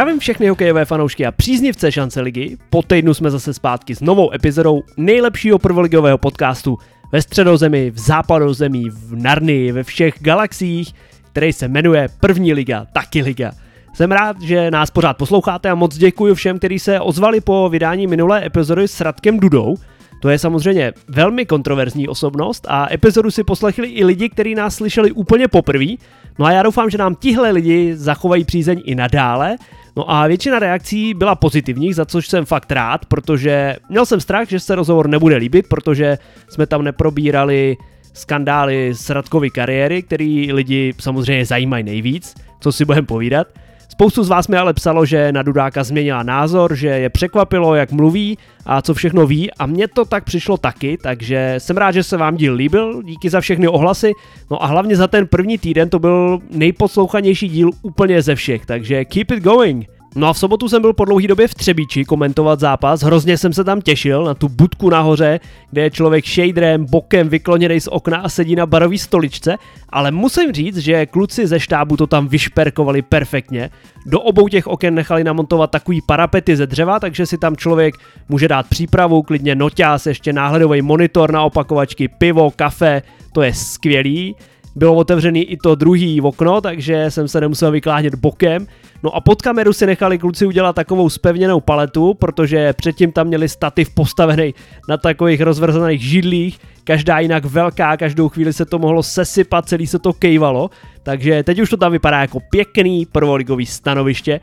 Zdravím všechny hokejové fanoušky a příznivce šance ligy. Po týdnu jsme zase zpátky s novou epizodou nejlepšího prvoligového podcastu ve středozemi, v západozemí, v Narnii, ve všech galaxiích, který se jmenuje První liga, taky liga. Jsem rád, že nás pořád posloucháte a moc děkuji všem, kteří se ozvali po vydání minulé epizody s Radkem Dudou. To je samozřejmě velmi kontroverzní osobnost a epizodu si poslechli i lidi, kteří nás slyšeli úplně poprvé. No a já doufám, že nám tihle lidi zachovají přízeň i nadále. No a většina reakcí byla pozitivních, za což jsem fakt rád, protože měl jsem strach, že se rozhovor nebude líbit, protože jsme tam neprobírali skandály z Radkovy kariéry, který lidi samozřejmě zajímají nejvíc, co si budeme povídat. Spoustu z vás mi ale psalo, že na Dudáka změnila názor, že je překvapilo, jak mluví a co všechno ví. A mně to tak přišlo taky, takže jsem rád, že se vám díl líbil, díky za všechny ohlasy, no a hlavně za ten první týden to byl nejposlouchanější díl úplně ze všech, takže keep it going! No a v sobotu jsem byl po dlouhý době v Třebíči komentovat zápas, hrozně jsem se tam těšil na tu budku nahoře, kde je člověk shaderem, bokem vykloněný z okna a sedí na barový stoličce, ale musím říct, že kluci ze štábu to tam vyšperkovali perfektně. Do obou těch oken nechali namontovat takový parapety ze dřeva, takže si tam člověk může dát přípravu, klidně noťás, ještě náhledový monitor na opakovačky, pivo, kafe, to je skvělý bylo otevřený i to druhý okno, takže jsem se nemusel vyklánět bokem. No a pod kameru si nechali kluci udělat takovou spevněnou paletu, protože předtím tam měli stativ postavený na takových rozvrzených židlích, každá jinak velká, každou chvíli se to mohlo sesypat, celý se to kejvalo, takže teď už to tam vypadá jako pěkný prvoligový stanoviště.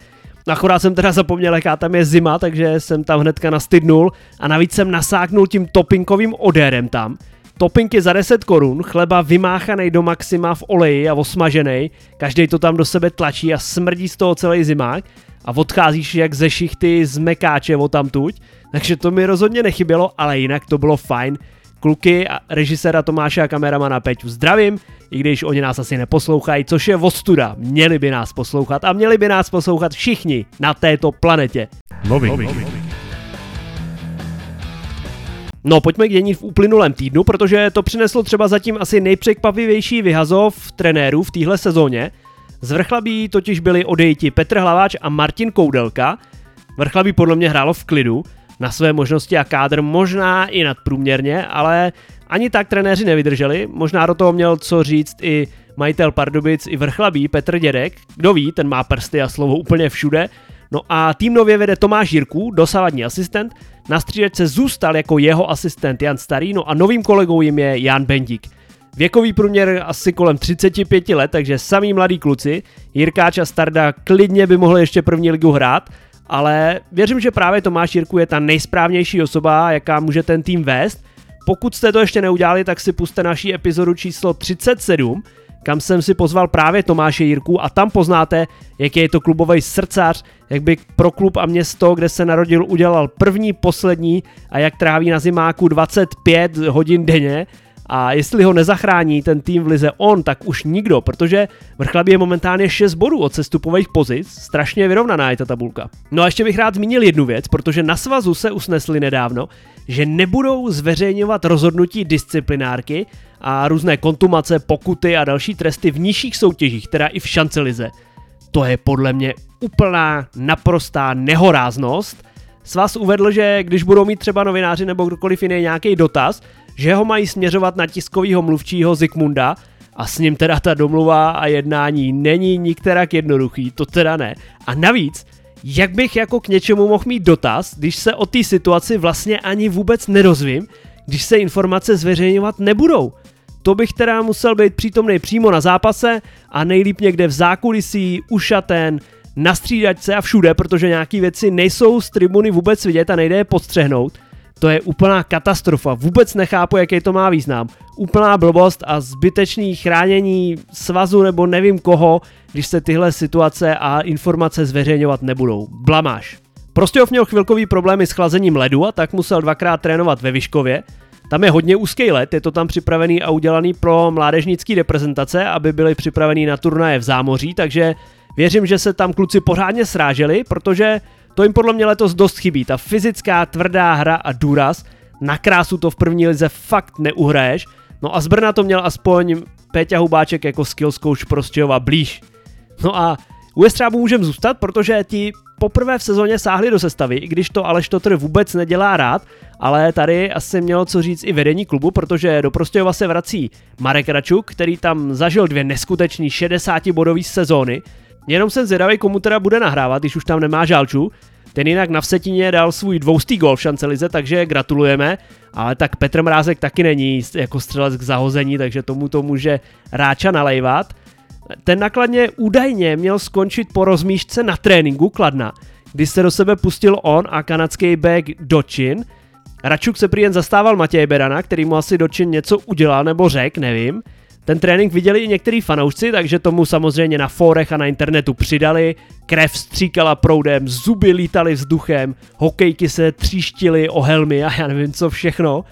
Akorát jsem teda zapomněl, jaká tam je zima, takže jsem tam hnedka nastydnul. A navíc jsem nasáknul tím topinkovým odérem tam, Topinky za 10 korun, chleba vymáchaný do maxima v oleji a osmažený, každý to tam do sebe tlačí a smrdí z toho celý zimák a odcházíš jak ze šichty z mekáče tamtuť, takže to mi rozhodně nechybělo, ale jinak to bylo fajn. Kluky a režiséra Tomáše a kameramana Peťu zdravím, i když oni nás asi neposlouchají, což je ostuda. Měli by nás poslouchat a měli by nás poslouchat všichni na této planetě. Nový. Nový. No, pojďme k dění v uplynulém týdnu, protože to přineslo třeba zatím asi nejpřekvapivější vyhazov trenérů v téhle sezóně. Z Vrchlabí totiž byli odejti Petr Hlaváč a Martin Koudelka. Vrchlabí podle mě hrálo v klidu, na své možnosti a kádr možná i nadprůměrně, ale ani tak trenéři nevydrželi. Možná do toho měl co říct i majitel Pardubic i Vrchlabí Petr Dědek. Kdo ví, ten má prsty a slovo úplně všude. No a tým nově vede Tomáš Jirků, dosavadní asistent, na střídačce zůstal jako jeho asistent Jan Starý, no a novým kolegou jim je Jan Bendík. Věkový průměr asi kolem 35 let, takže samý mladí kluci. Jirkáč a Starda klidně by mohli ještě první ligu hrát, ale věřím, že právě Tomáš Jirku je ta nejsprávnější osoba, jaká může ten tým vést. Pokud jste to ještě neudělali, tak si puste naší epizodu číslo 37, kam jsem si pozval právě Tomáše Jirku a tam poznáte, jaký je to klubový srdcař, jak by pro klub a město, kde se narodil, udělal první, poslední a jak tráví na zimáku 25 hodin denně a jestli ho nezachrání ten tým v lize on, tak už nikdo, protože Vrchlabí je momentálně 6 bodů od sestupových pozic, strašně vyrovnaná je ta tabulka. No a ještě bych rád zmínil jednu věc, protože na svazu se usnesli nedávno, že nebudou zveřejňovat rozhodnutí disciplinárky a různé kontumace, pokuty a další tresty v nižších soutěžích, teda i v šancelize. To je podle mě úplná naprostá nehoráznost. Svaz uvedl, že když budou mít třeba novináři nebo kdokoliv jiný nějaký dotaz, že ho mají směřovat na tiskovýho mluvčího Zikmunda a s ním teda ta domluva a jednání není nikterak jednoduchý, to teda ne. A navíc, jak bych jako k něčemu mohl mít dotaz, když se o té situaci vlastně ani vůbec nedozvím, když se informace zveřejňovat nebudou. To bych teda musel být přítomný přímo na zápase a nejlíp někde v zákulisí, u šaten, na střídačce a všude, protože nějaký věci nejsou z tribuny vůbec vidět a nejde je podstřehnout. To je úplná katastrofa, vůbec nechápu, jaký to má význam. Úplná blbost a zbytečný chránění svazu nebo nevím koho, když se tyhle situace a informace zveřejňovat nebudou. Blamáš. Prostě měl chvilkový problémy s chlazením ledu a tak musel dvakrát trénovat ve Vyškově. Tam je hodně úzký let, je to tam připravený a udělaný pro mládežnický reprezentace, aby byli připravený na turnaje v zámoří, takže věřím, že se tam kluci pořádně sráželi, protože to jim podle mě letos dost chybí. Ta fyzická, tvrdá hra a důraz, na krásu to v první lize fakt neuhraješ. No a z Brna to měl aspoň Péťa Hubáček jako skills coach Prostějova blíž. No a U Jestřábu můžeme zůstat, protože ti poprvé v sezóně sáhli do sestavy, i když to Aleš Totr vůbec nedělá rád, ale tady asi mělo co říct i vedení klubu, protože do Prostějova se vrací Marek Račuk, který tam zažil dvě neskutečný 60-bodové sezóny. Jenom jsem zvědavý, komu teda bude nahrávat, když už tam nemá žálču. Ten jinak na Vsetině dal svůj dvoustý gol v šancelize, takže gratulujeme, ale tak Petr Mrázek taky není jako střelec k zahození, takže tomu to může Ráča nalejvat. Ten nakladně údajně měl skončit po rozmíšce na tréninku Kladna, kdy se do sebe pustil on a kanadský back Dočin. Račuk se prý jen zastával Matěje Berana, který mu asi Dočin něco udělal nebo řek, nevím. Ten trénink viděli i některý fanoušci, takže tomu samozřejmě na fórech a na internetu přidali. Krev stříkala proudem, zuby lítaly vzduchem, hokejky se tříštily o helmy a já nevím co všechno.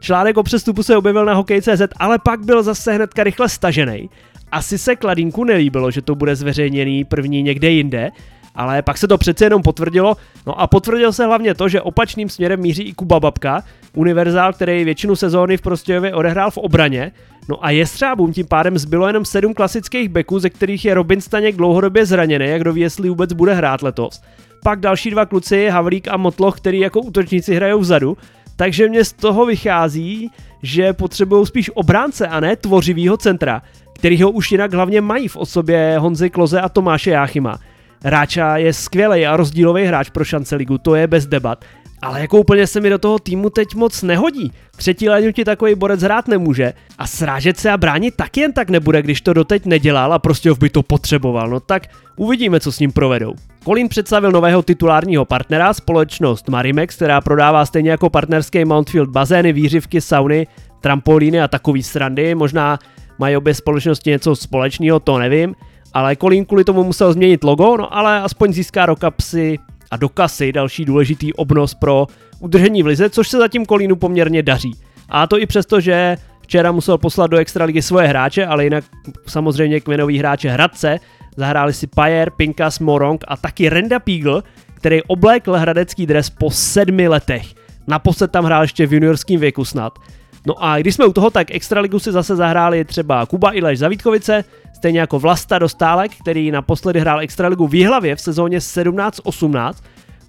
Článek o přestupu se objevil na hokej.cz, ale pak byl zase hnedka rychle stažený. Asi se Kladínku nelíbilo, že to bude zveřejněný první někde jinde, ale pak se to přece jenom potvrdilo, no a potvrdil se hlavně to, že opačným směrem míří i Kuba Babka, univerzál, který většinu sezóny v Prostějově odehrál v obraně, no a jestřábům tím pádem zbylo jenom sedm klasických beků, ze kterých je Robin Staněk dlouhodobě zraněný, jak kdo ví, jestli vůbec bude hrát letos. Pak další dva kluci, Havlík a Motloch, který jako útočníci hrajou vzadu, takže mě z toho vychází, že potřebují spíš obránce a ne tvořivýho centra, který ho už jinak hlavně mají v osobě Honzy Kloze a Tomáše Jáchyma. Ráča je skvělý a rozdílový hráč pro šance ligu, to je bez debat. Ale jako úplně se mi do toho týmu teď moc nehodí. Třetí léňu ti takový borec hrát nemůže a srážet se a bránit tak jen tak nebude, když to doteď nedělal a prostě by to potřeboval. No tak uvidíme, co s ním provedou. Kolín představil nového titulárního partnera, společnost Marimex, která prodává stejně jako partnerský Mountfield bazény, výřivky, sauny, trampolíny a takový srandy. Možná mají obě společnosti něco společného, to nevím, ale Colin kvůli tomu musel změnit logo, no ale aspoň získá do kapsy a do kasy další důležitý obnos pro udržení v lize, což se zatím Kolínu poměrně daří. A to i přesto, že včera musel poslat do extraligy svoje hráče, ale jinak samozřejmě kmenový hráče Hradce, zahráli si Pajer, Pinkas, Morong a taky Renda Pígl, který oblékl hradecký dres po sedmi letech. Naposled tam hrál ještě v juniorském věku snad. No a když jsme u toho, tak Extraligu si zase zahráli třeba Kuba Ileš Zavítkovice, stejně jako Vlasta Dostálek, který naposledy hrál Extraligu v Jihlavě v sezóně 17-18.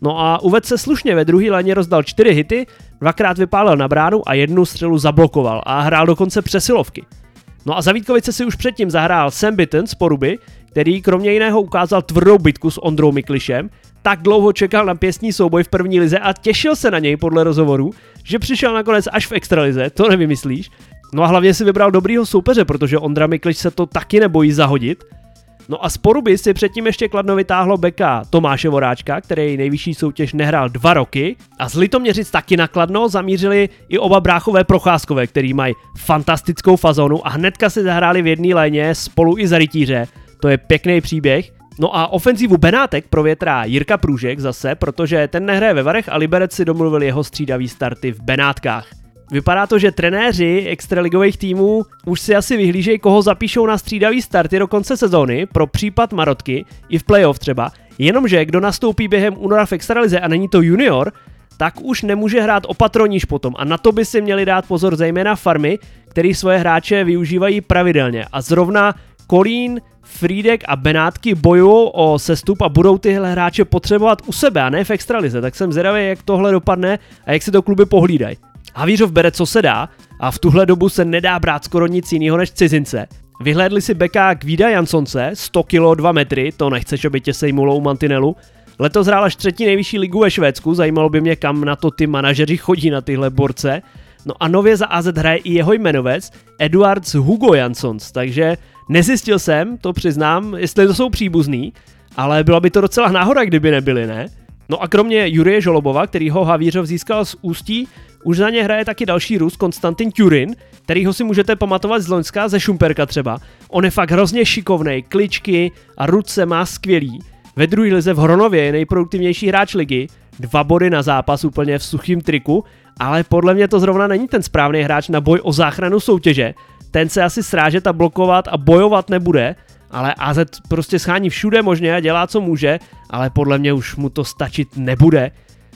No a uvedl se slušně, ve druhé léně rozdal čtyři hity, dvakrát vypálil na bránu a jednu střelu zablokoval a hrál dokonce přesilovky. No a Zavítkovice si už předtím zahrál Sam Bitten z Poruby, který kromě jiného ukázal tvrdou bitku s Ondrou Miklišem, tak dlouho čekal na pěstní souboj v první lize a těšil se na něj podle rozhovoru, že přišel nakonec až v extralize, to nevymyslíš. No a hlavně si vybral dobrýho soupeře, protože Ondra Mikliš se to taky nebojí zahodit. No a z poruby si předtím ještě kladno vytáhlo beka Tomáše Voráčka, který nejvyšší soutěž nehrál dva roky. A z Litoměřic taky nakladno zamířili i oba bráchové procházkové, který mají fantastickou fazonu a hnedka si zahráli v jedné léně spolu i za rytíře. To je pěkný příběh. No a ofenzivu Benátek provětrá Jirka Průžek zase, protože ten nehraje ve Varech a Liberec si domluvil jeho střídavý starty v Benátkách. Vypadá to, že trenéři extraligových týmů už si asi vyhlížejí, koho zapíšou na střídavý starty do konce sezóny pro případ Marotky, i v playoff třeba, jenomže kdo nastoupí během února v extralize a není to junior, tak už nemůže hrát opatroníž potom. A na to by si měli dát pozor zejména farmy, který svoje hráče využívají pravidelně. A zrovna Kolín, Frídek a Benátky bojují o sestup a budou tyhle hráče potřebovat u sebe a ne v extralize, tak jsem zvědavý, jak tohle dopadne a jak si to kluby pohlídají. Havířov bere, co se dá a v tuhle dobu se nedá brát skoro nic jiného než cizince. Vyhlédli si beka Kvída Jansonce, 100 kg 2 metry, to nechceš, aby tě sejmulo u mantinelu. Letos hrál až třetí nejvyšší ligu ve Švédsku, zajímalo by mě, kam na to ty manažeři chodí na tyhle borce. No a nově za AZ hraje i jeho jmenovec Eduards Hugo Jansons, takže nezjistil jsem, to přiznám, jestli to jsou příbuzný, ale byla by to docela náhoda, kdyby nebyli, ne? No a kromě Jurie Žolobova, který ho Havířov získal z Ústí, už za ně hraje taky další Rus, Konstantin Turin, kterýho si můžete pamatovat z Loňska, ze Šumperka třeba. On je fakt hrozně šikovný, kličky a ruce má skvělý. Ve druhé lize v Hronově je nejproduktivnější hráč ligy, dva body na zápas úplně v suchým triku, ale podle mě to zrovna není ten správný hráč na boj o záchranu soutěže. Ten se asi srážet a blokovat a bojovat nebude, ale AZ prostě schání všude možně a dělá, co může, ale podle mě už mu to stačit nebude.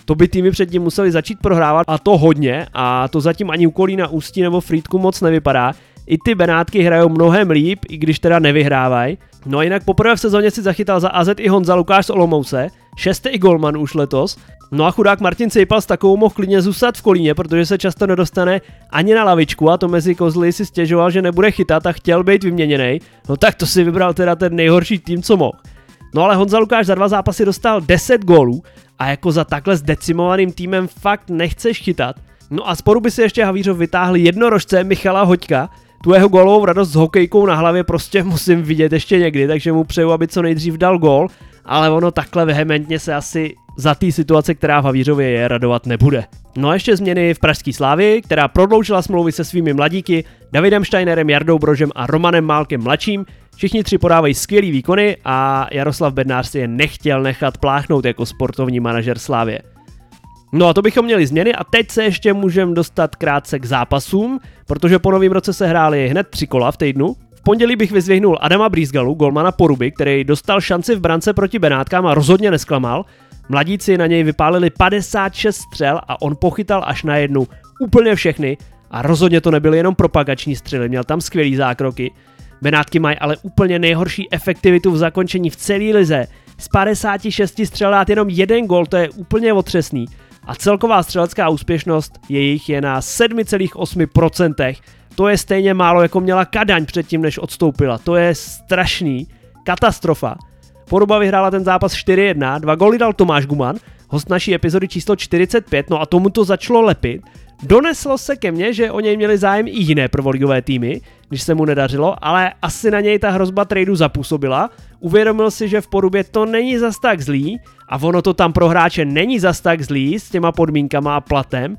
To by týmy předtím museli začít prohrávat a to hodně a to zatím ani u Kolína Ústí nebo Frýdku moc nevypadá. I ty Benátky hrajou mnohem líp, i když teda nevyhrávají. No a jinak poprvé v sezóně si zachytal za AZ i Honza Lukáš z Olomouce, šestý golman už letos. No a chudák Martin Cejpal s takovou mohl klidně zůstat v Kolíně, protože se často nedostane ani na lavičku a to mezi kozly si stěžoval, že nebude chytat a chtěl být vyměněný. No tak to si vybral teda ten nejhorší tým, co mohl. No ale Honza Lukáš za dva zápasy dostal 10 gólů a jako za takhle zdecimovaným týmem fakt nechceš chytat. No a sporu by si ještě Havířov vytáhli jednorožce Michala Hoďka, tu jeho gólovou radost s hokejkou na hlavě prostě musím vidět ještě někdy, takže mu přeju, aby co nejdřív dal gól, ale ono takhle vehementně se asi za té situace, která v Havířově je, radovat nebude. No a ještě změny v Pražský Slávy, která prodloužila smlouvy se svými mladíky Davidem Steinerem, Jardou Brožem a Romanem Málkem mladším. Všichni tři podávají skvělý výkony a Jaroslav Bednář si je nechtěl nechat pláchnout jako sportovní manažer Slávě. No a to bychom měli změny a teď se ještě můžeme dostat krátce k zápasům, protože po novém roce se hrály hned tři kola v týdnu. Pondělí bych vyzvihnul Adama Brýsgalu, golmana Poruby, který dostal šanci v brance proti Benátkám a rozhodně nesklamal. Mladíci na něj vypálili 56 střel a on pochytal až na jednu úplně všechny a rozhodně to nebyly jenom propagační střely, měl tam skvělý zákroky. Benátky mají ale úplně nejhorší efektivitu v zakončení v celé lize. Z 56 střel dát jenom jeden gol, to je úplně otřesný a celková střelecká úspěšnost jejich je na 7,8%. To je stejně málo, jako měla Kadaň předtím, než odstoupila. To je strašný. Katastrofa. Poruba vyhrála ten zápas 4-1, dva góly dal Tomáš Guman, host naší epizody číslo 45, no a tomu to začalo lepit. Doneslo se ke mně, že o něj měli zájem i jiné prvoligové týmy, když se mu nedařilo, ale asi na něj ta hrozba tradu zapůsobila. Uvědomil si, že v porubě to není zas tak zlý a ono to tam pro hráče není zas tak zlý s těma podmínkama a platem.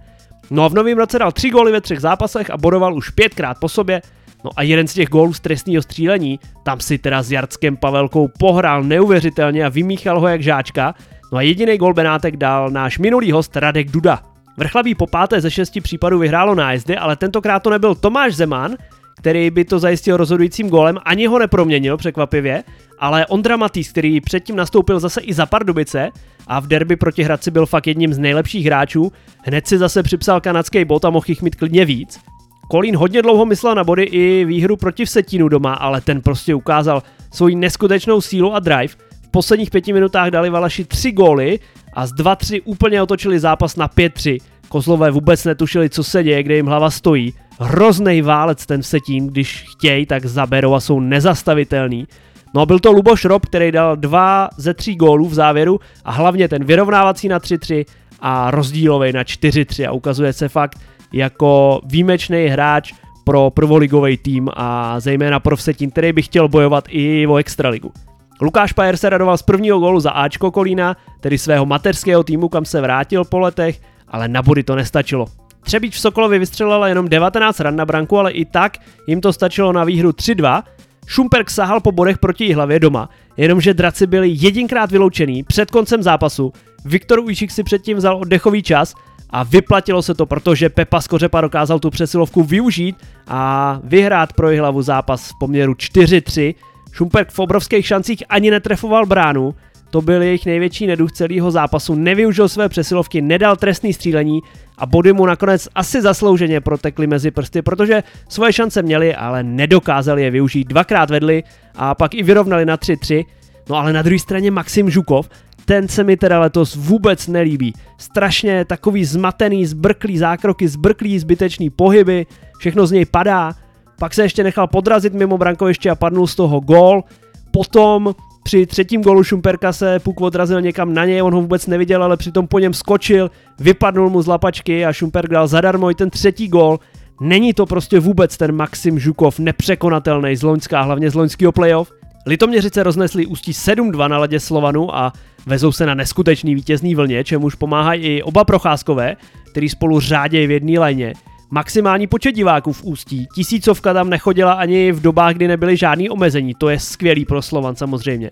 No a v novém roce dal tři góly ve třech zápasech a bodoval už pětkrát po sobě. No a jeden z těch gólů z trestního střílení, tam si teda s Jardskem Pavelkou pohrál neuvěřitelně a vymíchal ho jak žáčka. No a jediný gól Benátek dal náš minulý host Radek Duda. Vrchlaví po páté ze šesti případů vyhrálo nájezdy, ale tentokrát to nebyl Tomáš Zeman, který by to zajistil rozhodujícím gólem, ani ho neproměnil překvapivě, ale Ondra Matýs, který předtím nastoupil zase i za Pardubice a v derby proti Hradci byl fakt jedním z nejlepších hráčů, hned si zase připsal kanadský bod a mohl jich mít klidně víc. Kolín hodně dlouho myslel na body i výhru proti Vsetínu doma, ale ten prostě ukázal svoji neskutečnou sílu a drive. V posledních pěti minutách dali Valaši tři góly a z 2-3 úplně otočili zápas na 5-3. Kozlové vůbec netušili, co se děje, kde jim hlava stojí. Hrozný válec ten Vsetín, když chtějí, tak zaberou a jsou nezastavitelný. No a byl to Luboš Rob, který dal dva ze tří gólů v závěru a hlavně ten vyrovnávací na 3-3 a rozdílový na 4-3 a ukazuje se fakt jako výjimečný hráč pro prvoligový tým a zejména pro Vsetín, který by chtěl bojovat i o extraligu. Lukáš Pajer se radoval z prvního gólu za Ačko Kolína, tedy svého mateřského týmu, kam se vrátil po letech, ale na body to nestačilo. Třebíč v Sokolovi vystřelila jenom 19 ran na branku, ale i tak jim to stačilo na výhru 3-2. Šumperk sahal po bodech proti hlavě doma, jenomže draci byli jedinkrát vyloučený před koncem zápasu. Viktor Ujčík si předtím vzal oddechový čas a vyplatilo se to, protože Pepa Skořepa dokázal tu přesilovku využít a vyhrát pro hlavu zápas v poměru 4-3. Šumperk v obrovských šancích ani netrefoval bránu, to byl jejich největší neduch celého zápasu, nevyužil své přesilovky, nedal trestný střílení a body mu nakonec asi zaslouženě protekly mezi prsty, protože svoje šance měli, ale nedokázali je využít. Dvakrát vedli a pak i vyrovnali na 3-3. No ale na druhé straně Maxim Žukov, ten se mi teda letos vůbec nelíbí. Strašně takový zmatený, zbrklý zákroky, zbrklý zbytečný pohyby, všechno z něj padá. Pak se ještě nechal podrazit mimo brankoviště a padnul z toho gól. Potom při třetím golu Šumperka se Puk odrazil někam na něj, on ho vůbec neviděl, ale přitom po něm skočil, vypadnul mu z lapačky a Šumperk dal zadarmo i ten třetí gol. Není to prostě vůbec ten Maxim Žukov nepřekonatelný z Loňska, hlavně z loňského playoff. Litoměřice roznesli ústí 7-2 na ledě Slovanu a vezou se na neskutečný vítězný vlně, čemuž pomáhají i oba procházkové, který spolu řádějí v jedné léně. Maximální počet diváků v Ústí, tisícovka tam nechodila ani v dobách, kdy nebyly žádný omezení, to je skvělý pro Slovan samozřejmě.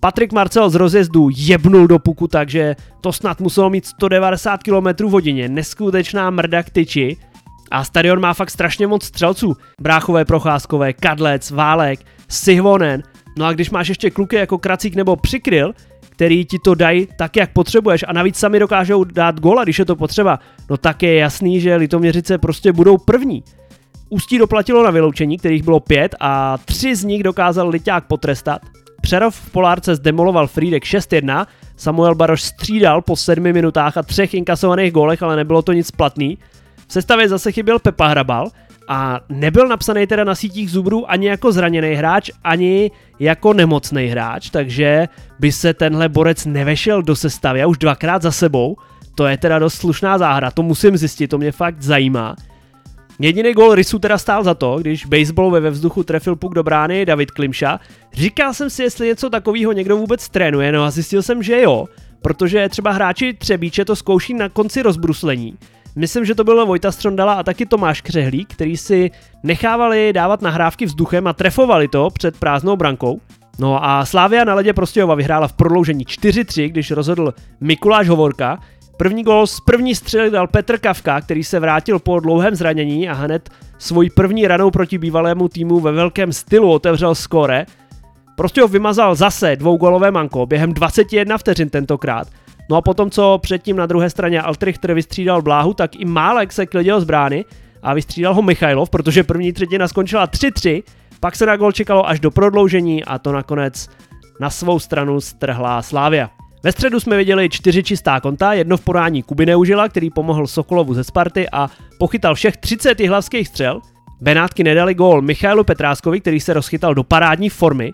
Patrik Marcel z rozjezdu jebnul do puku, takže to snad muselo mít 190 km v hodině, neskutečná mrda k tyči. A stadion má fakt strašně moc střelců. Bráchové, procházkové, Kadlec, Válek, Sihvonen. No a když máš ještě kluky jako Kracík nebo Přikryl, který ti to dají tak, jak potřebuješ a navíc sami dokážou dát gola, když je to potřeba, no tak je jasný, že Litoměřice prostě budou první. Ústí doplatilo na vyloučení, kterých bylo pět a tři z nich dokázal Liťák potrestat. Přerov v Polárce zdemoloval Friedek 6-1, Samuel Baroš střídal po sedmi minutách a třech inkasovaných gólech, ale nebylo to nic platný. V sestavě zase chyběl Pepa Hrabal a nebyl napsaný teda na sítích Zubrů ani jako zraněný hráč, ani jako nemocný hráč, takže by se tenhle borec nevešel do sestavy a už dvakrát za sebou. To je teda dost slušná záhra, to musím zjistit, to mě fakt zajímá. Jediný gol Rysu teda stál za to, když baseball ve vzduchu trefil puk do brány David Klimša. Říkal jsem si, jestli něco takového někdo vůbec trénuje, no a zjistil jsem, že jo, protože třeba hráči Třebíče to zkouší na konci rozbruslení. Myslím, že to byl Vojta Strondala a taky Tomáš Křehlík, který si nechávali dávat nahrávky vzduchem a trefovali to před prázdnou brankou. No a Slávia na ledě Prostějova vyhrála v prodloužení 4-3, když rozhodl Mikuláš Hovorka, První gol z první střely dal Petr Kavka, který se vrátil po dlouhém zranění a hned svůj první ranou proti bývalému týmu ve velkém stylu otevřel skore. Prostě ho vymazal zase dvougolové manko během 21 vteřin tentokrát. No a potom, co předtím na druhé straně Altrichter vystřídal Bláhu, tak i Málek se klidil z brány a vystřídal ho Michailov, protože první třetina skončila 3-3, pak se na gol čekalo až do prodloužení a to nakonec na svou stranu strhla Slávia. Ve středu jsme viděli čtyři čistá konta, jedno v podání Kuby Neužila, který pomohl Sokolovu ze Sparty a pochytal všech 30 hlavských střel. Benátky nedali gól Michailu Petráskovi, který se rozchytal do parádní formy.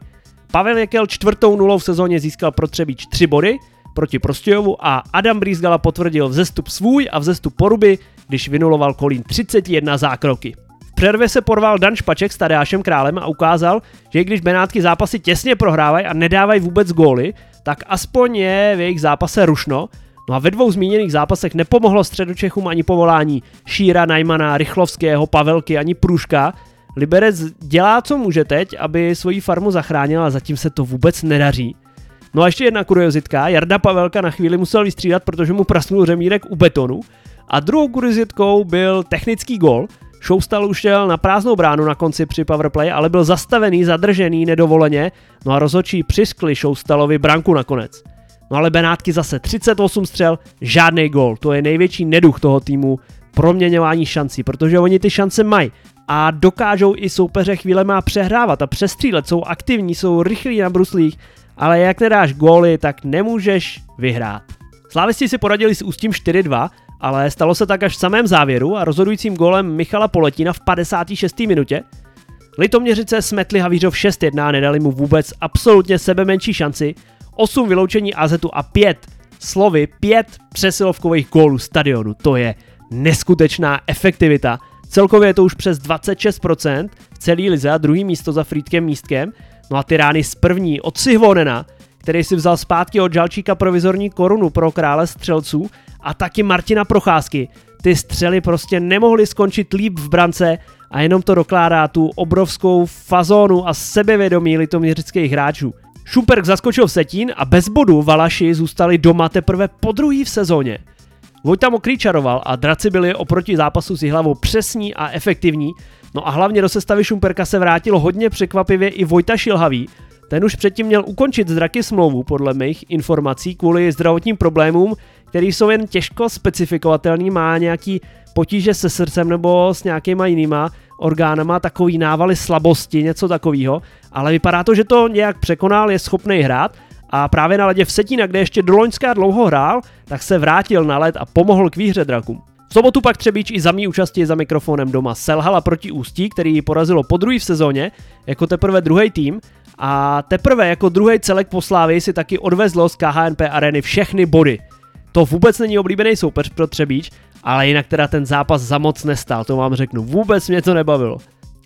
Pavel Jekel čtvrtou nulou v sezóně získal pro Třebíč 3 body proti Prostějovu a Adam Brýzgala potvrdil vzestup svůj a vzestup poruby, když vynuloval Kolín 31 zákroky. V přervě se porval Dan Špaček s Tadeášem Králem a ukázal, že i když Benátky zápasy těsně prohrávají a nedávají vůbec góly, tak aspoň je v jejich zápase rušno. No a ve dvou zmíněných zápasech nepomohlo středočechům ani povolání Šíra, Najmana, Rychlovského, Pavelky ani Průžka. Liberec dělá, co může teď, aby svoji farmu zachránil a zatím se to vůbec nedaří. No a ještě jedna kuriozitka, Jarda Pavelka na chvíli musel vystřídat, protože mu prasnul řemírek u betonu. A druhou kuriozitkou byl technický gol, Šoustal ušel na prázdnou bránu na konci při powerplay, ale byl zastavený, zadržený nedovoleně, no a rozhodčí přiskli Šoustalovi branku nakonec. No ale Benátky zase 38 střel, žádný gol. To je největší neduch toho týmu proměňování šancí, protože oni ty šance mají a dokážou i soupeře chvíle má přehrávat a přestřílet, jsou aktivní, jsou rychlí na bruslích, ale jak nedáš góly, tak nemůžeš vyhrát. Slávisti si poradili s Ústím 4-2 ale stalo se tak až v samém závěru a rozhodujícím golem Michala Poletina v 56. minutě. Litoměřice smetli Havířov 6-1 a nedali mu vůbec absolutně sebe menší šanci. 8 vyloučení AZu a 5 slovy 5 přesilovkových gólů stadionu. To je neskutečná efektivita. Celkově je to už přes 26% v celý lize a druhý místo za Frýdkem místkem. No a ty rány z první od Sihvonena, který si vzal zpátky od Žalčíka provizorní korunu pro krále střelců a taky Martina Procházky. Ty střely prostě nemohly skončit líp v brance a jenom to dokládá tu obrovskou fazónu a sebevědomí litoměřických hráčů. Šumperk zaskočil v setín a bez bodu Valaši zůstali doma teprve po druhý v sezóně. Vojta Mokrý čaroval a draci byli oproti zápasu s hlavou přesní a efektivní, no a hlavně do sestavy Šumperka se vrátilo hodně překvapivě i Vojta Šilhavý, ten už předtím měl ukončit zraky smlouvu, podle mých informací, kvůli zdravotním problémům, který jsou jen těžko specifikovatelný, má nějaký potíže se srdcem nebo s nějakýma jinýma orgánama, takový návaly slabosti, něco takového, ale vypadá to, že to nějak překonal, je schopný hrát. A právě na ledě v Setína, kde ještě do Loňská dlouho hrál, tak se vrátil na led a pomohl k výhře drakům. V sobotu pak Třebíč i za mý účastí za mikrofonem doma selhala proti Ústí, který ji porazilo po druhý v sezóně, jako teprve druhý tým a teprve jako druhý celek po Slávii si taky odvezlo z KHNP areny všechny body. To vůbec není oblíbený soupeř pro Třebíč, ale jinak teda ten zápas za moc nestal, to vám řeknu, vůbec mě to nebavilo.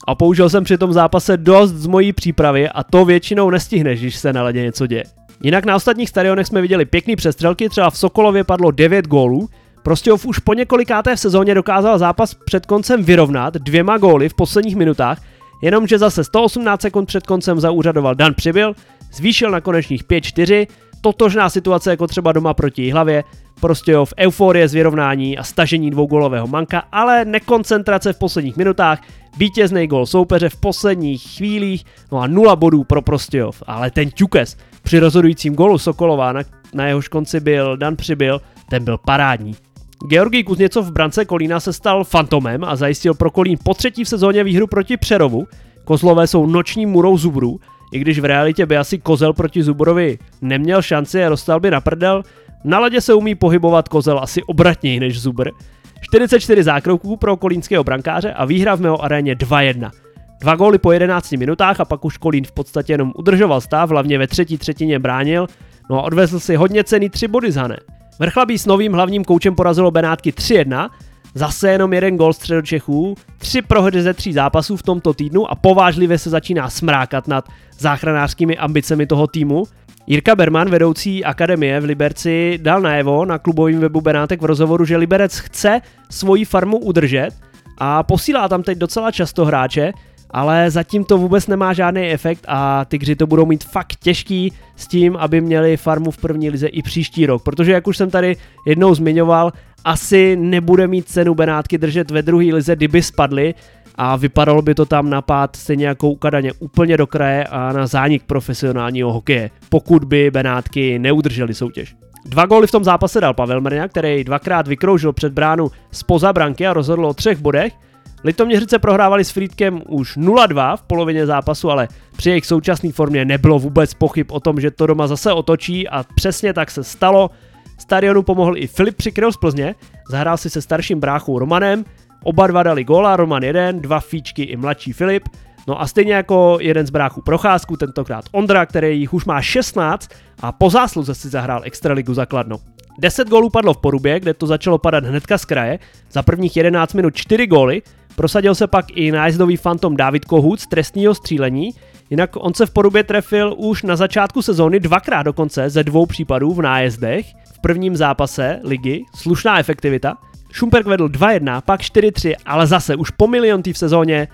A použil jsem při tom zápase dost z mojí přípravy a to většinou nestihneš, když se na ledě něco děje. Jinak na ostatních stadionech jsme viděli pěkný přestřelky, třeba v Sokolově padlo 9 gólů, Prostě už po několikáté v sezóně dokázal zápas před koncem vyrovnat dvěma góly v posledních minutách, jenomže zase 118 sekund před koncem zaúřadoval Dan Přibyl, zvýšil na konečných 5-4, totožná situace jako třeba doma proti hlavě, prostě v euforie z vyrovnání a stažení dvougolového manka, ale nekoncentrace v posledních minutách, vítězný gol soupeře v posledních chvílích, no a nula bodů pro Prostějov. Ale ten Ťukes při rozhodujícím golu Sokolova, na, na jehož konci byl Dan Přibyl, ten byl parádní. Georgij Kuzněcov v brance Kolína se stal fantomem a zajistil pro Kolín po třetí v sezóně výhru proti Přerovu. Kozlové jsou noční murou Zubrů, i když v realitě by asi Kozel proti Zuborovi neměl šanci a dostal by na prdel, na ledě se umí pohybovat Kozel asi obratněji než Zubr. 44 zákroků pro kolínského brankáře a výhra v mého aréně 2-1. Dva góly po 11 minutách a pak už Kolín v podstatě jenom udržoval stav, hlavně ve třetí třetině bránil, no a odvezl si hodně cený tři body z Hané. Vrchlabí s novým hlavním koučem porazilo Benátky 3-1, zase jenom jeden gol středočechů, tři prohry ze tří zápasů v tomto týdnu a povážlivě se začíná smrákat nad záchranářskými ambicemi toho týmu. Jirka Berman, vedoucí akademie v Liberci, dal najevo na klubovém webu Benátek v rozhovoru, že Liberec chce svoji farmu udržet a posílá tam teď docela často hráče, ale zatím to vůbec nemá žádný efekt a Tygři to budou mít fakt těžký s tím, aby měli farmu v první lize i příští rok, protože jak už jsem tady jednou zmiňoval, asi nebude mít cenu Benátky držet ve druhé lize, kdyby spadly. A vypadalo by to tam na pád stejně jako Kadaně úplně do kraje a na zánik profesionálního hokeje, pokud by Benátky neudrželi soutěž. Dva góly v tom zápase dal Pavel Mrňa, který dvakrát vykroužil před bránu spoza branky a rozhodl o třech bodech – Litoměřice prohrávali s Friedkem už 0-2 v polovině zápasu, ale při jejich současné formě nebylo vůbec pochyb o tom, že to doma zase otočí a přesně tak se stalo. Stadionu pomohl i Filip Přikryl z Plzně, zahrál si se starším bráchou Romanem, oba dva dali góla, Roman jeden, dva fíčky i mladší Filip, No a stejně jako jeden z bráchů Procházku, tentokrát Ondra, který jich už má 16 a po zásluze si zahrál Extraligu zakladno. 10 gólů padlo v Porubě, kde to začalo padat hnedka z kraje. Za prvních 11 minut 4 góly, Prosadil se pak i nájezdový fantom David Kohut z trestního střílení, jinak on se v Porubě trefil už na začátku sezóny dvakrát dokonce ze dvou případů v nájezdech. V prvním zápase ligy, slušná efektivita. Šumperk vedl 2-1, pak 4-3, ale zase už po miliontý v sezóně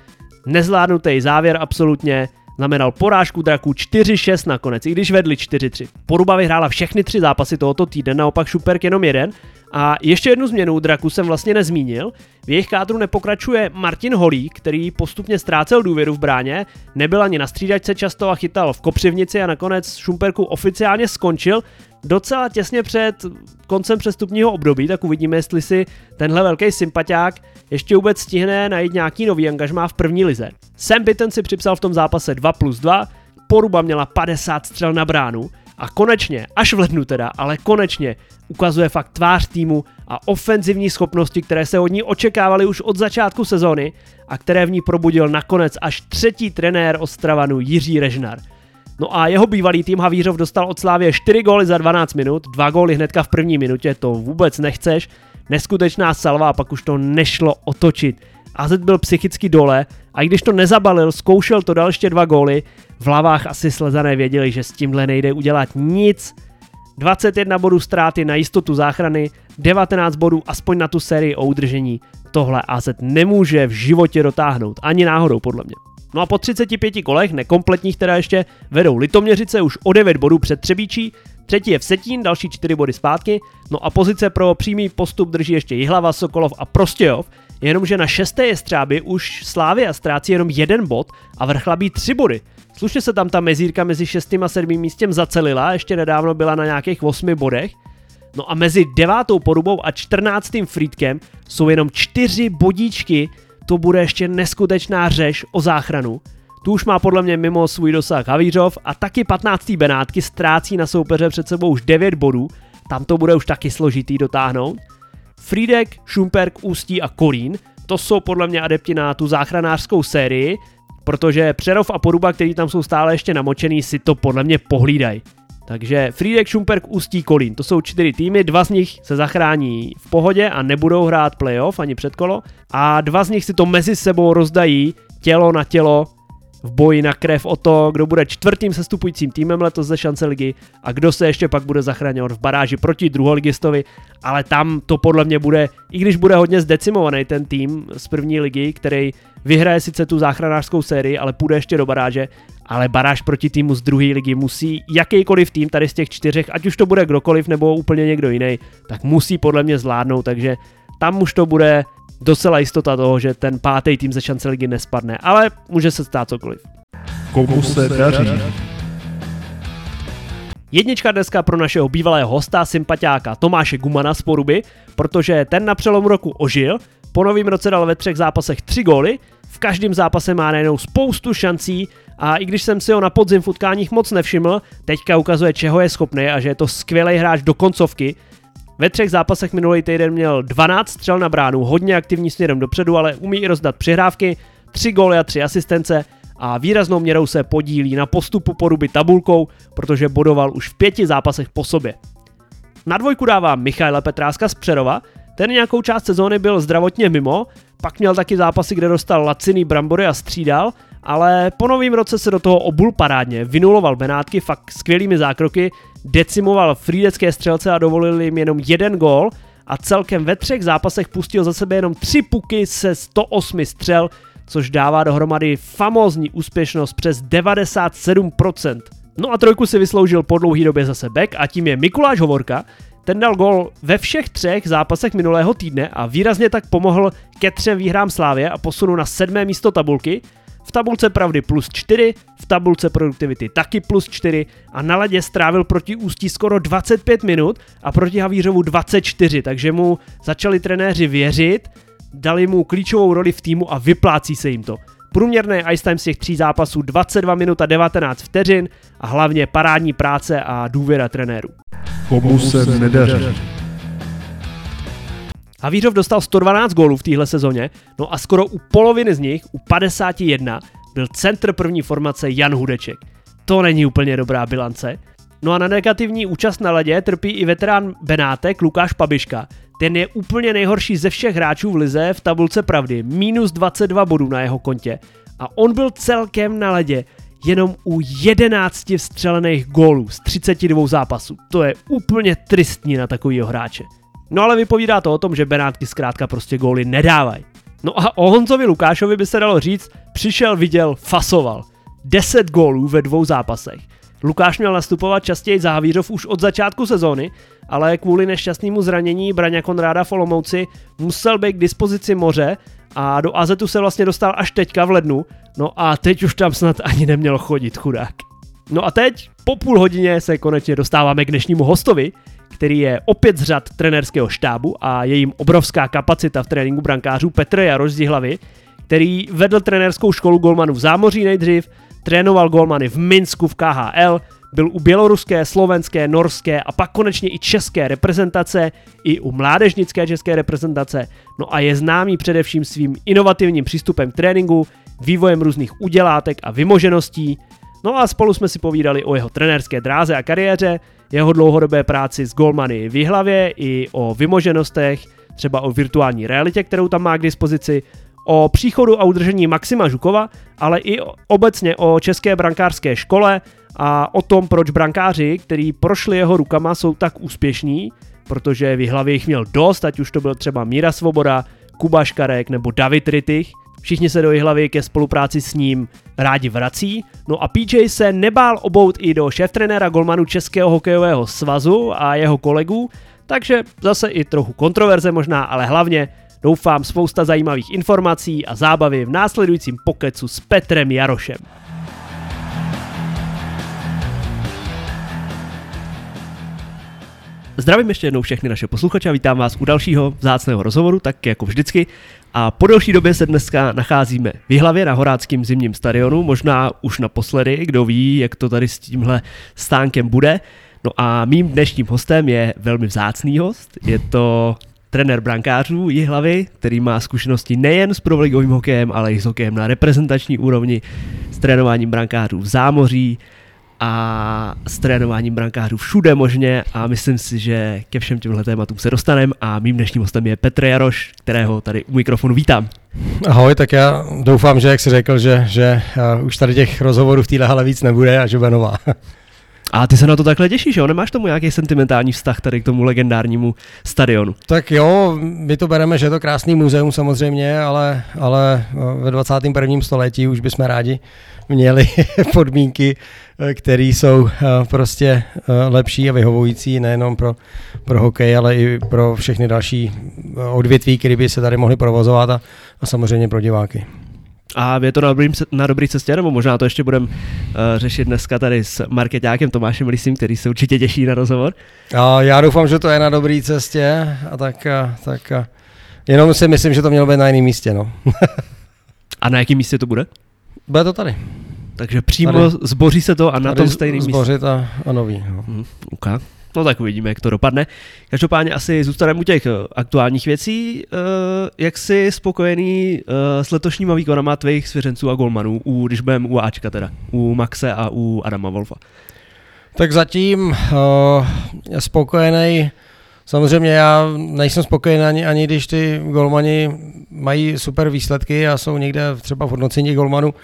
nezvládnutý závěr absolutně, znamenal porážku draků 4-6 nakonec, i když vedli 4-3. Poruba vyhrála všechny tři zápasy tohoto týdne, naopak Šuperk jenom jeden a ještě jednu změnu Draku jsem vlastně nezmínil. V jejich kádru nepokračuje Martin Holík, který postupně ztrácel důvěru v bráně, nebyl ani na střídačce často a chytal v kopřivnici a nakonec Šumperku oficiálně skončil docela těsně před koncem přestupního období, tak uvidíme, jestli si tenhle velký sympatiák ještě vůbec stihne najít nějaký nový angažmá v první lize. Sam Bitten si připsal v tom zápase 2 plus 2, Poruba měla 50 střel na bránu, a konečně, až v lednu teda, ale konečně ukazuje fakt tvář týmu a ofenzivní schopnosti, které se od ní očekávaly už od začátku sezóny a které v ní probudil nakonec až třetí trenér Ostravanu Jiří Režnar. No a jeho bývalý tým Havířov dostal od Slávě 4 góly za 12 minut, 2 góly hnedka v první minutě, to vůbec nechceš, neskutečná salva a pak už to nešlo otočit. AZ byl psychicky dole a i když to nezabalil, zkoušel to dal ještě dva góly, v hlavách asi slezané věděli, že s tímhle nejde udělat nic. 21 bodů ztráty na jistotu záchrany, 19 bodů aspoň na tu sérii o udržení. Tohle AZ nemůže v životě dotáhnout, ani náhodou podle mě. No a po 35 kolech, nekompletních teda ještě, vedou Litoměřice už o 9 bodů před Třebíčí, třetí je Vsetín, další 4 body zpátky, no a pozice pro přímý postup drží ještě Jihlava, Sokolov a Prostějov, jenomže na šesté jestřáby už Slávia ztrácí jenom jeden bod a Vrchlabí tři body. Slušně se tam ta mezírka mezi šestým a sedmým místem zacelila, ještě nedávno byla na nějakých osmi bodech. No a mezi devátou porubou a čtrnáctým Friedkem jsou jenom čtyři bodíčky, to bude ještě neskutečná řeš o záchranu. Tu už má podle mě mimo svůj dosah Havířov a taky 15. Benátky ztrácí na soupeře před sebou už 9 bodů, tam to bude už taky složitý dotáhnout. Friedek, Šumperk, Ústí a Kolín, to jsou podle mě adepti na tu záchranářskou sérii, protože Přerov a Poruba, který tam jsou stále ještě namočený, si to podle mě pohlídají. Takže Friedek, Šumperk, Ústí, Kolín, to jsou čtyři týmy, dva z nich se zachrání v pohodě a nebudou hrát playoff ani předkolo a dva z nich si to mezi sebou rozdají tělo na tělo v boji na krev o to, kdo bude čtvrtým sestupujícím týmem letos ze šance ligy a kdo se ještě pak bude zachraňovat v baráži proti druholigistovi, ale tam to podle mě bude, i když bude hodně zdecimovaný ten tým z první ligy, který vyhraje sice tu záchranářskou sérii, ale půjde ještě do baráže, ale baráž proti týmu z druhé ligy musí jakýkoliv tým tady z těch čtyřech, ať už to bude kdokoliv nebo úplně někdo jiný, tak musí podle mě zvládnout, takže tam už to bude docela jistota toho, že ten pátý tým ze šance ligy nespadne, ale může se stát cokoliv. Komu se daří? Jednička dneska pro našeho bývalého hosta, sympatiáka Tomáše Gumana z Poruby, protože ten na přelomu roku ožil, po novém roce dal ve třech zápasech tři góly, v každém zápase má najednou spoustu šancí a i když jsem si ho na podzim v utkáních moc nevšiml, teďka ukazuje, čeho je schopný a že je to skvělý hráč do koncovky. Ve třech zápasech minulý týden měl 12 střel na bránu, hodně aktivní směrem dopředu, ale umí i rozdat přihrávky, 3 góly a 3 asistence a výraznou měrou se podílí na postupu poruby tabulkou, protože bodoval už v pěti zápasech po sobě. Na dvojku dává Michaela Petráska z Přerova, ten nějakou část sezóny byl zdravotně mimo, pak měl taky zápasy, kde dostal laciný brambory a střídal, ale po novém roce se do toho obul parádně, vynuloval Benátky fakt skvělými zákroky, decimoval frýdecké střelce a dovolil jim jenom jeden gól a celkem ve třech zápasech pustil za sebe jenom tři puky se 108 střel, což dává dohromady famózní úspěšnost přes 97%. No a trojku si vysloužil po dlouhý době zase back a tím je Mikuláš Hovorka, ten dal gol ve všech třech zápasech minulého týdne a výrazně tak pomohl ke třem výhrám Slávě a posunu na sedmé místo tabulky. V tabulce pravdy plus 4, v tabulce produktivity taky plus 4 a na ledě strávil proti Ústí skoro 25 minut a proti Havířovu 24, takže mu začali trenéři věřit, dali mu klíčovou roli v týmu a vyplácí se jim to. Průměrné ice time z těch tří zápasů 22 minut a 19 vteřin a hlavně parádní práce a důvěra trenérů. Komu se nedaří. Havířov dostal 112 gólů v téhle sezóně, no a skoro u poloviny z nich, u 51, byl centr první formace Jan Hudeček. To není úplně dobrá bilance. No a na negativní účast na ledě trpí i veterán Benátek Lukáš Pabiška. Ten je úplně nejhorší ze všech hráčů v lize v tabulce pravdy, minus 22 bodů na jeho kontě. A on byl celkem na ledě jenom u 11 vstřelených gólů z 32 zápasů. To je úplně tristní na takovýho hráče. No ale vypovídá to o tom, že Benátky zkrátka prostě góly nedávají. No a o Honzovi Lukášovi by se dalo říct, přišel, viděl, fasoval. 10 gólů ve dvou zápasech. Lukáš měl nastupovat častěji za Havířov už od začátku sezóny, ale kvůli nešťastnému zranění Braňa Konráda v Olomouci musel být k dispozici moře a do Azetu se vlastně dostal až teďka v lednu, no a teď už tam snad ani neměl chodit chudák. No a teď, po půl hodině, se konečně dostáváme k dnešnímu hostovi, který je opět z řad trenerského štábu a je jim obrovská kapacita v tréninku brankářů Petr Jaroš z Jihlavy, který vedl trenérskou školu golmanů v Zámoří nejdřív, trénoval golmany v Minsku v KHL, byl u běloruské, slovenské, norské a pak konečně i české reprezentace, i u mládežnické české reprezentace, no a je známý především svým inovativním přístupem k tréninku, vývojem různých udělátek a vymožeností, no a spolu jsme si povídali o jeho trenérské dráze a kariéře, jeho dlouhodobé práci s golmany v hlavě i o vymoženostech, třeba o virtuální realitě, kterou tam má k dispozici, o příchodu a udržení Maxima Žukova, ale i obecně o české brankářské škole a o tom, proč brankáři, kteří prošli jeho rukama, jsou tak úspěšní, protože v hlavě jich měl dost, ať už to byl třeba Míra Svoboda, Kuba Škarek nebo David Rittich. Všichni se do hlavy ke spolupráci s ním rádi vrací. No a PJ se nebál obout i do šéftrenéra golmanu Českého hokejového svazu a jeho kolegů, takže zase i trochu kontroverze možná, ale hlavně doufám spousta zajímavých informací a zábavy v následujícím pokecu s Petrem Jarošem. Zdravím ještě jednou všechny naše posluchače a vítám vás u dalšího vzácného rozhovoru, tak jako vždycky. A po delší době se dneska nacházíme v Jihlavě na Horáckém zimním stadionu, možná už naposledy, kdo ví, jak to tady s tímhle stánkem bude. No a mým dnešním hostem je velmi vzácný host, je to trenér brankářů Jihlavy, který má zkušenosti nejen s proligovým hokejem, ale i s hokejem na reprezentační úrovni, s trénováním brankářů v zámoří, a s trénováním brankářů všude možně a myslím si, že ke všem těmhle tématům se dostaneme a mým dnešním hostem je Petr Jaroš, kterého tady u mikrofonu vítám. Ahoj, tak já doufám, že jak jsi řekl, že, že uh, už tady těch rozhovorů v téhle hale víc nebude a že bude nová. A ty se na to takhle těšíš, jo? Nemáš tomu nějaký sentimentální vztah tady k tomu legendárnímu stadionu? Tak jo, my to bereme, že je to krásný muzeum samozřejmě, ale, ale eh, ve 21. století už bychom rádi měli podmínky, eh, které jsou eh, prostě lepší a vyhovující nejenom pro, pro hokej, ale i pro všechny další odvětví, které by se tady mohly provozovat a, a samozřejmě pro diváky. A je to na dobrý, na dobrý cestě, nebo možná to ještě budeme uh, řešit dneska tady s marketákem Tomášem Lisím, který se určitě těší na rozhovor. A já doufám, že to je na dobré cestě a tak, a, tak a, jenom si myslím, že to mělo být na jiném místě. No. a na jakém místě to bude? Bude to tady. Takže přímo tady, zboří se to a na tom stejném místě. Zbořit a, a nový. No. Hmm, okay. No tak uvidíme, jak to dopadne. Každopádně asi zůstaneme u těch eh, aktuálních věcí. Eh, jak jsi spokojený eh, s letošníma výkonama tvých svěřenců a golmanů, u, když budeme u Ačka teda, u Maxe a u Adama Wolfa? Tak zatím uh, spokojený. Samozřejmě já nejsem spokojený ani, ani když ty golmani mají super výsledky a jsou někde třeba v hodnocení golmanů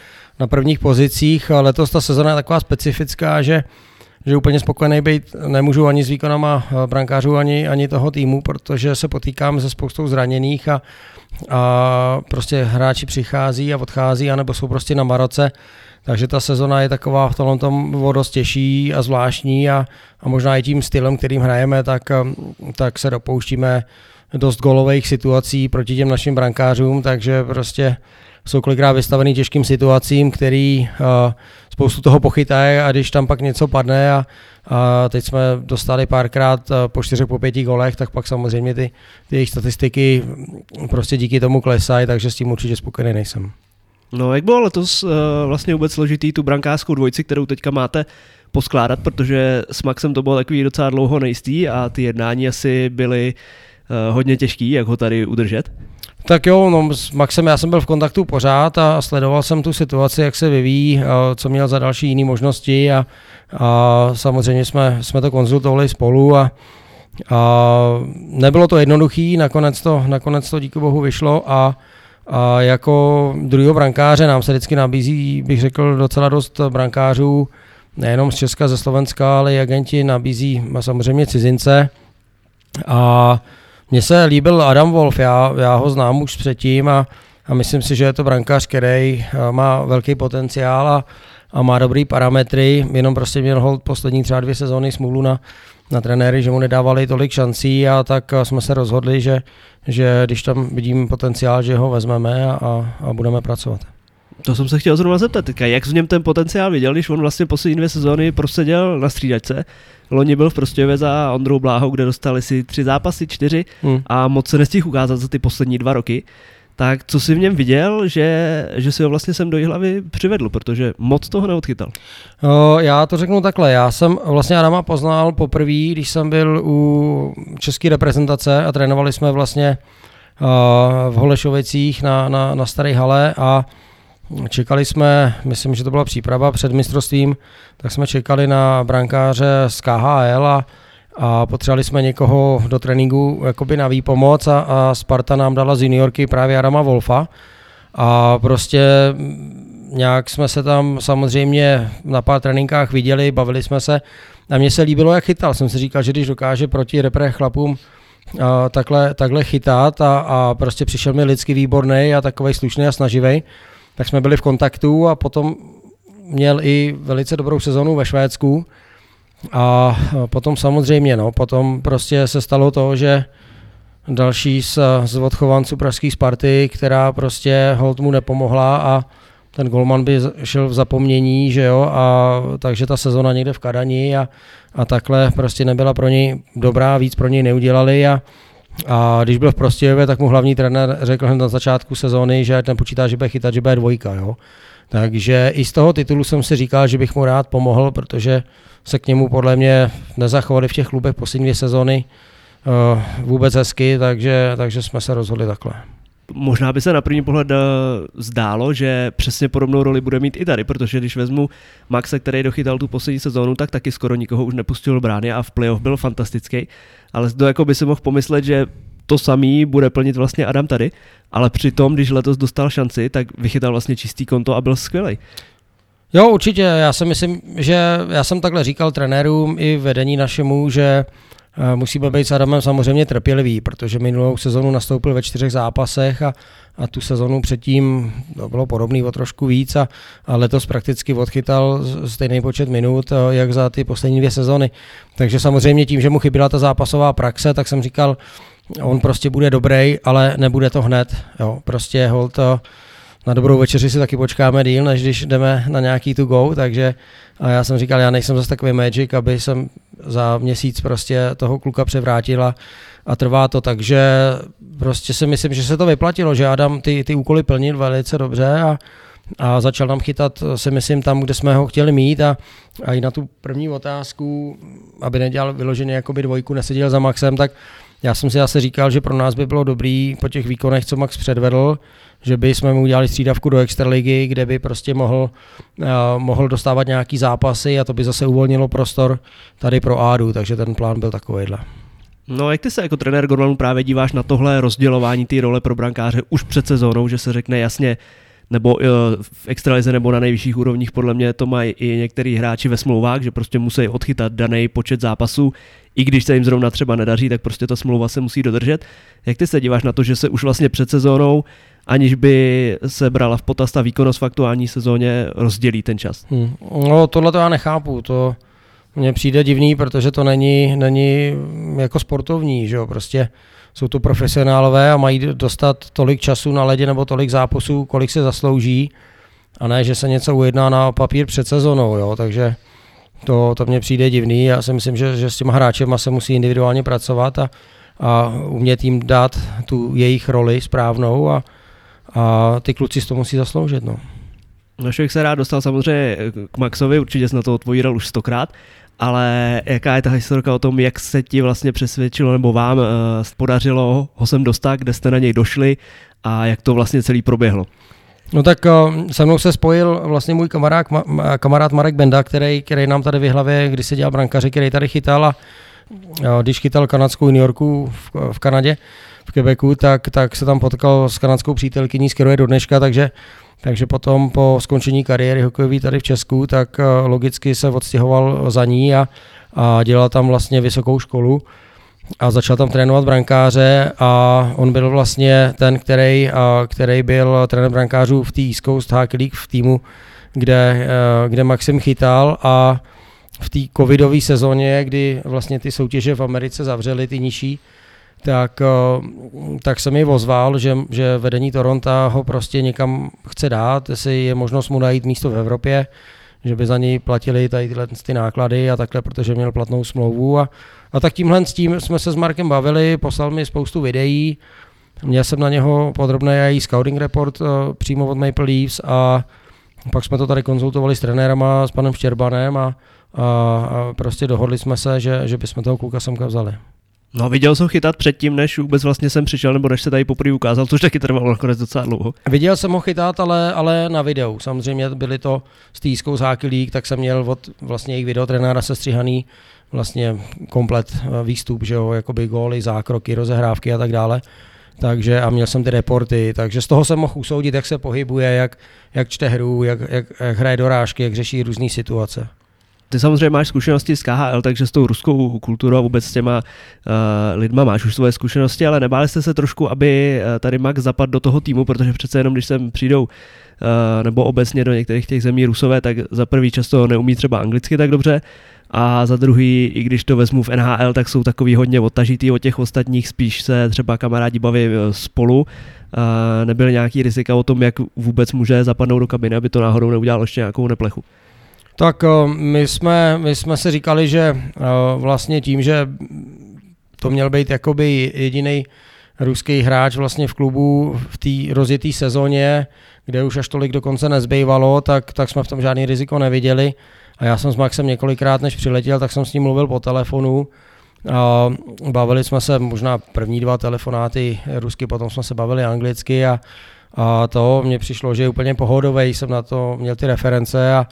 na prvních pozicích. Letos ta sezona je taková specifická, že že úplně spokojený být nemůžu ani s výkonama eh, brankářů, ani, ani toho týmu, protože se potýkám se spoustou zraněných a, a prostě hráči přichází a odchází, anebo jsou prostě na Maroce, takže ta sezona je taková v tomhle tom dost těžší a zvláštní a, a možná i tím stylem, kterým hrajeme, tak, eh, tak se dopouštíme dost golových situací proti těm našim brankářům, takže prostě jsou kolikrát vystavený těžkým situacím, který uh, spoustu toho pochytají a když tam pak něco padne a, a teď jsme dostali párkrát uh, po čtyřech, po pěti golech, tak pak samozřejmě ty, ty jejich statistiky prostě díky tomu klesají, takže s tím určitě spokojený nejsem. No jak bylo letos uh, vlastně vůbec složitý tu brankářskou dvojici, kterou teďka máte poskládat, protože s Maxem to bylo takový docela dlouho nejistý a ty jednání asi byly uh, hodně těžký, jak ho tady udržet. Tak jo, no, s Maxem já jsem byl v kontaktu pořád a sledoval jsem tu situaci, jak se vyvíjí, co měl za další jiné možnosti a, a samozřejmě jsme, jsme to konzultovali spolu a, a nebylo to jednoduchý, nakonec to, nakonec to díky bohu vyšlo a, a jako druhého brankáře nám se vždycky nabízí, bych řekl, docela dost brankářů, nejenom z Česka, ze Slovenska, ale i agenti nabízí samozřejmě cizince a mně se líbil Adam Wolf, já, já ho znám už předtím a, a myslím si, že je to brankář, který eh, má velký potenciál a, a má dobrý parametry, jenom prostě měl hold poslední třeba dvě sezóny smůlu na, na trenéry, že mu nedávali tolik šancí a tak jsme se rozhodli, že, že když tam vidím potenciál, že ho vezmeme a, a budeme pracovat. To jsem se chtěl zrovna zeptat, jak v něm ten potenciál viděl, když on vlastně poslední dvě sezóny proseděl na střídačce. Loni byl v Prostějově za Ondrou Bláhou, kde dostali si tři zápasy, čtyři hmm. a moc se nestihl ukázat za ty poslední dva roky. Tak co si v něm viděl, že, že si ho vlastně sem do hlavy přivedl, protože moc toho neodchytal? O, já to řeknu takhle, já jsem vlastně Adama poznal poprvé, když jsem byl u české reprezentace a trénovali jsme vlastně uh, v Holešovicích na, na, na Staré hale a Čekali jsme, myslím, že to byla příprava před mistrovstvím, tak jsme čekali na brankáře z KHL a, a potřebovali jsme někoho do tréninku jakoby na výpomoc a, a Sparta nám dala z juniorky právě Arama Wolfa a prostě nějak jsme se tam samozřejmě na pár tréninkách viděli, bavili jsme se a mně se líbilo, jak chytal. Jsem si říkal, že když dokáže proti repre chlapům a takhle, takhle chytat a, a prostě přišel mi lidsky výborný a takový slušný a snaživý, tak jsme byli v kontaktu a potom měl i velice dobrou sezonu ve Švédsku. A potom samozřejmě, no, potom prostě se stalo to, že další z, z odchovanců pražské Sparty, která prostě hold mu nepomohla a ten golman by šel v zapomnění, že jo, a takže ta sezona někde v Kadani a, a takhle prostě nebyla pro něj dobrá, víc pro něj neudělali a, a když byl v Prostějově, tak mu hlavní trenér řekl hned na začátku sezóny, že ten počítá, že bude chytat, že bude dvojka. Jo? Takže i z toho titulu jsem si říkal, že bych mu rád pomohl, protože se k němu podle mě nezachovali v těch klubech poslední dvě sezóny uh, vůbec hezky, takže, takže jsme se rozhodli takhle. Možná by se na první pohled uh, zdálo, že přesně podobnou roli bude mít i tady, protože když vezmu Maxe, který dochytal tu poslední sezónu, tak taky skoro nikoho už nepustil do brány a v playoff byl fantastický. Ale to jako by si mohl pomyslet, že to samý bude plnit vlastně Adam tady, ale přitom, když letos dostal šanci, tak vychytal vlastně čistý konto a byl skvělý. Jo, určitě. Já si myslím, že já jsem takhle říkal trenérům i vedení našemu, že Eh, musíme být s Adamem samozřejmě trpělivý, protože minulou sezonu nastoupil ve čtyřech zápasech a, a tu sezonu předtím to bylo podobný o trošku víc a, a letos prakticky odchytal stejný počet minut, eh, jak za ty poslední dvě sezony. Takže samozřejmě tím, že mu chyběla ta zápasová praxe, tak jsem říkal, on prostě bude dobrý, ale nebude to hned. Jo. Prostě hold to, na dobrou večeři si taky počkáme díl, než když jdeme na nějaký to go, takže a já jsem říkal, já nejsem zase takový magic, aby jsem za měsíc prostě toho kluka převrátila a trvá to, takže prostě si myslím, že se to vyplatilo, že Adam ty, ty úkoly plnil velice dobře a, a začal nám chytat, si myslím, tam, kde jsme ho chtěli mít a, a i na tu první otázku, aby nedělal vyloženě jakoby dvojku, neseděl za Maxem, tak já jsem si zase říkal, že pro nás by bylo dobrý po těch výkonech, co Max předvedl, že by jsme mu udělali střídavku do extraligy, kde by prostě mohl, uh, mohl dostávat nějaký zápasy a to by zase uvolnilo prostor tady pro Ádu, takže ten plán byl takovýhle. No jak ty se jako trenér Gorlanu právě díváš na tohle rozdělování té role pro brankáře už před sezónou, že se řekne jasně, nebo uh, v extralize nebo na nejvyšších úrovních podle mě to mají i některý hráči ve smlouvách, že prostě musí odchytat daný počet zápasů, i když se jim zrovna třeba nedaří, tak prostě ta smlouva se musí dodržet. Jak ty se díváš na to, že se už vlastně před sezónou aniž by se brala v potaz ta výkonnost v aktuální sezóně, rozdělí ten čas. Hmm. No tohle to já nechápu, to mně přijde divný, protože to není, není jako sportovní, že jo, prostě jsou to profesionálové a mají dostat tolik času na ledě nebo tolik zápasů, kolik se zaslouží a ne, že se něco ujedná na papír před sezónou, jo, takže to, to mně přijde divný. Já si myslím, že, že s těma hráčema se musí individuálně pracovat a, a umět jim dát tu jejich roli správnou a, a ty kluci si to musí zasloužit. No. No, člověk se rád dostal samozřejmě k Maxovi, určitě jsi na to odpovídal už stokrát, ale jaká je ta historka o tom, jak se ti vlastně přesvědčilo nebo vám uh, podařilo ho sem dostat, kde jste na něj došli a jak to vlastně celý proběhlo? No tak uh, se mnou se spojil vlastně můj kamarád, ma, kamarád Marek Benda, který, který nám tady v hlavě, když se dělal brankaři, který tady chytal a uh, když chytal kanadskou New Yorku v, v Kanadě, v Quebecu, tak, tak se tam potkal s kanadskou přítelkyní, s kterou je do dneška, takže, takže potom po skončení kariéry hokejové tady v Česku, tak eh, logicky se odstěhoval za ní a, a dělal tam vlastně vysokou školu a začal tam trénovat brankáře a on byl vlastně ten, který, a, který byl trenér brankářů v té East Coast Hockey League v týmu, kde, eh, kde Maxim chytal a v té covidové sezóně, kdy vlastně ty soutěže v Americe zavřely, ty nižší, tak, eh, tak jsem mi ozval, že, že vedení Toronto ho prostě někam chce dát, jestli je možnost mu najít místo v Evropě, že by za něj platili tady tyhle ty náklady a takhle, protože měl platnou smlouvu. A, a tak tímhle s tím jsme se s Markem bavili, poslal mi spoustu videí, měl jsem na něho podrobný i scouting report uh, přímo od Maple Leafs a pak jsme to tady konzultovali s trenérama, s panem Štěrbanem a, a, a prostě dohodli jsme se, že, že bychom toho kluka semka vzali. No viděl jsem chytat předtím, než vůbec vlastně jsem přišel, nebo než se tady poprvé ukázal, což taky trvalo nakonec docela dlouho. Viděl jsem ho chytat, ale, ale na videu. Samozřejmě byly to s týskou z Hockey League, tak jsem měl od vlastně jejich videotrenára sestříhaný vlastně komplet eh, výstup, že jo, jakoby góly, zákroky, rozehrávky a tak dále. Takže a měl jsem ty reporty, takže z toho jsem mohl usoudit, jak se pohybuje, jak, jak čte hru, jak, jak, jak hraje dorážky, jak řeší různé situace. Ty samozřejmě máš zkušenosti s KHL, takže s tou ruskou kulturou a vůbec s těma uh, lidma máš už svoje zkušenosti, ale nebáli jste se trošku, aby uh, tady Max zapadl do toho týmu, protože přece jenom, když sem přijdou uh, nebo obecně do některých těch zemí rusové, tak za prvý často neumí třeba anglicky tak dobře, a za druhý, i když to vezmu v NHL, tak jsou takový hodně odtažitý od těch ostatních, spíš se třeba kamarádi baví spolu. Nebyl nějaký rizika o tom, jak vůbec může zapadnout do kabiny, aby to náhodou neudělalo ještě nějakou neplechu. Tak eh, my jsme, my jsme si říkali, že eh, vlastně tím, že to měl být jakoby jediný ruský hráč vlastně v klubu v té rozjeté sezóně, kde už až tolik dokonce nezbývalo, tak, tak jsme v tom žádný riziko neviděli. A já jsem s Maxem několikrát, než přiletěl, tak jsem s ním mluvil po telefonu. A bavili jsme se možná první dva telefonáty rusky, potom jsme se bavili anglicky a, a to mně přišlo, že je úplně pohodový, jsem na to měl ty reference a,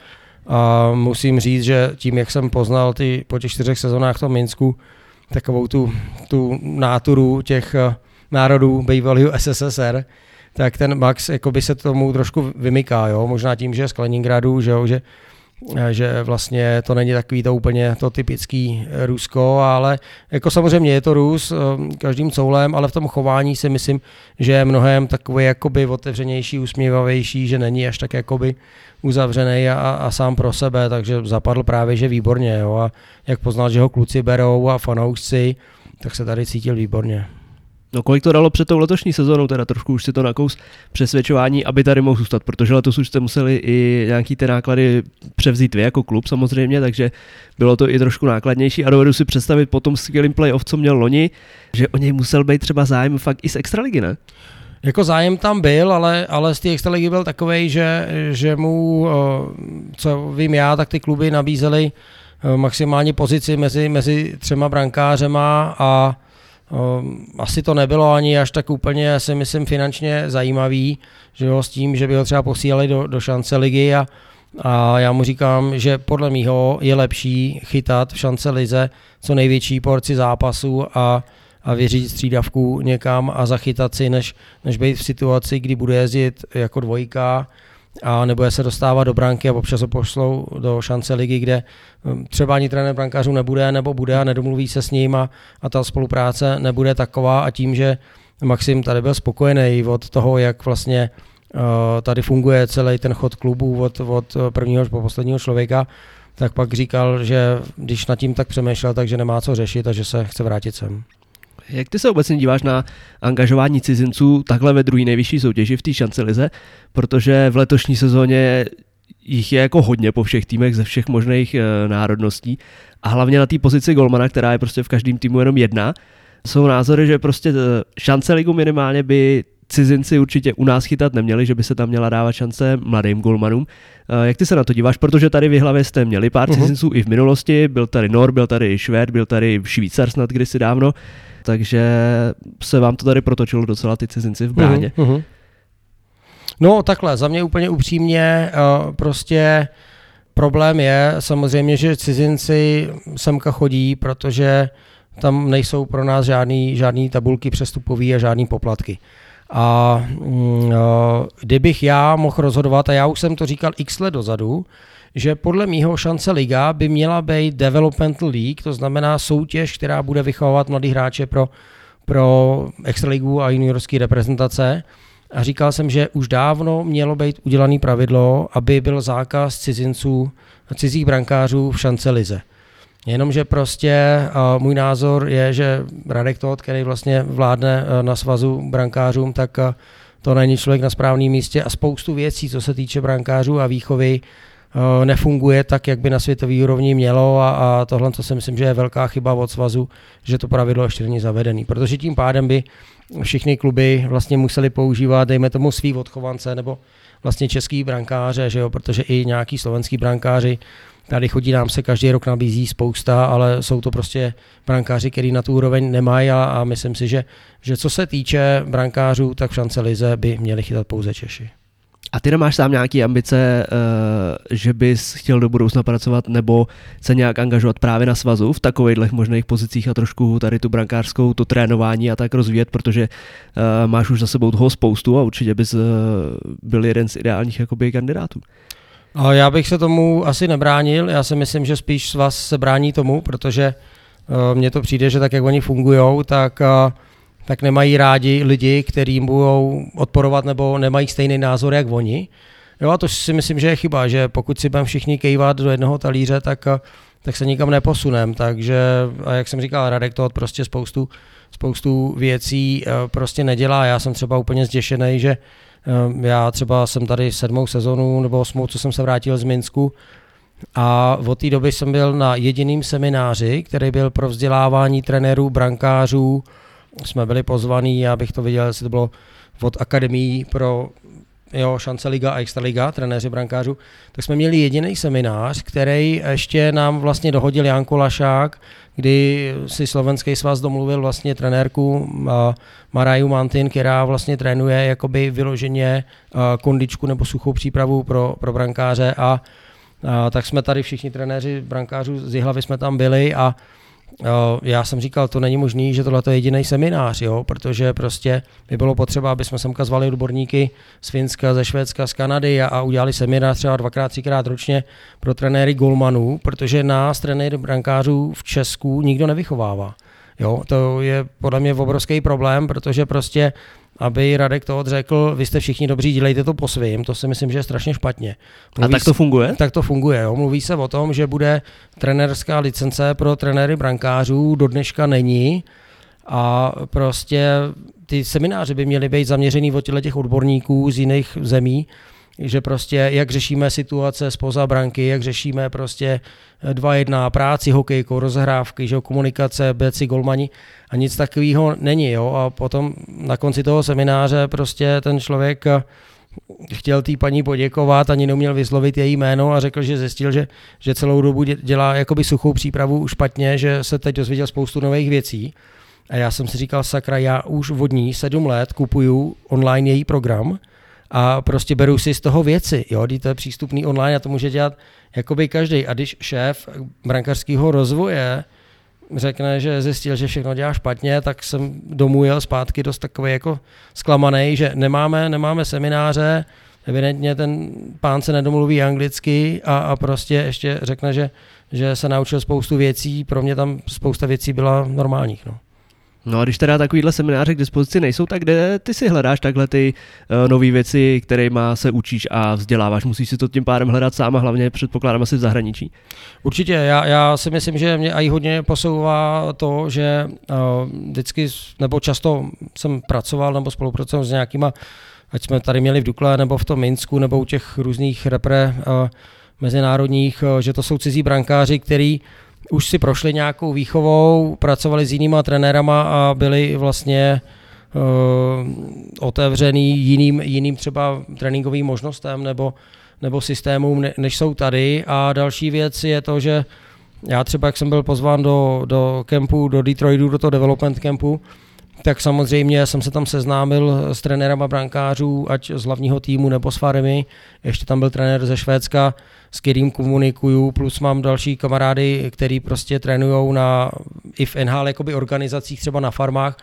a musím říct, že tím, jak jsem poznal ty, po těch čtyřech sezónách v tom Minsku, takovou tu, tu náturu těch eh, národů bývalého SSSR, tak ten Max jakoby se tomu trošku vymyká, jo? možná tím, že je z Kaliningradu, že, jo? že že vlastně to není takový to úplně to typický eh, Rusko, ale jako samozřejmě je to Rus eh, každým coulem, ale v tom chování si myslím, že je mnohem takový jakoby otevřenější, usměvavější, že není až tak jakoby uzavřený a, a sám pro sebe, takže zapadl právě, že výborně. Jo? A jak poznal, že ho kluci berou a fanoušci, tak se tady cítil výborně. No kolik to dalo před tou letošní sezónou, teda trošku už si to nakous přesvědčování, aby tady mohl zůstat, protože letos už jste museli i nějaký ty náklady převzít vy jako klub samozřejmě, takže bylo to i trošku nákladnější a dovedu si představit po tom skvělým playoff, co měl loni, že o něj musel být třeba zájem fakt i z extraligy, ne? Jako zájem tam byl, ale, ale z té extraligy byl takový, že, že mu, eh, co vím já, tak ty kluby nabízely eh, maximální pozici mezi, mezi třema brankářema a asi to nebylo ani až tak úplně, si myslím, finančně zajímavý, že jo, s tím, že by ho třeba posílali do, do šance ligy a, a já mu říkám, že podle mýho je lepší chytat v šance lize co největší porci zápasů a, a vyřídit střídavku někam a zachytat si, než, než být v situaci, kdy bude jezdit jako dvojka a nebude se dostávat do branky a občas ho pošlou do šance ligy, kde hm, třeba ani trenér brankářů nebude nebo bude a nedomluví se s ním a, a ta spolupráce nebude taková a tím, že Maxim tady byl spokojený od toho, jak vlastně uh, tady funguje celý ten chod klubu od, od prvního po posledního člověka, tak pak říkal, že když nad tím tak přemýšlel, takže nemá co řešit a že se chce vrátit sem. Jak ty se obecně díváš na angažování cizinců takhle ve druhé nejvyšší soutěži v té šance lize, protože v letošní sezóně jich je jako hodně po všech týmech ze všech možných e, národností. A hlavně na té pozici golmana, která je prostě v každém týmu jenom jedna, jsou názory, že prostě eh, šance ligu minimálně by cizinci určitě u nás chytat neměli, že by se tam měla dávat šance mladým golmanům. Eh, jak ty se na to díváš? Protože tady v hlavě jste měli pár uh-huh. cizinců i v minulosti, byl tady Nor, byl tady Švéd, byl tady Švýcar snad kdysi dávno takže se vám to tady protočilo docela ty cizinci v bráně. Uh-huh, No takhle, za mě úplně upřímně, uh, prostě problém je samozřejmě, že cizinci semka chodí, protože tam nejsou pro nás žádný, žádný tabulky přestupový a žádný poplatky. A uh, kdybych já mohl rozhodovat, a já už jsem to říkal x let dozadu, že podle mýho šance liga by měla být developmental league, to znamená soutěž, která bude vychovávat mladý hráče pro, pro extraligu a juniorské reprezentace. A říkal jsem, že už dávno mělo být udělaný pravidlo, aby byl zákaz cizinců, cizích brankářů v šance lize. Jenomže prostě uh, můj názor je, že Radek Todt, který vlastně vládne uh, na svazu brankářům, tak uh, to není člověk na správném místě a spoustu věcí, co se týče brankářů a výchovy, Eh, nefunguje tak, jak by na světové úrovni mělo a, a tohle, co si myslím, že je velká chyba od svazu, že to pravidlo ještě není zavedený, protože tím pádem by všechny kluby vlastně museli používat, dejme tomu svý odchovance nebo vlastně český brankáře, že jo, protože i nějaký slovenský brankáři Tady chodí nám se každý rok nabízí spousta, ale jsou to prostě brankáři, který na tu úroveň nemají a, a myslím si, že, že co se týče brankářů, tak v šance Lize by měli chytat pouze Češi. A ty nemáš sám nějaké ambice, uh, že bys chtěl do budoucna pracovat nebo se nějak angažovat právě na svazu v takových možných pozicích a trošku tady tu brankářskou, to trénování a tak rozvíjet, protože uh, máš už za sebou toho spoustu a určitě bys uh, byl jeden z ideálních jakoby kandidátů. Já bych se tomu asi nebránil, já si myslím, že spíš svaz se brání tomu, protože uh, mně to přijde, že tak, jak oni fungují, tak uh, tak nemají rádi lidi, kteří budou odporovat nebo nemají stejný názor, jak oni. Jo, a to si myslím, že je chyba, že pokud si budeme všichni kejvat do jednoho talíře, tak, tak se nikam neposunem. Takže, a jak jsem říkal, Radek to prostě spoustu, spoustu věcí eh, prostě nedělá. Já jsem třeba úplně zděšený, že eh, já třeba jsem tady sedmou sezonu nebo osmou, co jsem se vrátil z Minsku, a od té doby jsem byl na jediným semináři, který byl pro vzdělávání trenérů, brankářů, jsme byli pozvaní, já bych to viděl, jestli to bylo od akademií pro jo, šance Liga a Extraliga, trenéři brankářů, tak jsme měli jediný seminář, který ještě nám vlastně dohodil Janko Lašák, kdy si slovenský svaz domluvil vlastně trenérku Maraju Mantin, která vlastně trénuje jakoby vyloženě kondičku nebo suchou přípravu pro, pro brankáře. A, a tak jsme tady všichni trenéři brankářů z Jihlavy jsme tam byli a já jsem říkal, to není možný, že tohle je jediný seminář, jo, protože prostě by bylo potřeba, aby jsme semka zvali odborníky z Finska, ze Švédska, z Kanady a, a udělali seminář třeba dvakrát, třikrát ročně pro trenéry golmanů, protože nás, trenéry brankářů v Česku, nikdo nevychovává. Jo, to je podle mě obrovský problém, protože prostě aby Radek to odřekl, vy jste všichni dobří, dělejte to po svým, to si myslím, že je strašně špatně. Mluví a tak to funguje? Tak to funguje, jo. Mluví se o tom, že bude trenerská licence pro trenéry brankářů, do dneška není, a prostě ty semináře by měly být zaměřený od těch odborníků z jiných zemí, že prostě jak řešíme situace spoza branky, jak řešíme prostě dva jedna práci, hokejkou, rozhrávky, že komunikace, beci, golmani a nic takového není. Jo? A potom na konci toho semináře prostě ten člověk chtěl té paní poděkovat, ani neuměl vyslovit její jméno a řekl, že zjistil, že, že celou dobu dělá jakoby suchou přípravu špatně, že se teď dozvěděl spoustu nových věcí. A já jsem si říkal, sakra, já už vodní sedm let kupuju online její program a prostě beru si z toho věci. Jo, to je přístupný online a to může dělat jakoby každý. A když šéf brankářského rozvoje řekne, že zjistil, že všechno dělá špatně, tak jsem domů jel zpátky dost takový jako zklamaný, že nemáme, nemáme semináře, evidentně ten pán se nedomluví anglicky a, a prostě ještě řekne, že, že se naučil spoustu věcí, pro mě tam spousta věcí byla normálních. No. No a když teda takovýhle semináře k dispozici nejsou, tak kde ty si hledáš takhle ty uh, nové věci, kterými se učíš a vzděláváš? Musíš si to tím pádem hledat sám a hlavně předpokládám asi v zahraničí. Určitě, já, já si myslím, že mě i hodně posouvá to, že uh, vždycky nebo často jsem pracoval nebo spolupracoval s nějakýma, ať jsme tady měli v Dukle nebo v tom Minsku nebo u těch různých repre uh, mezinárodních, uh, že to jsou cizí brankáři, který už si prošli nějakou výchovou, pracovali s jinýma trenérama a byli vlastně uh, otevřený jiným, jiným třeba tréninkovým možnostem nebo, nebo systémům, než jsou tady. A další věc je to, že já třeba, jak jsem byl pozván do, do kempu, do Detroitu, do toho development kempu, tak samozřejmě jsem se tam seznámil s trenérama brankářů, ať z hlavního týmu nebo s farmy. Ještě tam byl trenér ze Švédska, s kterým komunikuju, plus mám další kamarády, který prostě trénují na, i v NHL jakoby organizacích, třeba na farmách,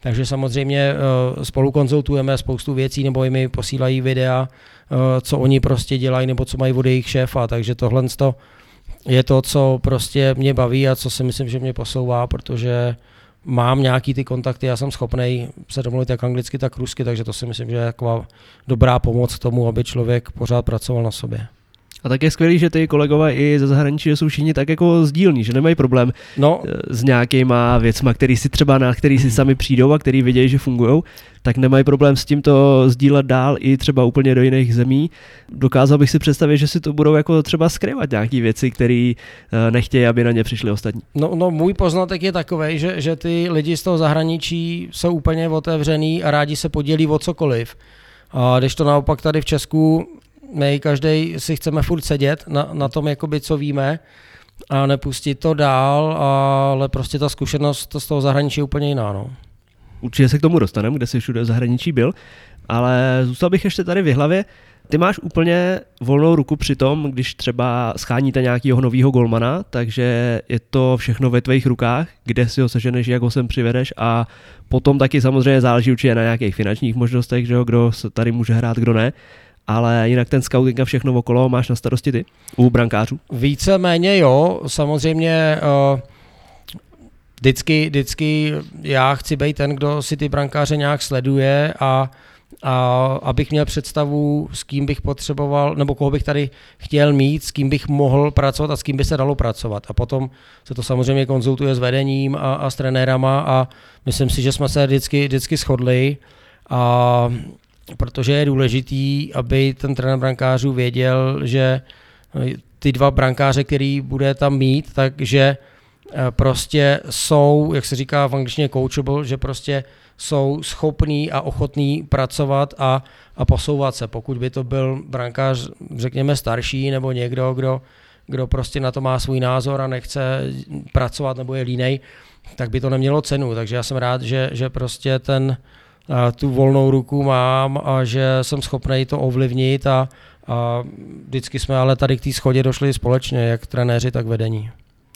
takže samozřejmě uh, spolu konzultujeme spoustu věcí, nebo mi posílají videa, uh, co oni prostě dělají, nebo co mají od jejich šéfa, takže tohle je to, co prostě mě baví a co si myslím, že mě posouvá, protože mám nějaký ty kontakty, já jsem schopný se domluvit jak anglicky, tak rusky, takže to si myslím, že je taková dobrá pomoc tomu, aby člověk pořád pracoval na sobě. A tak je skvělý, že ty kolegové i ze zahraničí jsou všichni tak jako sdílní, že nemají problém no. Eh, s nějakýma věcma, který si třeba na který si sami přijdou a který vidějí, že fungují, tak nemají problém s tímto sdílet dál i třeba úplně do jiných zemí. Dokázal bych si představit, že si to budou jako třeba skrývat nějaké věci, které eh, nechtějí, aby na ně přišli ostatní. No, no můj poznatek je takový, že, že ty lidi z toho zahraničí jsou úplně otevřený a rádi se podělí o cokoliv. A když to naopak tady v Česku my každý si chceme furt sedět na, na tom, jakoby, co víme a nepustit to dál, ale prostě ta zkušenost z toho zahraničí je úplně jiná. No. Určitě se k tomu dostaneme, kde jsi všude v zahraničí byl, ale zůstal bych ještě tady v hlavě. Ty máš úplně volnou ruku při tom, když třeba scháníte nějakého nového golmana, takže je to všechno ve tvých rukách, kde si ho seženeš, jak ho sem přivedeš a potom taky samozřejmě záleží určitě na nějakých finančních možnostech, že jo, kdo se tady může hrát, kdo ne ale jinak ten scouting a všechno okolo máš na starosti ty u brankářů? Víceméně jo, samozřejmě uh, vždycky, vždycky já chci být ten, kdo si ty brankáře nějak sleduje a a abych měl představu, s kým bych potřeboval, nebo koho bych tady chtěl mít, s kým bych mohl pracovat a s kým by se dalo pracovat. A potom se to samozřejmě konzultuje s vedením a, a s trenérama a myslím si, že jsme se vždycky, vždycky shodli. A protože je důležitý, aby ten trenér brankářů věděl, že eh, ty dva brankáře, který bude tam mít, takže eh, prostě jsou, jak se říká v angličtině coachable, že prostě jsou schopní a ochotní pracovat a, a posouvat se. Pokud by to byl brankář, řekněme, starší nebo někdo, kdo, kdo prostě na to má svůj názor a nechce pracovat nebo je línej, tak by to nemělo cenu. Takže já jsem rád, že, že prostě ten, tu volnou ruku mám a že jsem schopný to ovlivnit a, a vždycky jsme ale tady k té schodě došli společně, jak trenéři, tak vedení.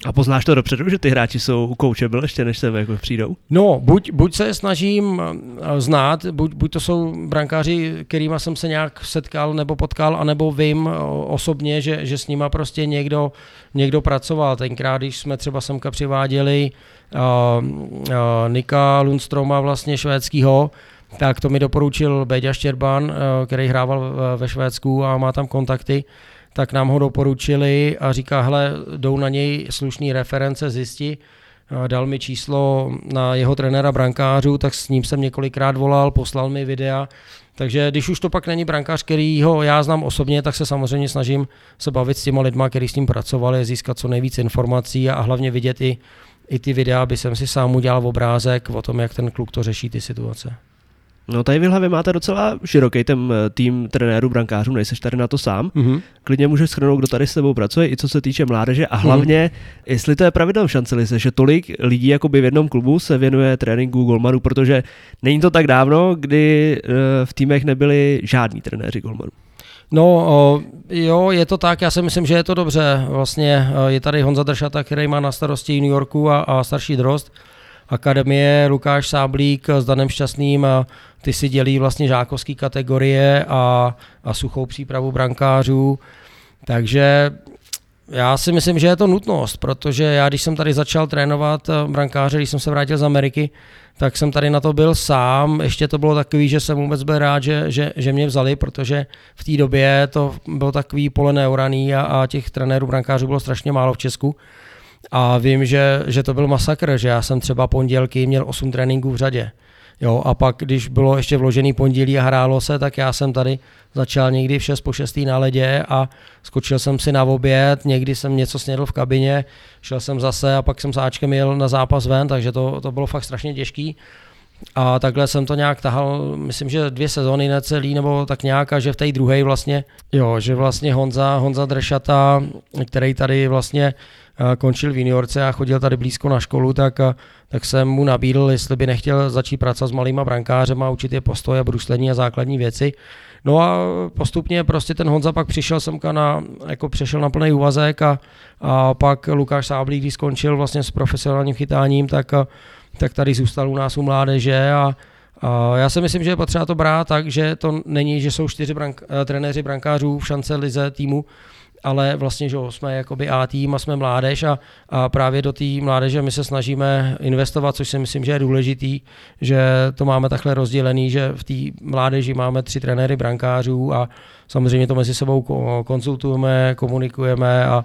A poznáš to dopředu, že ty hráči jsou coachable ještě než sem jako přijdou? No, buď, buď se snažím eh, znát, buď, buď to jsou brankáři, kterými jsem se nějak setkal nebo potkal, anebo vím eh, osobně, že, že s nima prostě někdo, někdo pracoval. Tenkrát, když jsme třeba semka přiváděli uh, uh, Nika Lundstroma vlastně švédského, tak to mi doporučil Beďa Štěrban, uh, který hrával ve Švédsku a má tam kontakty tak nám ho doporučili a říká, hele, jdou na něj slušný reference, zjistí, dal mi číslo na jeho trenéra brankářů, tak s ním jsem několikrát volal, poslal mi videa, takže když už to pak není brankář, který ho já znám osobně, tak se samozřejmě snažím se bavit s těma lidma, kteří s ním pracovali, získat co nejvíc informací a hlavně vidět i, i ty videa, aby jsem si sám udělal obrázek o tom, jak ten kluk to řeší ty situace. No tady v hlavě máte docela široký ten eh, tým trenérů, brankářů, nejseš tady na to sám. Mm-hmm. Klidně můžeš schrnout, kdo tady s tebou pracuje, i co se týče mládeže a hlavně, mm-hmm. jestli to je pravidel v šancelize, že tolik lidí jakoby v jednom klubu se věnuje tréninku golmanů, protože není to tak dávno, kdy eh, v týmech nebyli žádní trenéři golmanů. No jo, je to tak, já si myslím, že je to dobře. Vlastně eh, je tady Honza Dršata, který má na starosti New Yorku a, a starší drost akademie, Lukáš Sáblík s Danem Šťastným, ty si dělí vlastně žákovské kategorie a, a suchou přípravu brankářů. Takže já si myslím, že je to nutnost, protože já, když jsem tady začal trénovat eh, brankáře, když jsem se vrátil z Ameriky, tak jsem tady na to byl sám. Ještě to bylo takový, že jsem vůbec byl rád, že, že, že mě vzali, protože v té době to bylo takový pole neuraný a, a těch trenérů brankářů bylo strašně málo v Česku. A vím, že, že to byl masakr, že já jsem třeba pondělky měl 8 tréninků v řadě. Jo, a pak, když bylo ještě vložený pondělí a hrálo se, tak já jsem tady začal někdy v 6 po 6 na ledě a skočil jsem si na oběd, někdy jsem něco snědl v kabině, šel jsem zase a pak jsem s Ačkem jel na zápas ven, takže to, to bylo fakt strašně těžký. A takhle jsem to nějak tahal, myslím, že dvě sezóny necelý, nebo tak nějak, a že v té druhé vlastně, jo, že vlastně Honza, Honza Drešata, který tady vlastně končil v juniorce a chodil tady blízko na školu, tak, tak jsem mu nabídl, jestli by nechtěl začít pracovat s malýma brankářema, učit je postoj a bruslení a základní věci. No a postupně prostě ten Honza pak přišel semka na, jako přešel na plný úvazek a, a pak Lukáš Sáblík, když skončil vlastně s profesionálním chytáním, tak, tak tady zůstal u nás u mládeže a, a já si myslím, že je potřeba to brát tak, že to není, že jsou čtyři brank, trenéři brankářů v šance lize týmu, ale vlastně, že jsme jakoby A tým a jsme mládež a, a právě do té mládeže my se snažíme investovat, což si myslím, že je důležitý, že to máme takhle rozdělený, že v té mládeži máme tři trenéry brankářů a samozřejmě to mezi sebou konzultujeme, komunikujeme a,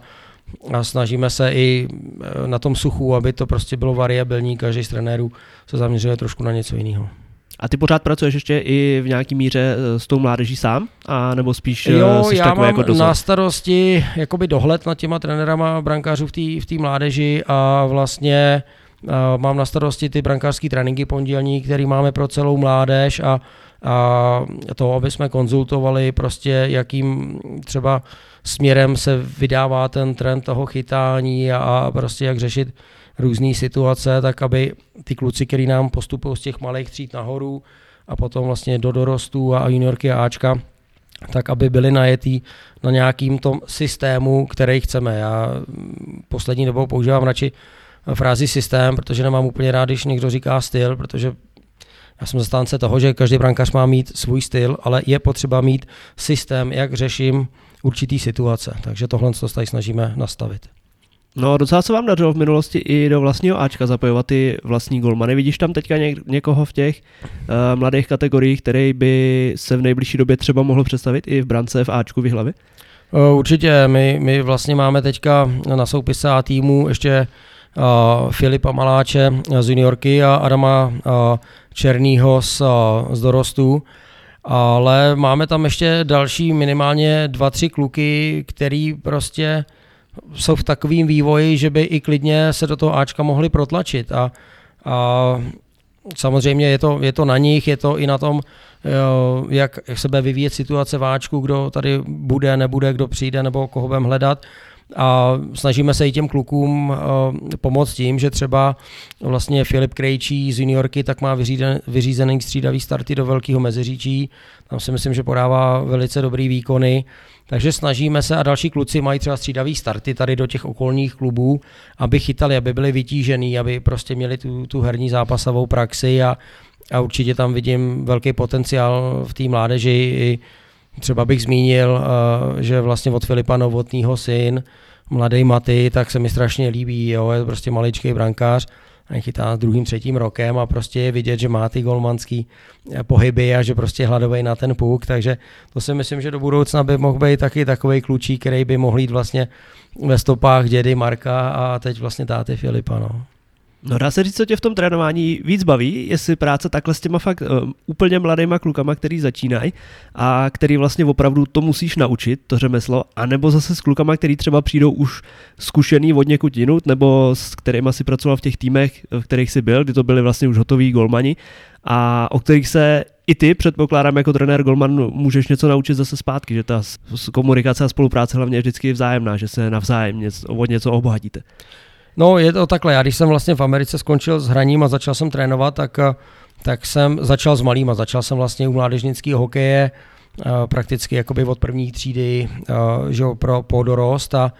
a snažíme se i e, na tom suchu, aby to prostě bylo variabilní, každý z trenérů se zaměřuje trošku na něco jiného. A ty pořád pracuješ ještě i v nějaký míře eh, s tou mládeží sám? A nebo spíš eh, jo, já mám jako na starosti jakoby dohled nad těma trenérama brankářů v té v mládeži a vlastně a mám na starosti ty brankářské tréninky pondělní, které máme pro celou mládež a, a to, aby jsme konzultovali prostě, jakým třeba směrem se vydává ten trend toho chytání a, a prostě jak řešit různé situace, tak aby ty kluci, který nám postupují z těch malých tříd nahoru a potom vlastně do dorostů a juniorky a Ačka, tak aby byli najetý na nějakým tom systému, který chceme. Já poslední dobou používám radši frázi systém, protože nemám úplně rád, když někdo říká styl, protože já jsem zastánce toho, že každý brankář má mít svůj styl, ale je potřeba mít systém, jak řeším určitý situace. Takže tohle to tady snažíme nastavit. No docela se vám dařilo v minulosti i do vlastního Ačka zapojovat ty vlastní golmany. Vidíš tam teďka něk- někoho v těch uh, mladých kategoriích, který by se v nejbližší době třeba mohl představit i v brance v Ačku v hlavě? Uh, určitě, my, my vlastně máme teďka na soupise A týmu ještě uh, Filipa Maláče z juniorky a Adama uh, Černýho z, uh, z dorostů. Ale máme tam ještě další minimálně dva, tři kluky, který prostě jsou v takovém vývoji, že by i klidně se do toho Ačka mohli protlačit. A, a samozřejmě je to, je to na nich, je to i na tom, jak, jak se bude vyvíjet situace v Ačku, kdo tady bude, nebude, kdo přijde nebo koho budeme hledat a snažíme se i těm klukům uh, pomoct tím, že třeba vlastně Filip Krejčí z juniorky tak má vyřízen, vyřízený střídavý starty do Velkého Meziříčí. Tam si myslím, že podává velice dobrý výkony. Takže snažíme se a další kluci mají třeba střídavý starty tady do těch okolních klubů, aby chytali, aby byli vytížený, aby prostě měli tu, tu herní zápasovou praxi a, a určitě tam vidím velký potenciál v té mládeži. I třeba bych zmínil, eh, že vlastně od Filipa Novotného syn, mladý Maty, tak se mi strašně líbí, jo, je prostě maličký brankář, chytá s druhým, třetím rokem a prostě je vidět, že má ty golmanský eh, pohyby a že prostě hladový na ten puk, takže to si myslím, že do budoucna by mohl být taky takový klučí, který by mohl jít vlastně ve stopách dědy Marka a teď vlastně táty Filipa. No. No dá se říct, co tě v tom trénování víc baví, jestli práce takhle s těma fakt uh, úplně mladýma klukama, který začínají a který vlastně opravdu to musíš naučit, to řemeslo, anebo zase s klukama, který třeba přijdou už zkušený od někud jinut, nebo s kterými si pracoval v těch týmech, v kterých si byl, kdy to byli vlastně už hotoví golmani a o kterých se i ty, předpokládám, jako trenér Golman můžeš něco naučit zase zpátky, že ta komunikace a spolupráce hlavně je vždycky vzájemná, že se navzájem něco, od něco obohatíte. No je to takhle, já když jsem vlastně v Americe skončil s hraním a začal jsem trénovat, tak, tak jsem začal s malýma, začal jsem vlastně u mládežnického hokeje, prakticky jakoby od první třídy že pro podorost a,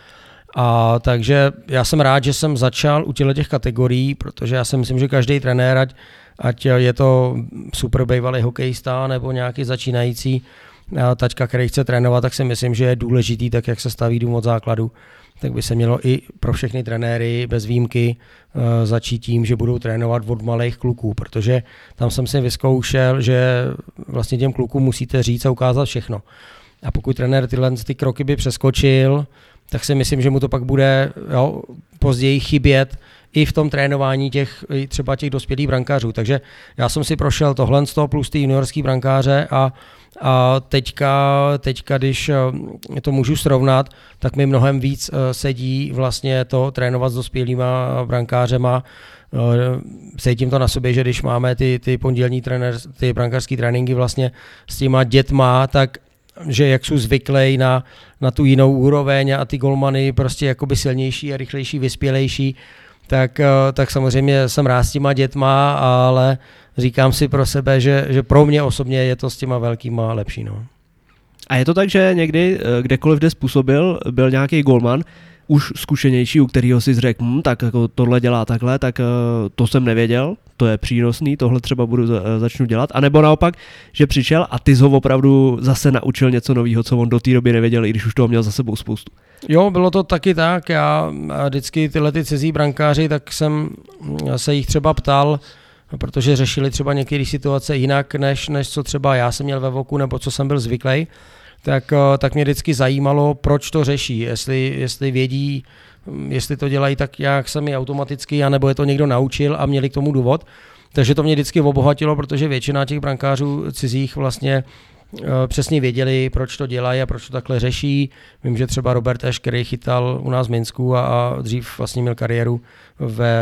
a takže já jsem rád, že jsem začal u těchto těch kategorií, protože já si myslím, že každý trenér, ať, ať je to super bývalý hokejista nebo nějaký začínající tačka, který chce trénovat, tak si myslím, že je důležitý, tak jak se staví dům od základu, tak by se mělo i pro všechny trenéry bez výjimky uh, začít tím, že budou trénovat od malých kluků, protože tam jsem si vyzkoušel, že vlastně těm klukům musíte říct a ukázat všechno. A pokud trenér tyhle ty kroky by přeskočil, tak si myslím, že mu to pak bude jo, později chybět i v tom trénování těch třeba těch dospělých brankářů. Takže já jsem si prošel tohle z toho plus ty juniorský brankáře a a teďka, teďka, když eh, to můžu srovnat, tak mi mnohem víc eh, sedí vlastně to trénovat s dospělýma brankářema. Eh, cítím to na sobě, že když máme ty, ty pondělní trenér, ty brankářské tréninky vlastně s těma dětma, tak že jak jsou zvyklí na, na tu jinou úroveň a ty golmany prostě jakoby silnější a rychlejší, vyspělejší, tak, tak samozřejmě jsem rád s těma dětma, ale říkám si pro sebe, že, že pro mě osobně je to s těma velkýma lepší. No. A je to tak, že někdy, eh, kdekoliv kde způsobil, byl nějaký golman, už zkušenější, u kterého si řekl, hm, tak jako tohle dělá takhle, tak uh, to jsem nevěděl, to je přínosný, tohle třeba budu eh, začnu dělat. A nebo naopak, že přišel a ty ho opravdu zase naučil něco nového, co on do té doby nevěděl, i když už toho měl za sebou spoustu. Jo, bylo to taky tak. Já vždycky tyhle ty cizí brankáři, tak jsem se jich třeba ptal, protože řešili třeba některé situace jinak, než, než co třeba já jsem měl ve voku nebo co jsem byl zvyklý, tak, eh, tak mě vždycky zajímalo, proč to řeší, jestli, jestli vědí, hm, jestli to dělají tak, jak sami automaticky, anebo je to někdo naučil a měli k tomu důvod. Takže to mě vždycky obohatilo, protože většina těch brankářů cizích vlastně eh, přesně věděli, proč to dělají a proč to takhle řeší. Vím, že třeba Robert Eš, který chytal u nás v Minsku a, a dřív vlastně měl kariéru ve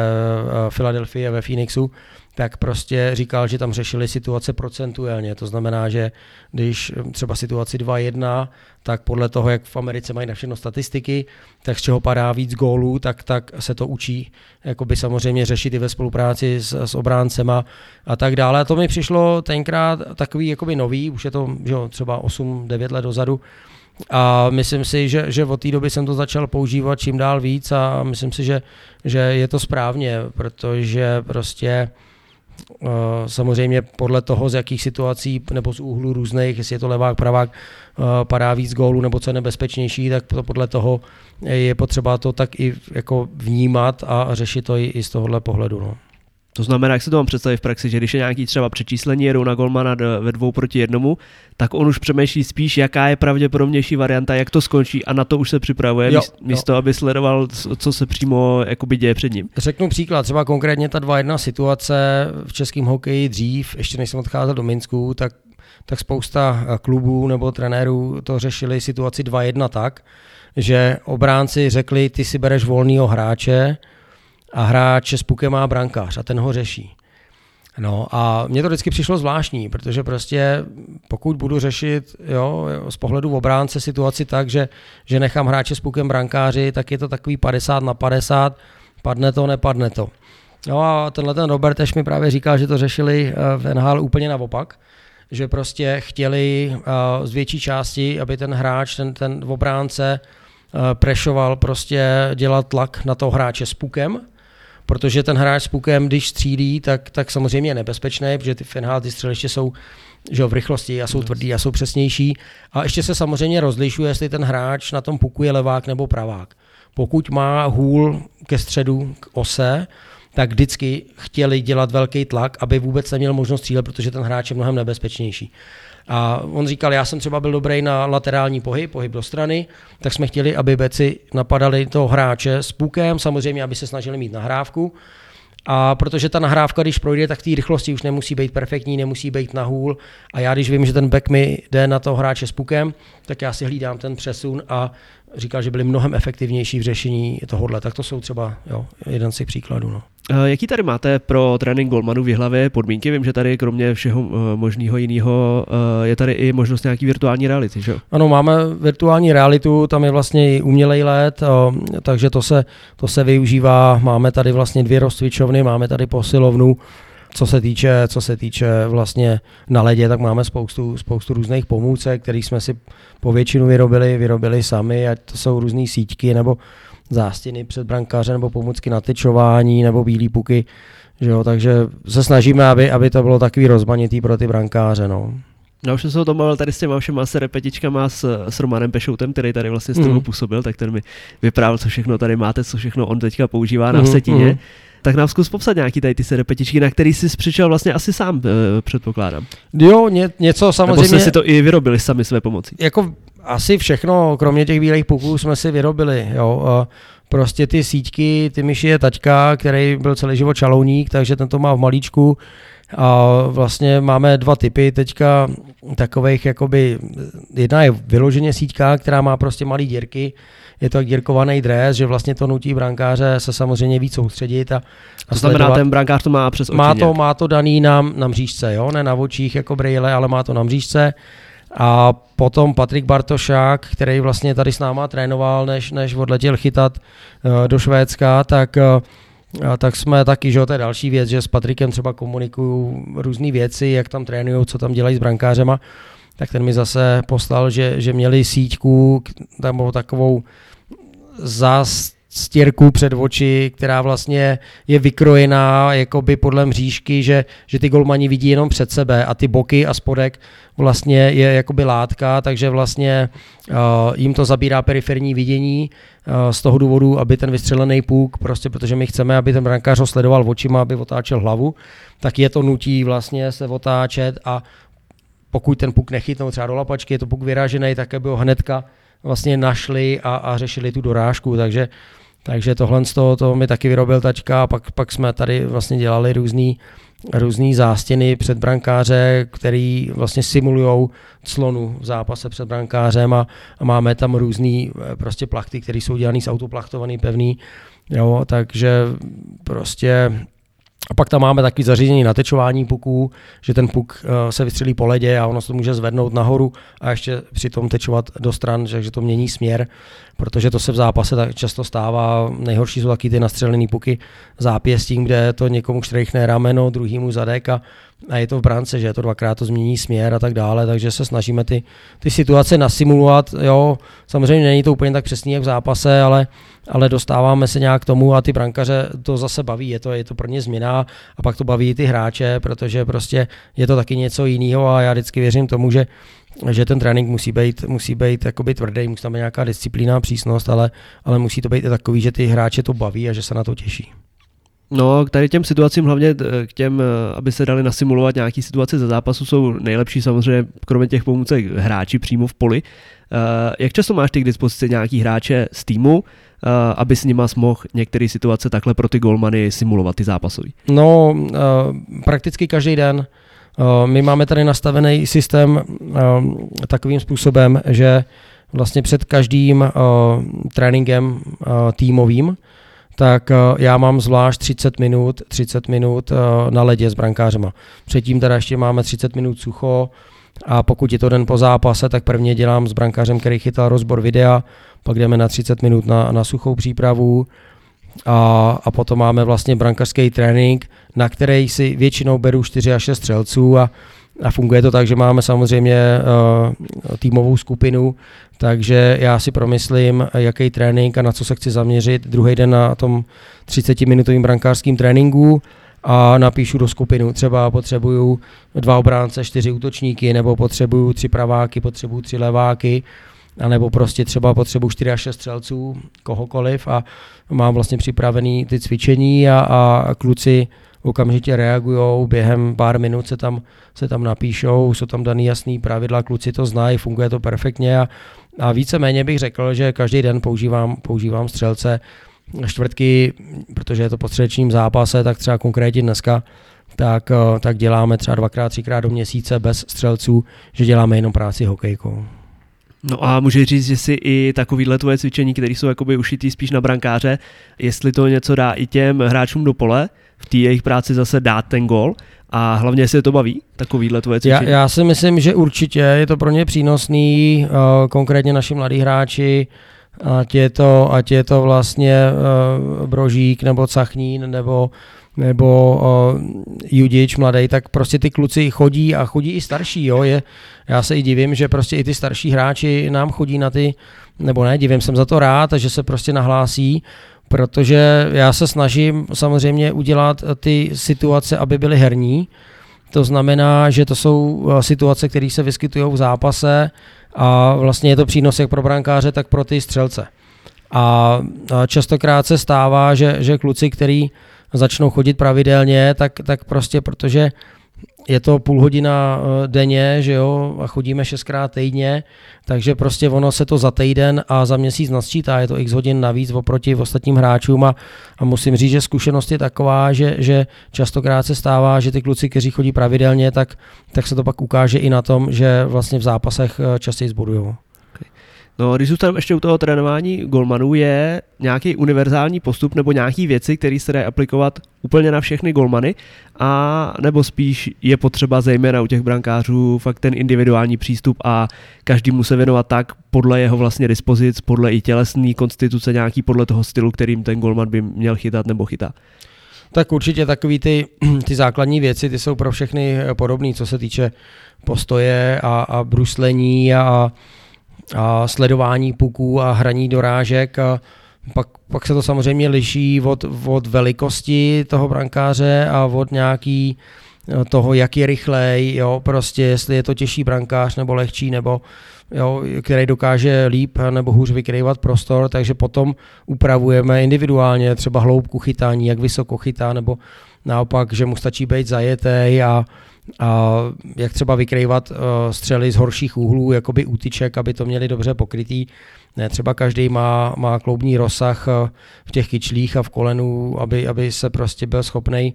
Filadelfii a ve Phoenixu, tak prostě říkal, že tam řešili situace procentuálně. To znamená, že když třeba situaci 2-1, tak podle toho, jak v Americe mají na všechno statistiky, tak z čeho padá víc gólů, tak, tak se to učí jakoby samozřejmě řešit i ve spolupráci s, s obráncema a tak dále. A to mi přišlo tenkrát takový jakoby nový, už je to že jo, třeba 8-9 let dozadu, a myslím si, že, že od té doby jsem to začal používat čím dál víc a myslím si, že, že je to správně, protože prostě Eh, samozřejmě podle toho, z jakých situací nebo z úhlu různých, jestli je to levák, pravák, eh, padá víc gólů nebo co je nebezpečnější, tak to podle toho je potřeba to tak i jako vnímat a řešit to i, i z tohohle pohledu. No. To znamená, jak se to mám představit v praxi, že když je nějaký třeba přečíslení jedou na golmana ve dvou proti jednomu, tak on už přemýšlí spíš, jaká je pravděpodobnější varianta, jak to skončí a na to už se připravuje, jo, místo jo. aby sledoval, co se přímo jakoby děje před ním. Řeknu příklad, třeba konkrétně ta 2-1 situace v českém hokeji dřív, ještě než jsem odcházel do Minsku, tak, tak spousta klubů nebo trenérů to řešili situaci 2-1 tak, že obránci řekli, ty si bereš volného hráče, a hráč s pukem má brankář a ten ho řeší. No a mně to vždycky přišlo zvláštní, protože prostě pokud budu řešit jo, z pohledu obránce situaci tak, že, že nechám hráče s pukem brankáři, tak je to takový 50 na 50, padne to, nepadne to. No a tenhle ten Robert Eš mi právě říkal, že to řešili eh, v NHL úplně naopak, že prostě chtěli uh, z větší části, aby ten hráč, ten, ten obránce uh, prešoval prostě dělat tlak na toho hráče s pukem, protože ten hráč s pukem, když střílí, tak, tak samozřejmě je nebezpečné, protože ty finál, ty střeliště jsou že v rychlosti a jsou tvrdý a jsou přesnější. A ještě se samozřejmě rozlišuje, jestli ten hráč na tom puku je levák nebo pravák. Pokud má hůl ke středu, k ose, tak vždycky chtěli dělat velký tlak, aby vůbec neměl možnost střílet, protože ten hráč je mnohem nebezpečnější. A on říkal, já jsem třeba byl dobrý na laterální pohyb, pohyb do strany, tak jsme chtěli, aby beci napadali toho hráče s pukem, samozřejmě, aby se snažili mít nahrávku. A protože ta nahrávka, když projde, tak té rychlosti už nemusí být perfektní, nemusí být na hůl. A já, když vím, že ten back mi jde na toho hráče s pukem, tak já si hlídám ten přesun a říkal, že byli mnohem efektivnější v řešení tohohle. Tak to jsou třeba jo, jeden z těch příkladů. No. Eh, jaký tady máte pro trénink golmanů v hlavě podmínky? Vím, že tady kromě všeho eh, možného jiného eh, je tady i možnost nějaký virtuální reality, že? Ano, máme virtuální realitu, tam je vlastně i umělej let, takže to se, to se využívá. Máme tady vlastně dvě rozcvičovny, máme tady posilovnu, co se týče, co se týče vlastně na ledě, tak máme spoustu, spoustu různých pomůcek, které jsme si po většinu vyrobili, vyrobili sami, ať to jsou různé síťky nebo zástěny před brankáře nebo pomůcky na tyčování nebo bílý puky. Že jo, takže se snažíme, aby, aby to bylo takový rozmanitý pro ty brankáře. No. Já už jsem se o tom bavil tady s těma všema se repetičkama s, s Romanem Pešoutem, který tady vlastně s mm. působil, tak ten mi vyprávěl, co všechno tady máte, co všechno on teďka používá na mm, vsetině. Mm. Tak nám zkus popsat nějaký tady ty se repetičky, na který jsi přišel vlastně asi sám, e, předpokládám. Jo, ně, něco samozřejmě. Nebo jste si to i vyrobili sami své pomocí. Jako asi všechno, kromě těch bílých puků, jsme si vyrobili. Jo. Prostě ty síťky, ty myši je taťka, který byl celý život čalouník, takže ten to má v malíčku. A vlastně máme dva typy teďka takových, jakoby, jedna je vyloženě síťka, která má prostě malé dírky, je to jak dírkovaný dres, že vlastně to nutí brankáře se samozřejmě víc soustředit. A, a to znamená, sledovat. ten brankář to má přes oči Má to, má to daný na, na mřížce, jo? ne na očích jako brýle, ale má to na mřížce. A potom Patrik Bartošák, který vlastně tady s náma trénoval, než, než odletěl chytat uh, do Švédska, tak uh, tak jsme taky, že to je další věc, že s Patrikem třeba komunikuju různé věci, jak tam trénují, co tam dělají s brankářema, tak ten mi zase poslal, že, že měli síťku, tam takovou zas stěrku před oči, která vlastně je vykrojená jakoby podle mřížky, že, že ty golmani vidí jenom před sebe a ty boky a spodek vlastně je jakoby látka, takže vlastně uh, jim to zabírá periferní vidění uh, z toho důvodu, aby ten vystřelený půk, prostě protože my chceme, aby ten brankář ho sledoval očima, aby otáčel hlavu, tak je to nutí vlastně se otáčet a pokud ten puk nechytnou třeba do lapačky, je to puk vyražený, tak aby ho hnedka vlastně našli a, a řešili tu dorážku, takže takže tohle z toho to mi taky vyrobil tačka a pak, pak jsme tady vlastně dělali různý, různý zástěny před brankáře, který vlastně simulují clonu v zápase před brankářem a, a máme tam různý eh, prostě plachty, které jsou dělané z autoplachtovaný pevný, jo, takže prostě a pak tam máme taky zařízení na tečování puků, že ten puk eh, se vystřelí po ledě a ono se to může zvednout nahoru a ještě přitom tečovat do stran, takže to mění směr, protože to se v zápase tak často stává. Nejhorší jsou taky ty nastřelené puky. Zápěstím, kde to někomu štrejchne rameno, druhýmu zadek a a je to v brance, že? To dvakrát to změní směr a tak dále, takže se snažíme ty, ty situace nasimulovat, jo, samozřejmě není to úplně tak přesný jak v zápase, ale, ale dostáváme se nějak k tomu a ty brankaře to zase baví, je to, je to pro ně změna a pak to baví i ty hráče, protože prostě je to taky něco jiného a já vždycky věřím tomu, že že ten trénink musí být, musí být jakoby tvrdý, musí tam být nějaká disciplína, přísnost, ale, ale musí to být i takový, že ty hráče to baví a že se na to těší. No, k tady těm situacím, hlavně eh, k těm, eh, aby se dali nasimulovat nějaký situace ze zápasu, jsou nejlepší samozřejmě, kromě těch pomůcek, hráči přímo v poli. Uh, jak často máš ty k dispozici nějaký hráče z týmu, aby s nima mohl některé situace takhle pro ty golmany simulovat, ty zápasový? No, prakticky každý den. My máme tady nastavený systém takovým způsobem, že vlastně před každým tréninkem týmovým tak eh, já mám zvlášť 30 minut, 30 minut eh, na ledě s brankářema. Předtím teda ještě máme 30 minut sucho a pokud je to den po zápase, tak prvně dělám s brankářem, který chytal rozbor videa, pak jdeme na 30 minut na, na suchou přípravu a, a potom máme vlastně brankářský trénink, na který si většinou beru 4 až 6 střelců a, a funguje to tak, že máme samozřejmě uh, týmovou skupinu, takže já si promyslím, jaký trénink a na co se chci zaměřit. Druhý den na tom 30-minutovém brankářském tréninku a napíšu do skupinu. Třeba potřebuju dva obránce, čtyři útočníky, nebo potřebuju tři praváky, potřebuju tři leváky, a nebo prostě třeba potřebuju 4 až 6 střelců, kohokoliv a mám vlastně připravený ty cvičení a, a kluci okamžitě reagují, během pár minut se tam, se tam napíšou, jsou tam daný jasný pravidla, kluci to znají, funguje to perfektně a, a víceméně bych řekl, že každý den používám, používám střelce, čtvrtky, protože je to po středečním zápase, tak třeba konkrétně dneska, tak, eh, tak děláme třeba dvakrát, třikrát do měsíce bez střelců, že děláme jenom práci hokejkou. No a můžeš říct, že si i takovýhle tvoje cvičení, které jsou jakoby ušitý spíš na brankáře, jestli to něco dá i těm hráčům do pole, v té jejich práci zase dát ten gol a hlavně se to baví, takovýhle tvoje cvičení? Já, já si myslím, že určitě je to pro ně přínosný, uh, konkrétně naši mladí hráči, ať je to, ať je to vlastně uh, Brožík nebo Cachnín nebo nebo uh, Judič mladý, tak prostě ty kluci chodí a chodí i starší, jo, je, já se i divím, že prostě i ty starší hráči nám chodí na ty, nebo ne, divím, jsem za to rád, že se prostě nahlásí, protože já se snažím samozřejmě udělat ty situace, aby byly herní, to znamená, že to jsou eh, situace, které se vyskytují v zápase a vlastně je to přínos jak pro brankáře, tak pro ty střelce. A častokrát se stává, že, že kluci, který začnou chodit pravidelně, tak, tak prostě protože je to půl hodina eh, denně, že jo, a chodíme šestkrát týdně, takže prostě ono se to za týden a za měsíc nasčítá, je to x hodin navíc oproti ostatním hráčům a, a musím říct, že zkušenost je taková, že, že častokrát se stává, že ty kluci, kteří chodí pravidelně, tak, tak se to pak ukáže i na tom, že vlastně v zápasech eh, častěji zbudují. No, když zůstaneme ještě u toho trénování golmanů, je nějaký univerzální postup nebo nějaký věci, které se dají aplikovat úplně na všechny golmany, a nebo spíš je potřeba zejména u těch brankářů fakt ten individuální přístup a každý mu se věnovat tak podle jeho vlastně dispozic, podle i tělesné konstituce, nějaký podle toho stylu, kterým ten golman by měl chytat nebo chytá. Tak určitě takový ty, ty základní věci, ty jsou pro všechny podobné, co se týče postoje a, a bruslení a, a sledování puků a hraní dorážek. A pak, pak se to samozřejmě liší od, od velikosti toho brankáře a od nějaký eh, toho, jak je rychlej, jo, prostě jestli je to těžší brankář nebo lehčí, nebo jo, který dokáže líp nebo hůř vykrývat prostor, takže potom upravujeme individuálně třeba hloubku chytání, jak vysoko chytá, nebo naopak, že mu stačí být zajetý a, a jak třeba vykrývat uh, střely z horších úhlů, jakoby útyček, aby to měli dobře pokrytý. Ne, třeba každý má, má kloubní rozsah uh, v těch kyčlích a v kolenu, aby, aby se prostě byl schopný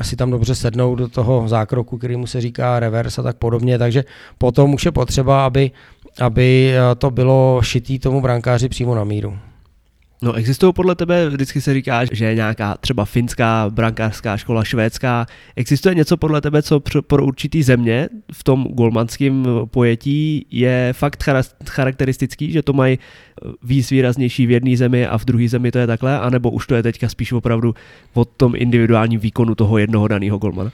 asi tam dobře sednout do toho zákroku, který mu se říká reverse a tak podobně, takže potom už je potřeba, aby, aby eh, to bylo šitý tomu brankáři přímo na míru. No existují podle tebe, vždycky se říká, že je nějaká třeba finská brankářská škola, švédská. Existuje něco podle tebe, co pro určitý země v tom golmanském pojetí je fakt charakteristický, že to mají víc výraznější v jedné zemi a v druhé zemi to je takhle, anebo už to je teďka spíš opravdu o tom individuálním výkonu toho jednoho daného golmana?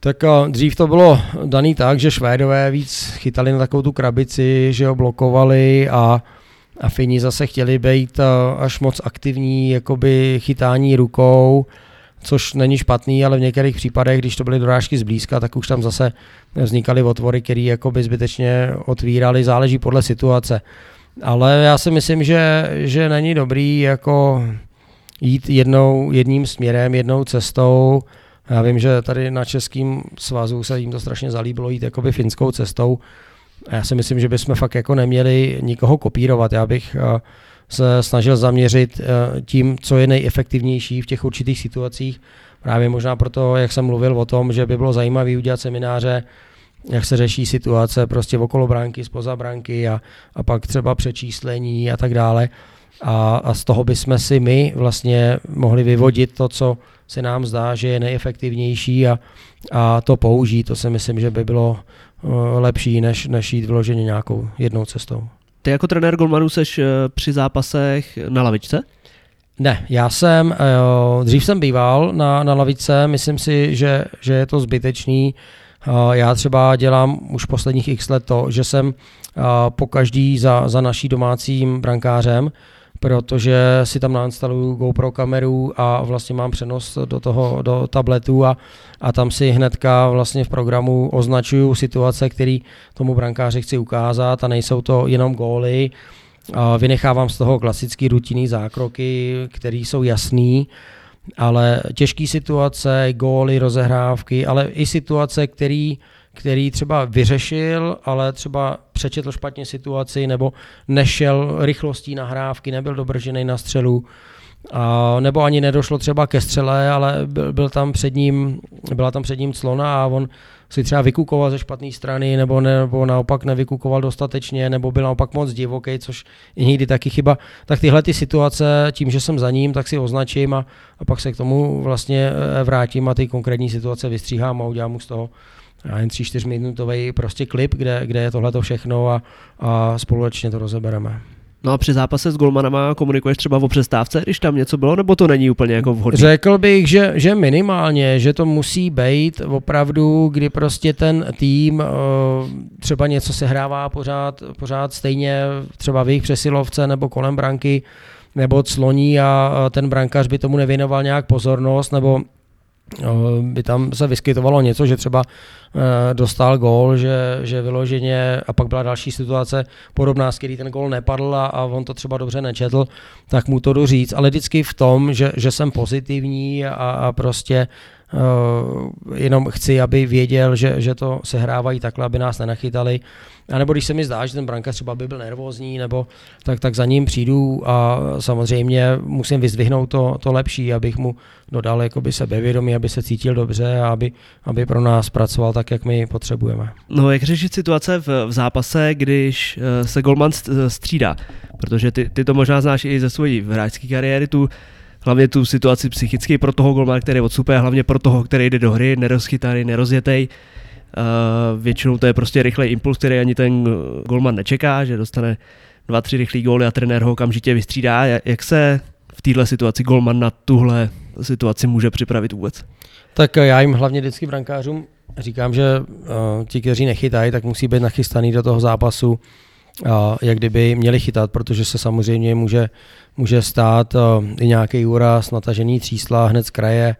Tak dřív to bylo daný tak, že Švédové víc chytali na takovou tu krabici, že ho blokovali a a Fini zase chtěli být eh, až moc aktivní, jakoby chytání rukou, což není špatný, ale v některých případech, když to byly dorážky zblízka, tak už tam zase vznikaly otvory, které jakoby zbytečně otvíraly, záleží podle situace. Ale já si myslím, že, že není dobrý jako jít jednou, jedním směrem, jednou cestou. Já vím, že tady na Českým svazu se jim to strašně zalíbilo jít jakoby finskou cestou, a já si myslím, že bychom fakt jako neměli nikoho kopírovat. Já bych eh, se snažil zaměřit eh, tím, co je nejefektivnější v těch určitých situacích. Právě možná proto, jak jsem mluvil o tom, že by bylo zajímavé udělat semináře, jak se řeší situace prostě okolo bránky, spoza bránky a, a pak třeba přečíslení a tak dále. A, a z toho bychom si my vlastně mohli vyvodit to, co se nám zdá, že je nejefektivnější a, a to použít. To si myslím, že by bylo Eh, lepší, než, než jít vyloženě nějakou jednou cestou. Ty jako trenér golmanů seš eh, při zápasech na lavičce? Ne, já jsem, eh, dřív jsem býval na, na lavice, myslím si, že, že je to zbytečný. Já třeba dělám už posledních x let to, že jsem po každý za, za naší domácím brankářem, protože si tam nainstaluju GoPro kameru a vlastně mám přenos do toho, do tabletu a, a tam si hnedka vlastně v programu označuju situace, které tomu brankáři chci ukázat a nejsou to jenom góly. A vynechávám z toho klasické rutinní zákroky, které jsou jasný, ale těžké situace, góly, rozehrávky, ale i situace, které který třeba vyřešil, ale třeba přečetl špatně situaci nebo nešel rychlostí nahrávky, nebyl dobržený na střelu, a, nebo ani nedošlo třeba ke střele, ale byl, byl tam před ním, byla tam před ním clona a on si třeba vykukoval ze špatné strany, nebo, ne, nebo naopak nevykukoval dostatečně, nebo byl naopak moc divoký, což je někdy taky chyba. Tak tyhle ty situace, tím, že jsem za ním, tak si označím a, a pak se k tomu vlastně eh, vrátím a ty konkrétní situace vystříhám a udělám mu z toho já jen 3-4 minutový prostě klip, kde, kde je tohle všechno a, a společně to rozebereme. No a při zápase s golmanama komunikuješ třeba o přestávce, když tam něco bylo, nebo to není úplně jako vhodné? Řekl bych, že, že minimálně, že to musí být opravdu, kdy prostě ten tým eh, třeba něco se hrává pořád, pořád stejně, třeba v jejich přesilovce nebo kolem branky, nebo cloní a ten brankář by tomu nevěnoval nějak pozornost, nebo by tam se vyskytovalo něco, že třeba eh, dostal gól, že, že vyloženě a pak byla další situace podobná, s který ten gól nepadl a, a on to třeba dobře nečetl, tak mu to jdu říct, ale vždycky v tom, že, že jsem pozitivní a, a prostě Uh, jenom chci, aby věděl, že, že to sehrávají takhle, aby nás nenachytali. A nebo když se mi zdá, že ten brankář třeba by byl nervózní, nebo tak, tak za ním přijdu a samozřejmě musím vyzdvihnout to, to lepší, abych mu dodal jakoby sebevědomí, aby se cítil dobře a aby, aby pro nás pracoval tak, jak my potřebujeme. No jak řešit situace v, v zápase, když uh, se Golman střídá? Protože ty, ty to možná znáš i ze své hráčské kariéry, tu hlavně tu situaci psychicky pro toho golmana, který a hlavně pro toho, který jde do hry, nerozchytaný, nerozjetej. Uh, většinou to je prostě rychlej impuls, který ani ten golman nečeká, že dostane dva, tři rychlý góly a trenér ho okamžitě vystřídá. Jak se v této situaci golman na tuhle situaci může připravit vůbec? Tak já jim hlavně vždycky brankářům říkám, že uh, ti, kteří nechytají, tak musí být nachystaný do toho zápasu, uh, jak kdyby měli chytat, protože se samozřejmě může může stát uh, i nějaký úraz, natažený třísla hned z kraje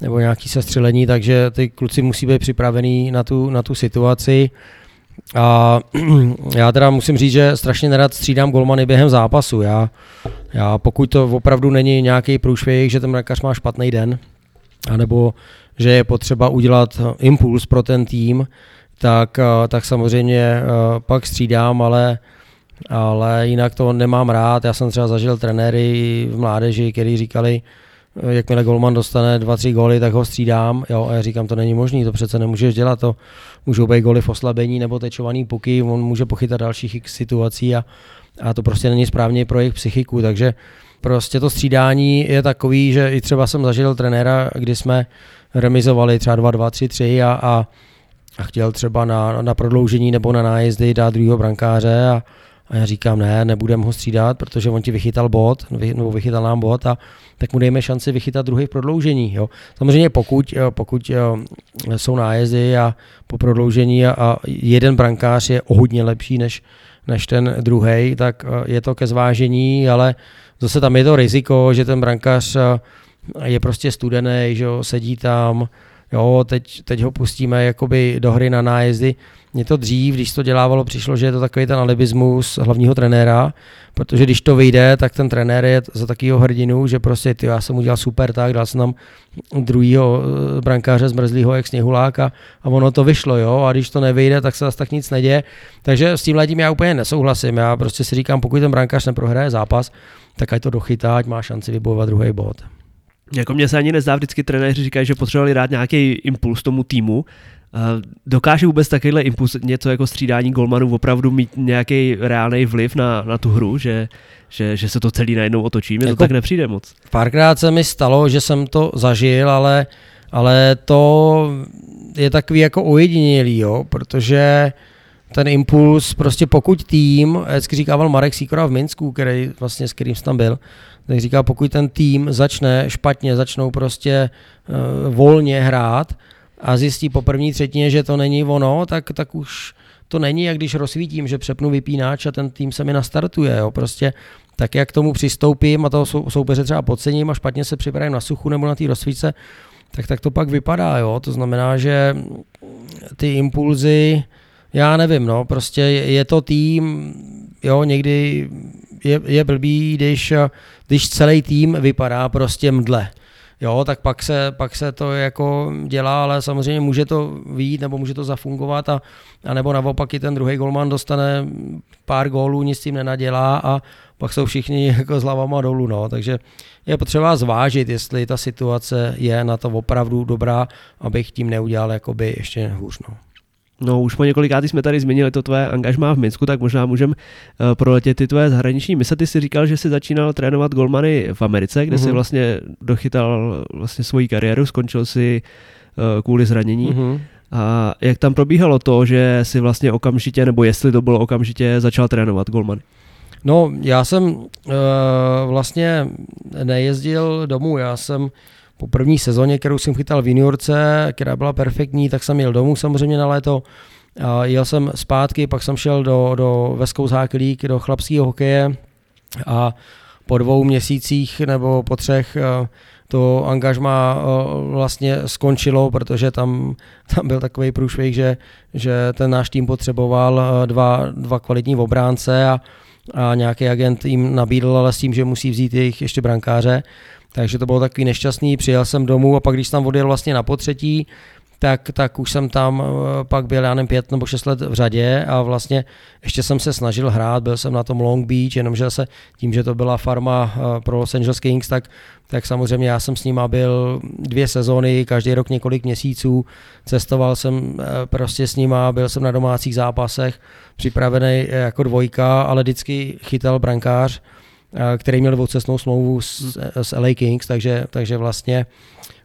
nebo nějaký sestřelení, takže ty kluci musí být připravený na tu, na tu situaci. A já teda musím říct, že strašně nerad střídám golmany během zápasu. Já, já pokud to opravdu není nějaký průšvih, že ten mrakař má špatný den, anebo že je potřeba udělat impuls pro ten tým, tak, eh, tak samozřejmě eh, pak střídám, ale ale jinak to nemám rád. Já jsem třeba zažil trenéry v mládeži, kteří říkali, jakmile golman dostane dva, tři góly, tak ho střídám. Jo, a já říkám, to není možné, to přece nemůžeš dělat. To můžou být góly v oslabení nebo tečovaný puky, on může pochytat dalších situací a, a to prostě není správně pro jejich psychiku. Takže prostě to střídání je takový, že i třeba jsem zažil trenéra, kdy jsme remizovali třeba 2, 2, 3, 3 a, a, a chtěl třeba na, na prodloužení nebo na nájezdy dát druhého brankáře a, a já říkám, ne, nebudem ho střídat, protože on ti vychytal bod, nebo vychytal nám bod a tak mu dejme šanci vychytat druhý v prodloužení. Jo. Samozřejmě pokud, pokud jsou nájezdy a po prodloužení a, jeden brankář je o hodně lepší než, než ten druhý, tak je to ke zvážení, ale zase tam je to riziko, že ten brankář je prostě studený, že jo, sedí tam, jo, teď, teď ho pustíme jakoby do hry na nájezdy. Mně to dřív, když to dělávalo, přišlo, že je to takový ten alibismus hlavního trenéra, protože když to vyjde, tak ten trenér je za takového hrdinu, že prostě ty, já jsem udělal super tak, dal jsem tam druhýho eh, brankáře zmrzlýho jak sněhulák a, a ono to vyšlo, jo, a když to nevyjde, tak se zase tak nic neděje. Takže s tím letím já úplně nesouhlasím, já prostě si říkám, pokud ten brankář neprohraje zápas, tak ať to dochytá, ať má šanci vybojovat druhý bod. Jako mě se ani nezdá, vždycky trenéři říkají, že potřebovali dát nějaký impuls tomu týmu. Dokáže vůbec takovýhle impuls, něco jako střídání golmanů opravdu mít nějaký reálný vliv na, na tu hru, že, že, že se to celý najednou otočí? Mně jako to tak nepřijde moc. Párkrát se mi stalo, že jsem to zažil, ale, ale to je takový jako ojedinělý, jo, protože ten impuls, prostě pokud tým, vždycky říkával Marek Sikora v Minsku, který vlastně s kterým jsem tam byl, tak říká, pokud ten tým začne špatně, začnou prostě uh, volně hrát a zjistí po první třetině, že to není ono, tak, tak už to není, jak když rozsvítím, že přepnu vypínač a ten tým se mi nastartuje. Jo. Prostě tak, jak k tomu přistoupím a toho sou, soupeře třeba podcením a špatně se připravím na suchu nebo na té rozsvíce, tak, tak to pak vypadá. Jo. To znamená, že ty impulzy, já nevím, no, prostě je to tým, jo, někdy je, je blbý, když, když celý tým vypadá prostě mdle. jo, tak pak se, pak se to jako dělá, ale samozřejmě může to výjít nebo může to zafungovat a, a nebo naopak i ten druhý golman dostane pár gólů, nic s tím nenadělá a pak jsou všichni jako s hlavama dolů, no, takže je potřeba zvážit, jestli ta situace je na to opravdu dobrá, abych tím neudělal jakoby ještě hůř, no. No už po několikáty jsme tady změnili to tvoje angažmá v Minsku, tak možná můžeme uh, proletět ty tvoje zahraniční mise. Ty si říkal, že jsi začínal trénovat golmany v Americe, kde mm-hmm. si mhm. vlastně dochytal vlastně svoji kariéru, skončil si uh, kvůli zranění. Mm-hmm. A jak tam probíhalo to, že si vlastně okamžitě, nebo jestli to bylo okamžitě, začal trénovat golmany? No, já jsem uh, vlastně nejezdil domů, já jsem po první sezóně, kterou jsem chytal v juniorce, která byla perfektní, tak jsem jel domů samozřejmě na léto. A jel jsem zpátky, pak jsem šel do, do Veskou League, do chlapského hokeje a po dvou měsících nebo po třech eh, to angažma eh, vlastně skončilo, protože tam, tam byl takový průšvih, že, že ten náš tým potřeboval eh, dva, dva kvalitní obránce a, a nějaký agent jim nabídl, ale s tím, že musí vzít jejich ještě brankáře. Takže to bylo takový nešťastný, přijel jsem domů a pak když tam odjel vlastně na potřetí, tak, tak už jsem tam eh, pak byl, já nevím, pět nebo šest let v řadě a vlastně ještě jsem se snažil hrát, byl jsem na tom Long Beach, jenomže se tím, že to byla farma eh, pro Los Angeles Kings, tak, tak samozřejmě já jsem s nima byl dvě sezóny, každý rok několik měsíců, cestoval jsem eh, prostě s nima, byl jsem na domácích zápasech, připravený jako dvojka, ale vždycky chytal brankář, který měl dvoucestnou smlouvu s, s LA Kings, takže, takže vlastně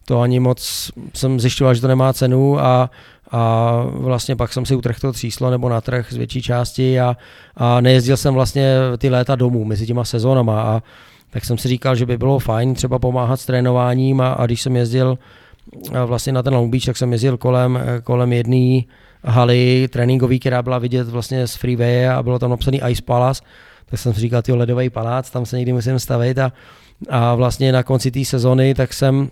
to ani moc jsem zjišťoval, že to nemá cenu a, a vlastně pak jsem si utrhl to tříslo nebo na trh z větší části a, a nejezdil jsem vlastně ty léta domů mezi těma sezónama a tak jsem si říkal, že by bylo fajn třeba pomáhat s trénováním a, a když jsem jezdil vlastně na ten Long Beach, tak jsem jezdil kolem, kolem jedné haly tréninkový, která byla vidět vlastně z freeway a bylo tam napsaný Ice Palace, tak jsem si říkal, ty ledový palác, tam se někdy musím stavit. A, a vlastně na konci té sezony tak jsem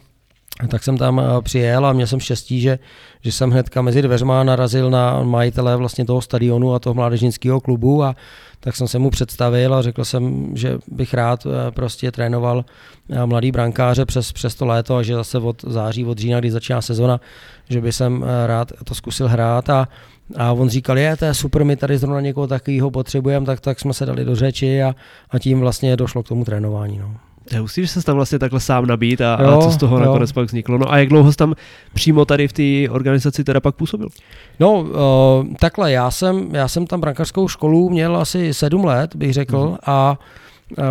tak jsem tam eh, přijel a měl jsem štěstí, že, že jsem hnedka mezi dveřma narazil na majitele vlastně toho stadionu a toho mládežnického klubu a tak jsem se mu představil a řekl jsem, že bych rád eh, prostě trénoval eh, mladý brankáře přes, přes to léto a že zase od září, od října, kdy začíná sezona, že by jsem rád to zkusil hrát a, a on říkal, je, to je super, my tady zrovna někoho takového potřebujeme, tak, tak jsme se dali do řeči a, a tím vlastně došlo k tomu trénování. No. To je hustý, že se tam vlastně takhle sám nabít a, jo, a co z toho jo. nakonec pak vzniklo. No a jak dlouho jsi tam přímo tady v té organizaci teda pak působil? No, uh, takhle, já jsem, já jsem tam brankářskou školu měl asi sedm let, bych řekl, mm. a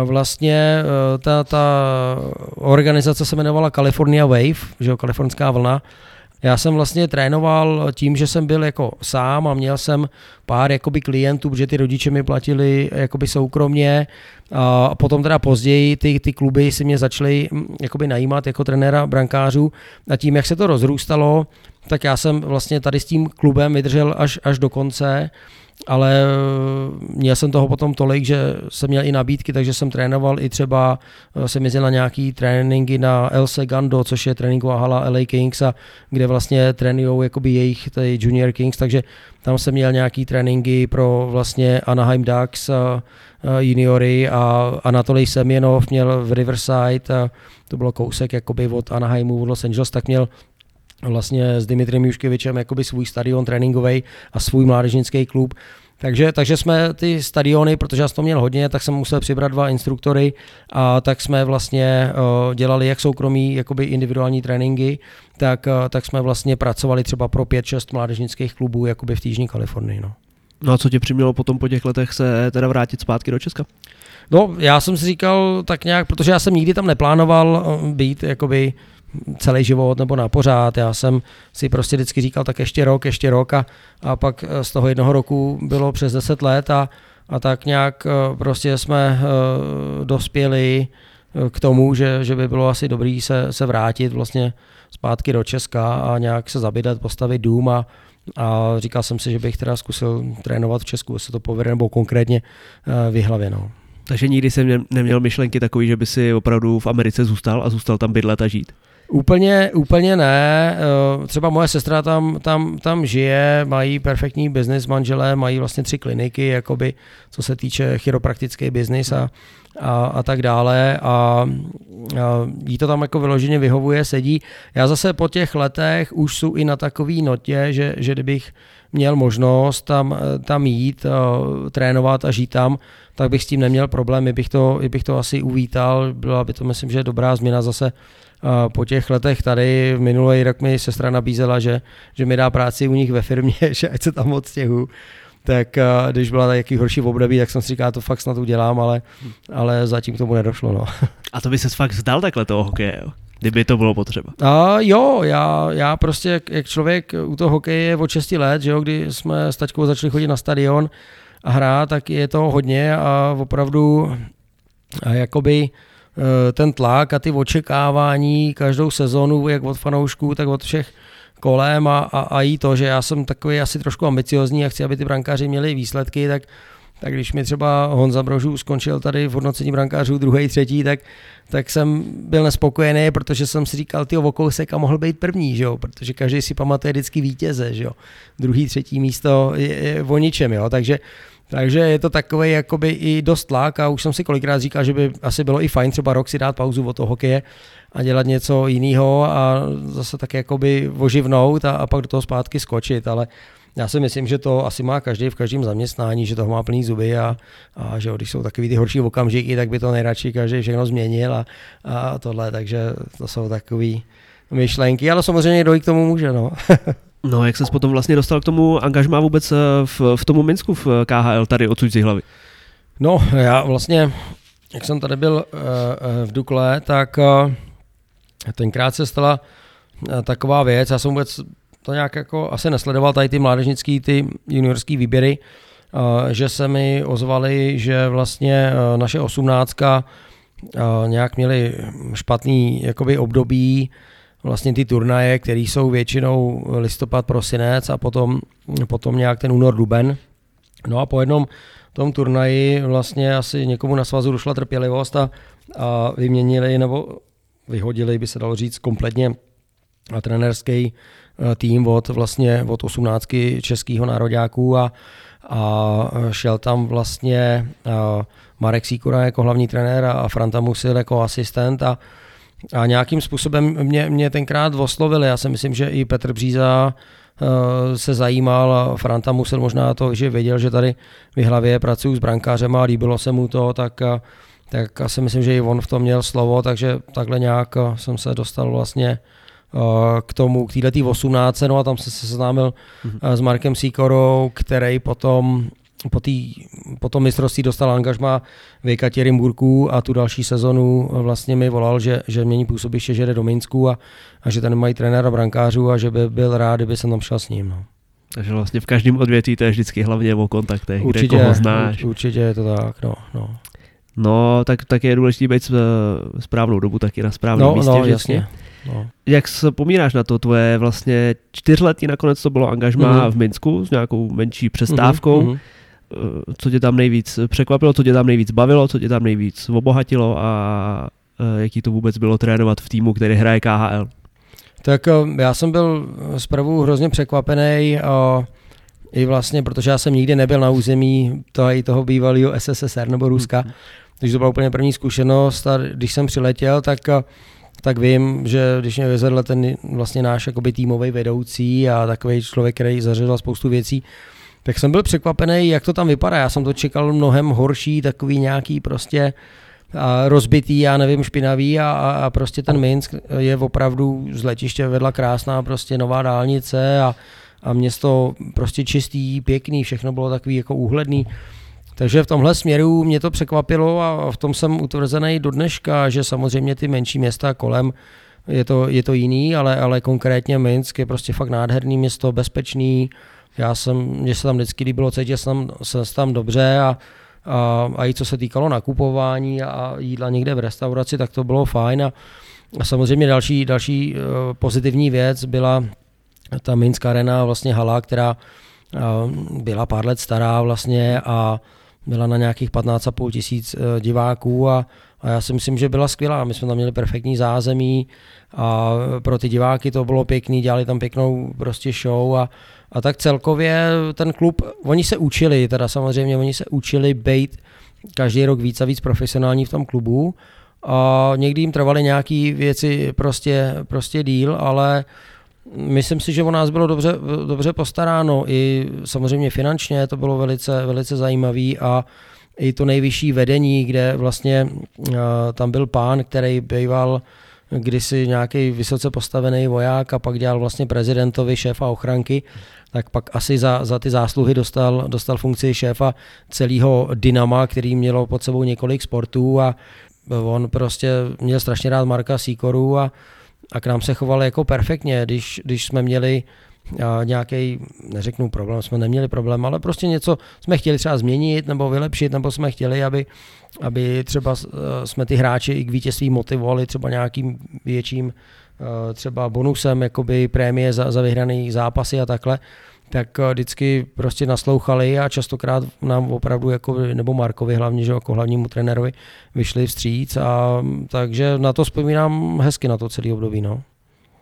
vlastně ta, ta organizace se jmenovala California Wave, že jo, kalifornská vlna, já jsem vlastně trénoval tím, že jsem byl jako sám a měl jsem pár jakoby klientů, protože ty rodiče mi platili jakoby soukromně. A potom teda později ty, ty kluby si mě začaly mm, jakoby najímat jako trenéra brankářů. A tím, jak se to rozrůstalo, tak já jsem vlastně tady s tím klubem vydržel až, až do konce ale eh, měl jsem toho potom tolik, že jsem měl i nabídky, takže jsem trénoval i třeba, eh, jsem jezdil na nějaký tréninky na El Segundo, což je tréninková hala LA Kings, a kde vlastně trénují jakoby jejich tady Junior Kings, takže tam jsem měl nějaký tréninky pro vlastně Anaheim Ducks, a, a juniory a Anatolij Semjenov měl v Riverside, a to bylo kousek jakoby od Anaheimu, od Los Angeles, tak měl vlastně s Dimitrem Juškevičem jakoby svůj stadion tréninkový a svůj mládežnický klub. Takže, takže jsme ty stadiony, protože já jsem to měl hodně, tak jsem musel přibrat dva instruktory a tak jsme vlastně uh, dělali jak soukromí, jakoby individuální tréninky, tak, uh, tak jsme vlastně pracovali třeba pro 5-6 mládežnických klubů jakoby v Týžní Kalifornii. No. no a co tě přimělo potom po těch letech se teda vrátit zpátky do Česka? No, já jsem si říkal tak nějak, protože já jsem nikdy tam neplánoval eh, být jakoby celý život nebo na pořád. Já jsem si prostě vždycky říkal, tak ještě rok, ještě rok a, a pak eh, z toho jednoho roku bylo přes 10 let a, a tak nějak eh, prostě jsme uh, dospěli k tomu, že, že by bylo asi dobrý se, se vrátit vlastně zpátky do Česka a nějak se zabidat, postavit dům a, a říkal jsem si, že bych teda zkusil trénovat v Česku, jestli to povede, nebo konkrétně uh, v Jihlavě. No. Takže nikdy jsem neměl myšlenky takový, že by si opravdu v Americe zůstal a zůstal tam bydlet a žít? Úplně, úplně ne. Eh, třeba moje sestra tam, tam, tam žije, mají perfektní biznis manželé, mají vlastně tři kliniky, jakoby, co se týče chiropraktický biznis a, a, a tak dále. A jí to tam jako vyloženě vyhovuje, sedí. Já zase po těch letech už jsou i na takový notě, že, že kdybych měl možnost tam, tam jít, trénovat a žít tam, tak bych s tím neměl problém, bych to, bych to asi uvítal, byla by to myslím, že dobrá změna zase po těch letech tady minulý rok mi sestra nabízela, že, že mi dá práci u nich ve firmě, že ať se tam odstěhu tak když byla jaký horší v období, tak jsem si říkal, to fakt snad udělám, ale, ale zatím k tomu nedošlo. No. A to by se fakt vzdal takhle toho hokeje, jo? kdyby to bylo potřeba. A jo, já, já prostě, jak, jak člověk u toho hokeje je od 6 let, že jo, kdy jsme s taťkou začali chodit na stadion a hrát, tak je to hodně a opravdu a jakoby Eh, ten tlak a ty očekávání každou sezonu, jak od fanoušků, tak od všech kolem a, a, a i to, že já jsem takový asi trošku ambiciozní a chci, aby ty brankáři měli výsledky, tak tak když mi třeba Honza Brožů skončil tady v hodnocení brankářů druhý, třetí, tak, tak jsem byl nespokojený, protože jsem si říkal, ty o kousek a mohl být první, že jo? protože každý si pamatuje vždycky vítěze, že jo? druhý, třetí místo je, je o ničem, jo? takže takže je to takový jakoby i dost tlak a už jsem si kolikrát říkal, že by asi bylo i fajn třeba rok si dát pauzu od toho hokeje a dělat něco jiného a zase tak jakoby oživnout a, a pak do toho zpátky skočit, ale já si myslím, že to asi má každý v každém zaměstnání, že toho má plný zuby a, a že když jsou takový ty horší okamžiky, tak by to nejradši každý všechno změnil a, a tohle, takže to jsou takové myšlenky, ale samozřejmě kdo k tomu může. No. No, jak ses potom vlastně dostal k tomu angažmá vůbec eh, v, v tomu Minsku v eh, KHL, tady odsud z hlavy? No, já vlastně, jak jsem tady byl uh, v Dukle, tak tenkrát se stala taková věc, já jsem vůbec to nějak jako asi nesledoval tady ty mládežnický, ty juniorský výběry, že se mi ozvali, že vlastně naše osmnáctka nějak měli špatný jakoby období, vlastně ty turnaje, které jsou většinou listopad, prosinec a potom, potom nějak ten únor, duben. No a po jednom tom turnaji vlastně asi někomu na svazu došla trpělivost a, a vyměnili nebo vyhodili, by se dalo říct, kompletně trenerský eh, tým od vlastně od 18 českého nároďáků a, a šel tam vlastně eh, Marek Sýkora jako hlavní trenér a Franta Musil jako asistent a, a nějakým způsobem mě, mě tenkrát oslovili. Já si myslím, že i Petr Bříza uh, se zajímal a Franta musel možná to, že věděl, že tady v hlavě pracuju s brankářem a líbilo se mu to, tak, uh, tak asi myslím, že i on v tom měl slovo, takže takhle nějak uh, jsem se dostal vlastně k tomu, k této 18. No a tam jsem se seznámil mm-hmm. s Markem Sikorou, který potom po, tý, po tom mistrovství dostal angažma v Ekaterinburgu a tu další sezonu vlastně mi volal, že, že mění působiště, že jde do Minsku a, a že tam mají trenéra brankářů a že by byl rád, kdyby jsem tam šel s ním. No. Takže vlastně v každém odvětví to je vždycky hlavně o kontaktech, určitě, kde koho znáš. Určitě je to tak, no. no. No, tak, tak je důležité být správnou dobu taky na správném no, místě. No, jasně. No. Jak se pomínáš na to tvoje vlastně čtyřletí nakonec to bylo angažma mm-hmm. v Minsku s nějakou menší přestávkou. Mm-hmm. Eh, co tě tam nejvíc překvapilo, co tě tam nejvíc bavilo, co tě tam nejvíc obohatilo a eh, jaký to vůbec bylo trénovat v týmu, který hraje KHL? Tak eh, já jsem byl zprvu hrozně překvapený a i vlastně, protože já jsem nikdy nebyl na území toho, i toho bývalého SSSR nebo Ruska, hmm. takže to byla úplně první zkušenost a když jsem přiletěl, tak tak vím, že když mě vyzvedl ten vlastně náš jakoby týmový vedoucí a takový člověk, který zařadil spoustu věcí, tak jsem byl překvapený, jak to tam vypadá. Já jsem to čekal mnohem horší, takový nějaký prostě rozbitý, já nevím, špinavý a, a prostě ten Minsk je opravdu z letiště vedla krásná prostě nová dálnice a, a město prostě čistý, pěkný, všechno bylo takový jako úhledný. Takže v tomhle směru mě to překvapilo a v tom jsem utvrzený do dneška, že samozřejmě ty menší města kolem je to, je to jiný, ale, ale konkrétně Minsk je prostě fakt nádherný město, bezpečný, já jsem, mě se tam vždycky líbilo cítit, jsem, jsem tam dobře a, a, a i co se týkalo nakupování a jídla někde v restauraci, tak to bylo fajn a, a samozřejmě další, další uh, pozitivní věc byla ta Minsk Arena, vlastně hala, která uh, byla pár let stará vlastně a byla na nějakých 15,5 tisíc uh, diváků a, a já si myslím, že byla skvělá. My jsme tam měli perfektní zázemí a pro ty diváky to bylo pěkný, dělali tam pěknou prostě show a, a tak celkově ten klub, oni se učili, teda samozřejmě oni se učili být každý rok víc a víc profesionální v tom klubu. A někdy jim trvaly nějaké věci prostě, prostě díl, ale myslím si, že o nás bylo dobře, dobře postaráno i samozřejmě finančně, to bylo velice, velice zajímavý a i to nejvyšší vedení, kde vlastně uh, tam byl pán, který býval kdysi nějaký vysoce postavený voják a pak dělal vlastně prezidentovi šéfa ochranky, tak pak asi za, za ty zásluhy dostal, dostal funkci šéfa celého Dynama, který mělo pod sebou několik sportů a on prostě měl strašně rád Marka Sikoru a, a k nám se choval jako perfektně, když, když jsme měli nějaký, neřeknu problém, jsme neměli problém, ale prostě něco jsme chtěli třeba změnit nebo vylepšit, nebo jsme chtěli, aby, aby třeba eh, jsme ty hráči i k vítězství motivovali třeba nějakým větším eh, třeba bonusem, jakoby prémie za, za vyhraný zápasy a takhle, tak eh, vždycky prostě naslouchali a častokrát nám opravdu, jako, nebo Markovi hlavně, že jako hlavnímu trenérovi, vyšli vstříc a takže na to vzpomínám hezky na to celý období. No.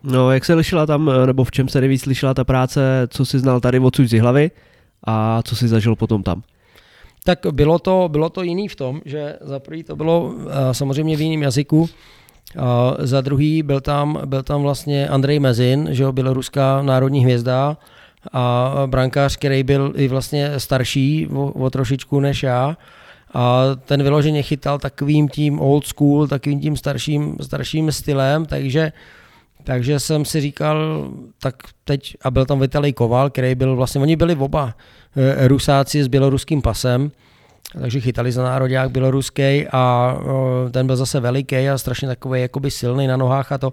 No, jak se lišila tam, nebo v čem se nejvíc lišila ta práce, co si znal tady odsud z hlavy a co si zažil potom tam? Tak bylo to, bylo to jiný v tom, že za prvý to bylo uh, samozřejmě v jiném jazyku, uh, za druhý byl tam, byl tam vlastně Andrej Mezin, že jo, běloruská národní hvězda a brankář, který byl i vlastně starší o, o trošičku než já. A ten vyloženě chytal takovým tím old school, takovým tím starším, starším stylem, takže takže jsem si říkal, tak teď, a byl tam Vitalij Koval, který byl vlastně, oni byli oba eh, Rusáci s běloruským pasem, takže chytali za národák běloruský a ten byl zase veliký a strašně takový jakoby silný na nohách a to,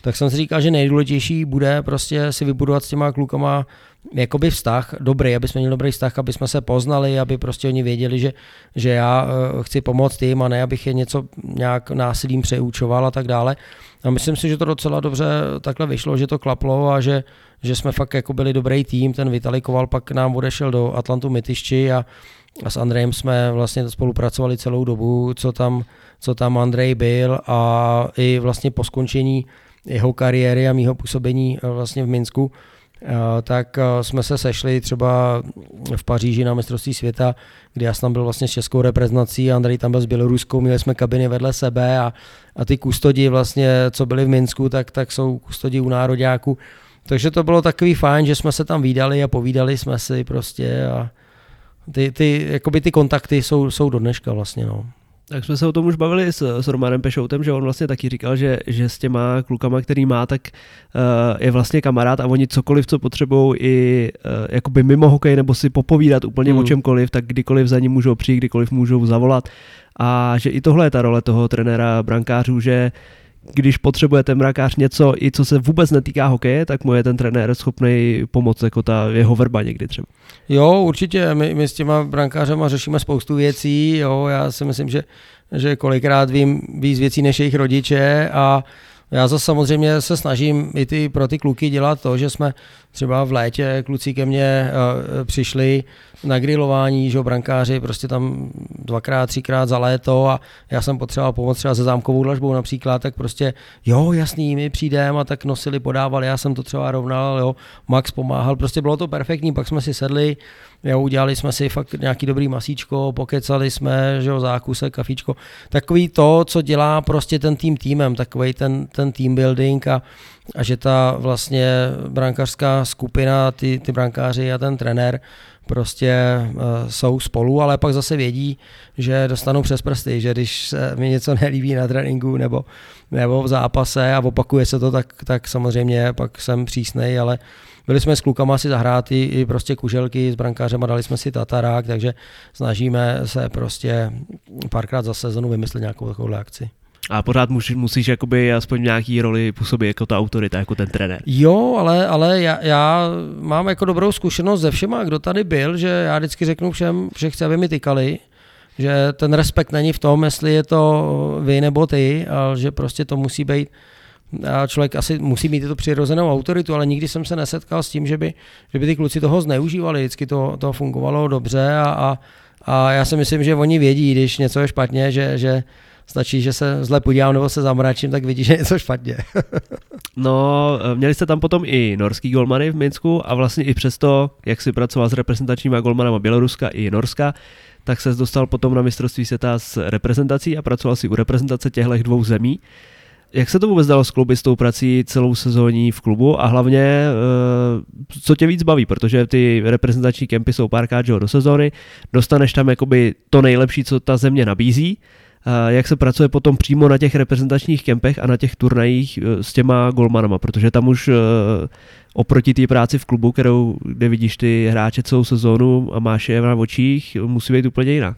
tak jsem si říkal, že nejdůležitější bude prostě si vybudovat s těma klukama jakoby vztah dobrý, aby jsme měli dobrý vztah, aby jsme se poznali, aby prostě oni věděli, že, že já eh, chci pomoct jim a ne, abych je něco nějak násilím přeučoval a tak dále. A myslím si, že to docela dobře takhle vyšlo, že to klaplo a že, že jsme fakt jako byli dobrý tým. Ten Vitali Koval pak nám odešel do Atlantu Mytišči a, a s Andrejem jsme vlastně spolupracovali celou dobu, co tam, co tam Andrej byl a i vlastně po skončení jeho kariéry a mýho působení eh, vlastně v Minsku, tak eh, jsme se sešli třeba v Paříži na mistrovství světa, kdy já jsem tam byl vlastně s českou reprezentací, Andrej tam byl s Běloruskou, měli jsme kabiny vedle sebe a, a ty kustodi vlastně, co byli v Minsku, tak, tak jsou kustodi u nároďáku. Takže to bylo takový fajn, že jsme se tam výdali a povídali jsme si prostě a ty, ty, jakoby ty kontakty jsou, jsou do dneška vlastně. No. Tak jsme se o tom už bavili s, s Romanem Pešoutem, že on vlastně taky říkal, že, že s těma klukama, který má, tak uh, je vlastně kamarád a oni cokoliv, co potřebují i uh, jakoby mimo hokej nebo si popovídat úplně mm. o čemkoliv, tak kdykoliv za ním můžou přijít, kdykoliv můžou zavolat. A že i tohle je ta role toho trenéra brankářů, že když potřebujete mrakář něco, i co se vůbec netýká hokeje, tak mu je ten trenér schopný pomoct, jako ta jeho verba někdy třeba. Jo, určitě, my, my s těma brankářema řešíme spoustu věcí, jo, já si myslím, že, že kolikrát vím víc věcí než jejich rodiče a já zase samozřejmě se snažím i ty, pro ty kluky dělat to, že jsme třeba v létě kluci ke mně uh, přišli na grilování, že brankáři prostě tam dvakrát, třikrát za léto a já jsem potřeboval pomoct třeba se zámkovou dlažbou například, tak prostě jo, jasný, my přijdeme a tak nosili, podávali, já jsem to třeba rovnal, jo, Max pomáhal, prostě bylo to perfektní, pak jsme si sedli, jo, udělali jsme si fakt nějaký dobrý masíčko, pokecali jsme, že jo, zákusek, kafíčko, takový to, co dělá prostě ten tým týmem, takový ten, ten team building a, a že ta vlastně brankářská skupina, ty, ty brankáři a ten trenér prostě uh, jsou spolu, ale pak zase vědí, že dostanou přes prsty, že když se mi něco nelíbí na tréninku nebo, nebo v zápase a opakuje se to, tak, tak samozřejmě pak jsem přísnej, ale byli jsme s klukama si zahrát i, i prostě kuželky s brankářem a dali jsme si tatarák, takže snažíme se prostě párkrát za sezonu vymyslet nějakou takovou akci. A pořád musíš, musíš jakoby aspoň nějaký roli působit jako ta autorita, jako ten trenér. Jo, ale, ale já, já, mám jako dobrou zkušenost ze všema, kdo tady byl, že já vždycky řeknu všem, že chci, aby mi tykali, že ten respekt není v tom, jestli je to vy nebo ty, ale že prostě to musí být a člověk asi musí mít tu přirozenou autoritu, ale nikdy jsem se nesetkal s tím, že by, že by ty kluci toho zneužívali. Vždycky to, to fungovalo dobře a, a, a já si myslím, že oni vědí, když něco je špatně, že, že stačí, že se zle podívám nebo se zamračím, tak vidí, že je něco špatně. no, měli jste tam potom i norský golmany v Minsku a vlastně i přesto, jak si pracoval s reprezentačníma golmanama Běloruska i Norska, tak se dostal potom na mistrovství světa s reprezentací a pracoval si u reprezentace těchto dvou zemí. Jak se to vůbec dalo skloubit s tou prací celou sezóní v klubu a hlavně, eh, co tě víc baví, protože ty reprezentační kempy jsou párkrát do sezóny, dostaneš tam jakoby to nejlepší, co ta země nabízí, jak se pracuje potom přímo na těch reprezentačních kempech a na těch turnajích eh, s těma golmanama, protože tam už eh, oproti té práci v klubu, kterou, kde vidíš ty hráče celou sezónu a máš je na očích, musí být úplně jiná.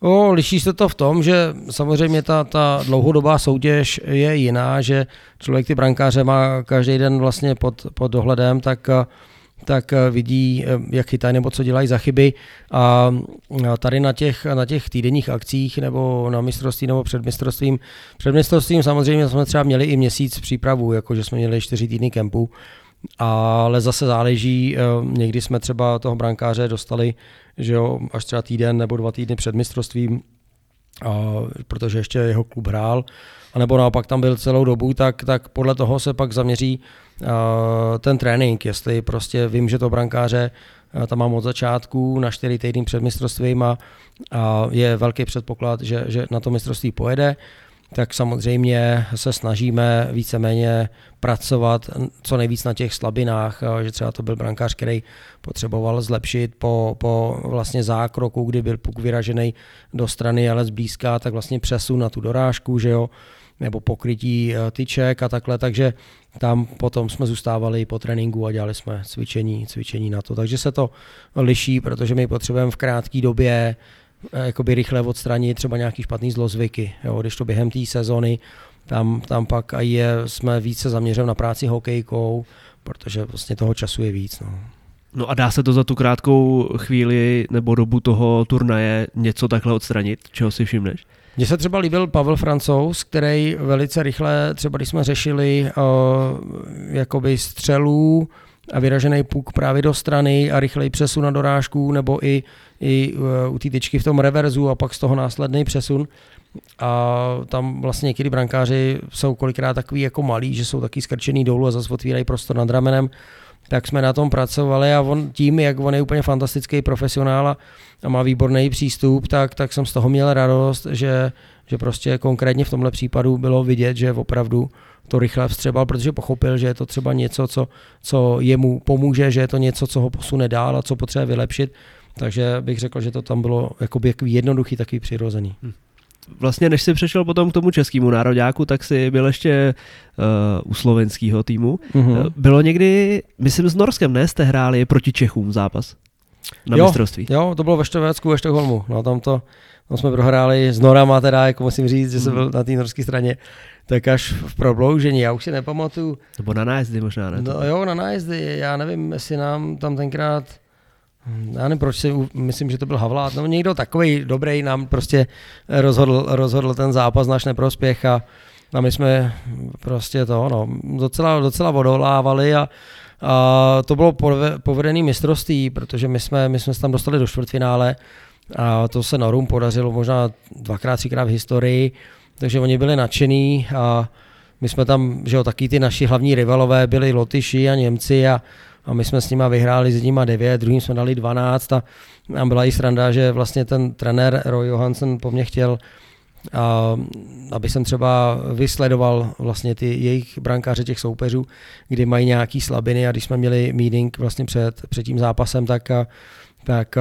O, liší se to v tom, že samozřejmě ta, ta dlouhodobá soutěž je jiná, že člověk ty brankáře má každý den vlastně pod, pod dohledem, tak tak vidí, jak chytají nebo co dělají za chyby. A tady na těch, na těch týdenních akcích nebo na mistrovství nebo před mistrovstvím, před mistrovstvím samozřejmě jsme třeba měli i měsíc přípravu, jakože jsme měli čtyři týdny kempu, ale zase záleží, někdy jsme třeba toho brankáře dostali že jo, až třeba týden nebo dva týdny před mistrovstvím, protože ještě jeho klub hrál, a nebo naopak tam byl celou dobu, tak, tak podle toho se pak zaměří a, ten trénink, jestli prostě vím, že to brankáře tam mám od začátku na čtyři týdny před mistrovstvím a, a je velký předpoklad, že, že na to mistrovství pojede, tak samozřejmě se snažíme víceméně pracovat co nejvíc na těch slabinách, že třeba to byl brankář, který potřeboval zlepšit po, po vlastně zákroku, kdy byl puk vyražený do strany, ale zblízka, tak vlastně přesun na tu dorážku, že jo, nebo pokrytí eh, tyček a takhle, takže tam potom jsme zůstávali po tréninku a dělali jsme cvičení, cvičení na to. Takže se to liší, protože my potřebujeme v krátké době Eh, jakoby rychle odstranit třeba nějaký špatný zlozvyky. Jo, když to během té sezony, tam, tam pak a je, jsme více zaměřeni na práci hokejkou, protože vlastně toho času je víc. No. No a dá se to za tu krátkou chvíli nebo dobu toho turnaje něco takhle odstranit, čeho si všimneš? Mně se třeba líbil Pavel Francouz, který velice rychle, třeba když jsme řešili uh, jakoby střelů a vyražený puk právě do strany a rychlej přesun na dorážku, nebo i i eh, u té tyčky v tom reverzu a pak z toho následný přesun. A tam vlastně někdy brankáři jsou kolikrát takový jako malí, že jsou taky skrčený dolů a zase otvírají prostor nad ramenem. Tak jsme na tom pracovali a on tím, jak on je úplně fantastický profesionál a, a má výborný přístup, tak, tak jsem z toho měl radost, že, že prostě konkrétně v tomhle případu bylo vidět, že opravdu to rychle vstřebal, protože pochopil, že je to třeba něco, co, co jemu pomůže, že je to něco, co ho posune dál a co potřebuje vylepšit takže bych řekl, že to tam bylo jakoby jednoduchý, takový přirozený. Hm. Vlastně než jsi přešel potom k tomu českému nároďáku, tak si byl ještě uh, u slovenského týmu. Uh-huh. Bylo někdy, myslím s Norskem, ne, jste hráli proti Čechům zápas na jo, mistrovství. Jo, to bylo ve Štovécku, ve Štokholmu. No, tam to, tam jsme prohráli s Norama teda, jako musím říct, že jsem mhm. byl na té norské straně, tak až v prodloužení, já už si nepamatuju. Nebo na nájezdy možná, ne? No jo, na nájezdy, já nevím, jestli nám tam tenkrát já nevím, proč si, myslím, že to byl Havlát, no někdo takový dobrý nám prostě rozhodl, rozhodl ten zápas náš neprospěch a, a my jsme prostě to, no, docela, docela odolávali a, a to bylo povedený mistrovství, protože my jsme, my jsme se tam dostali do čtvrtfinále a to se Norum podařilo možná dvakrát, třikrát v historii, takže oni byli nadšení a my jsme tam, že jo, taky ty naši hlavní rivalové byli Lotyši a Němci a, a my jsme s nima vyhráli s nima 9, druhým jsme dali 12 a, a byla i sranda, že vlastně ten trenér Roy Johansson po mně chtěl a, aby jsem třeba vysledoval vlastně ty jejich brankáře těch soupeřů, kdy mají nějaký slabiny. A když jsme měli meeting vlastně před, před tím zápasem, tak a, tak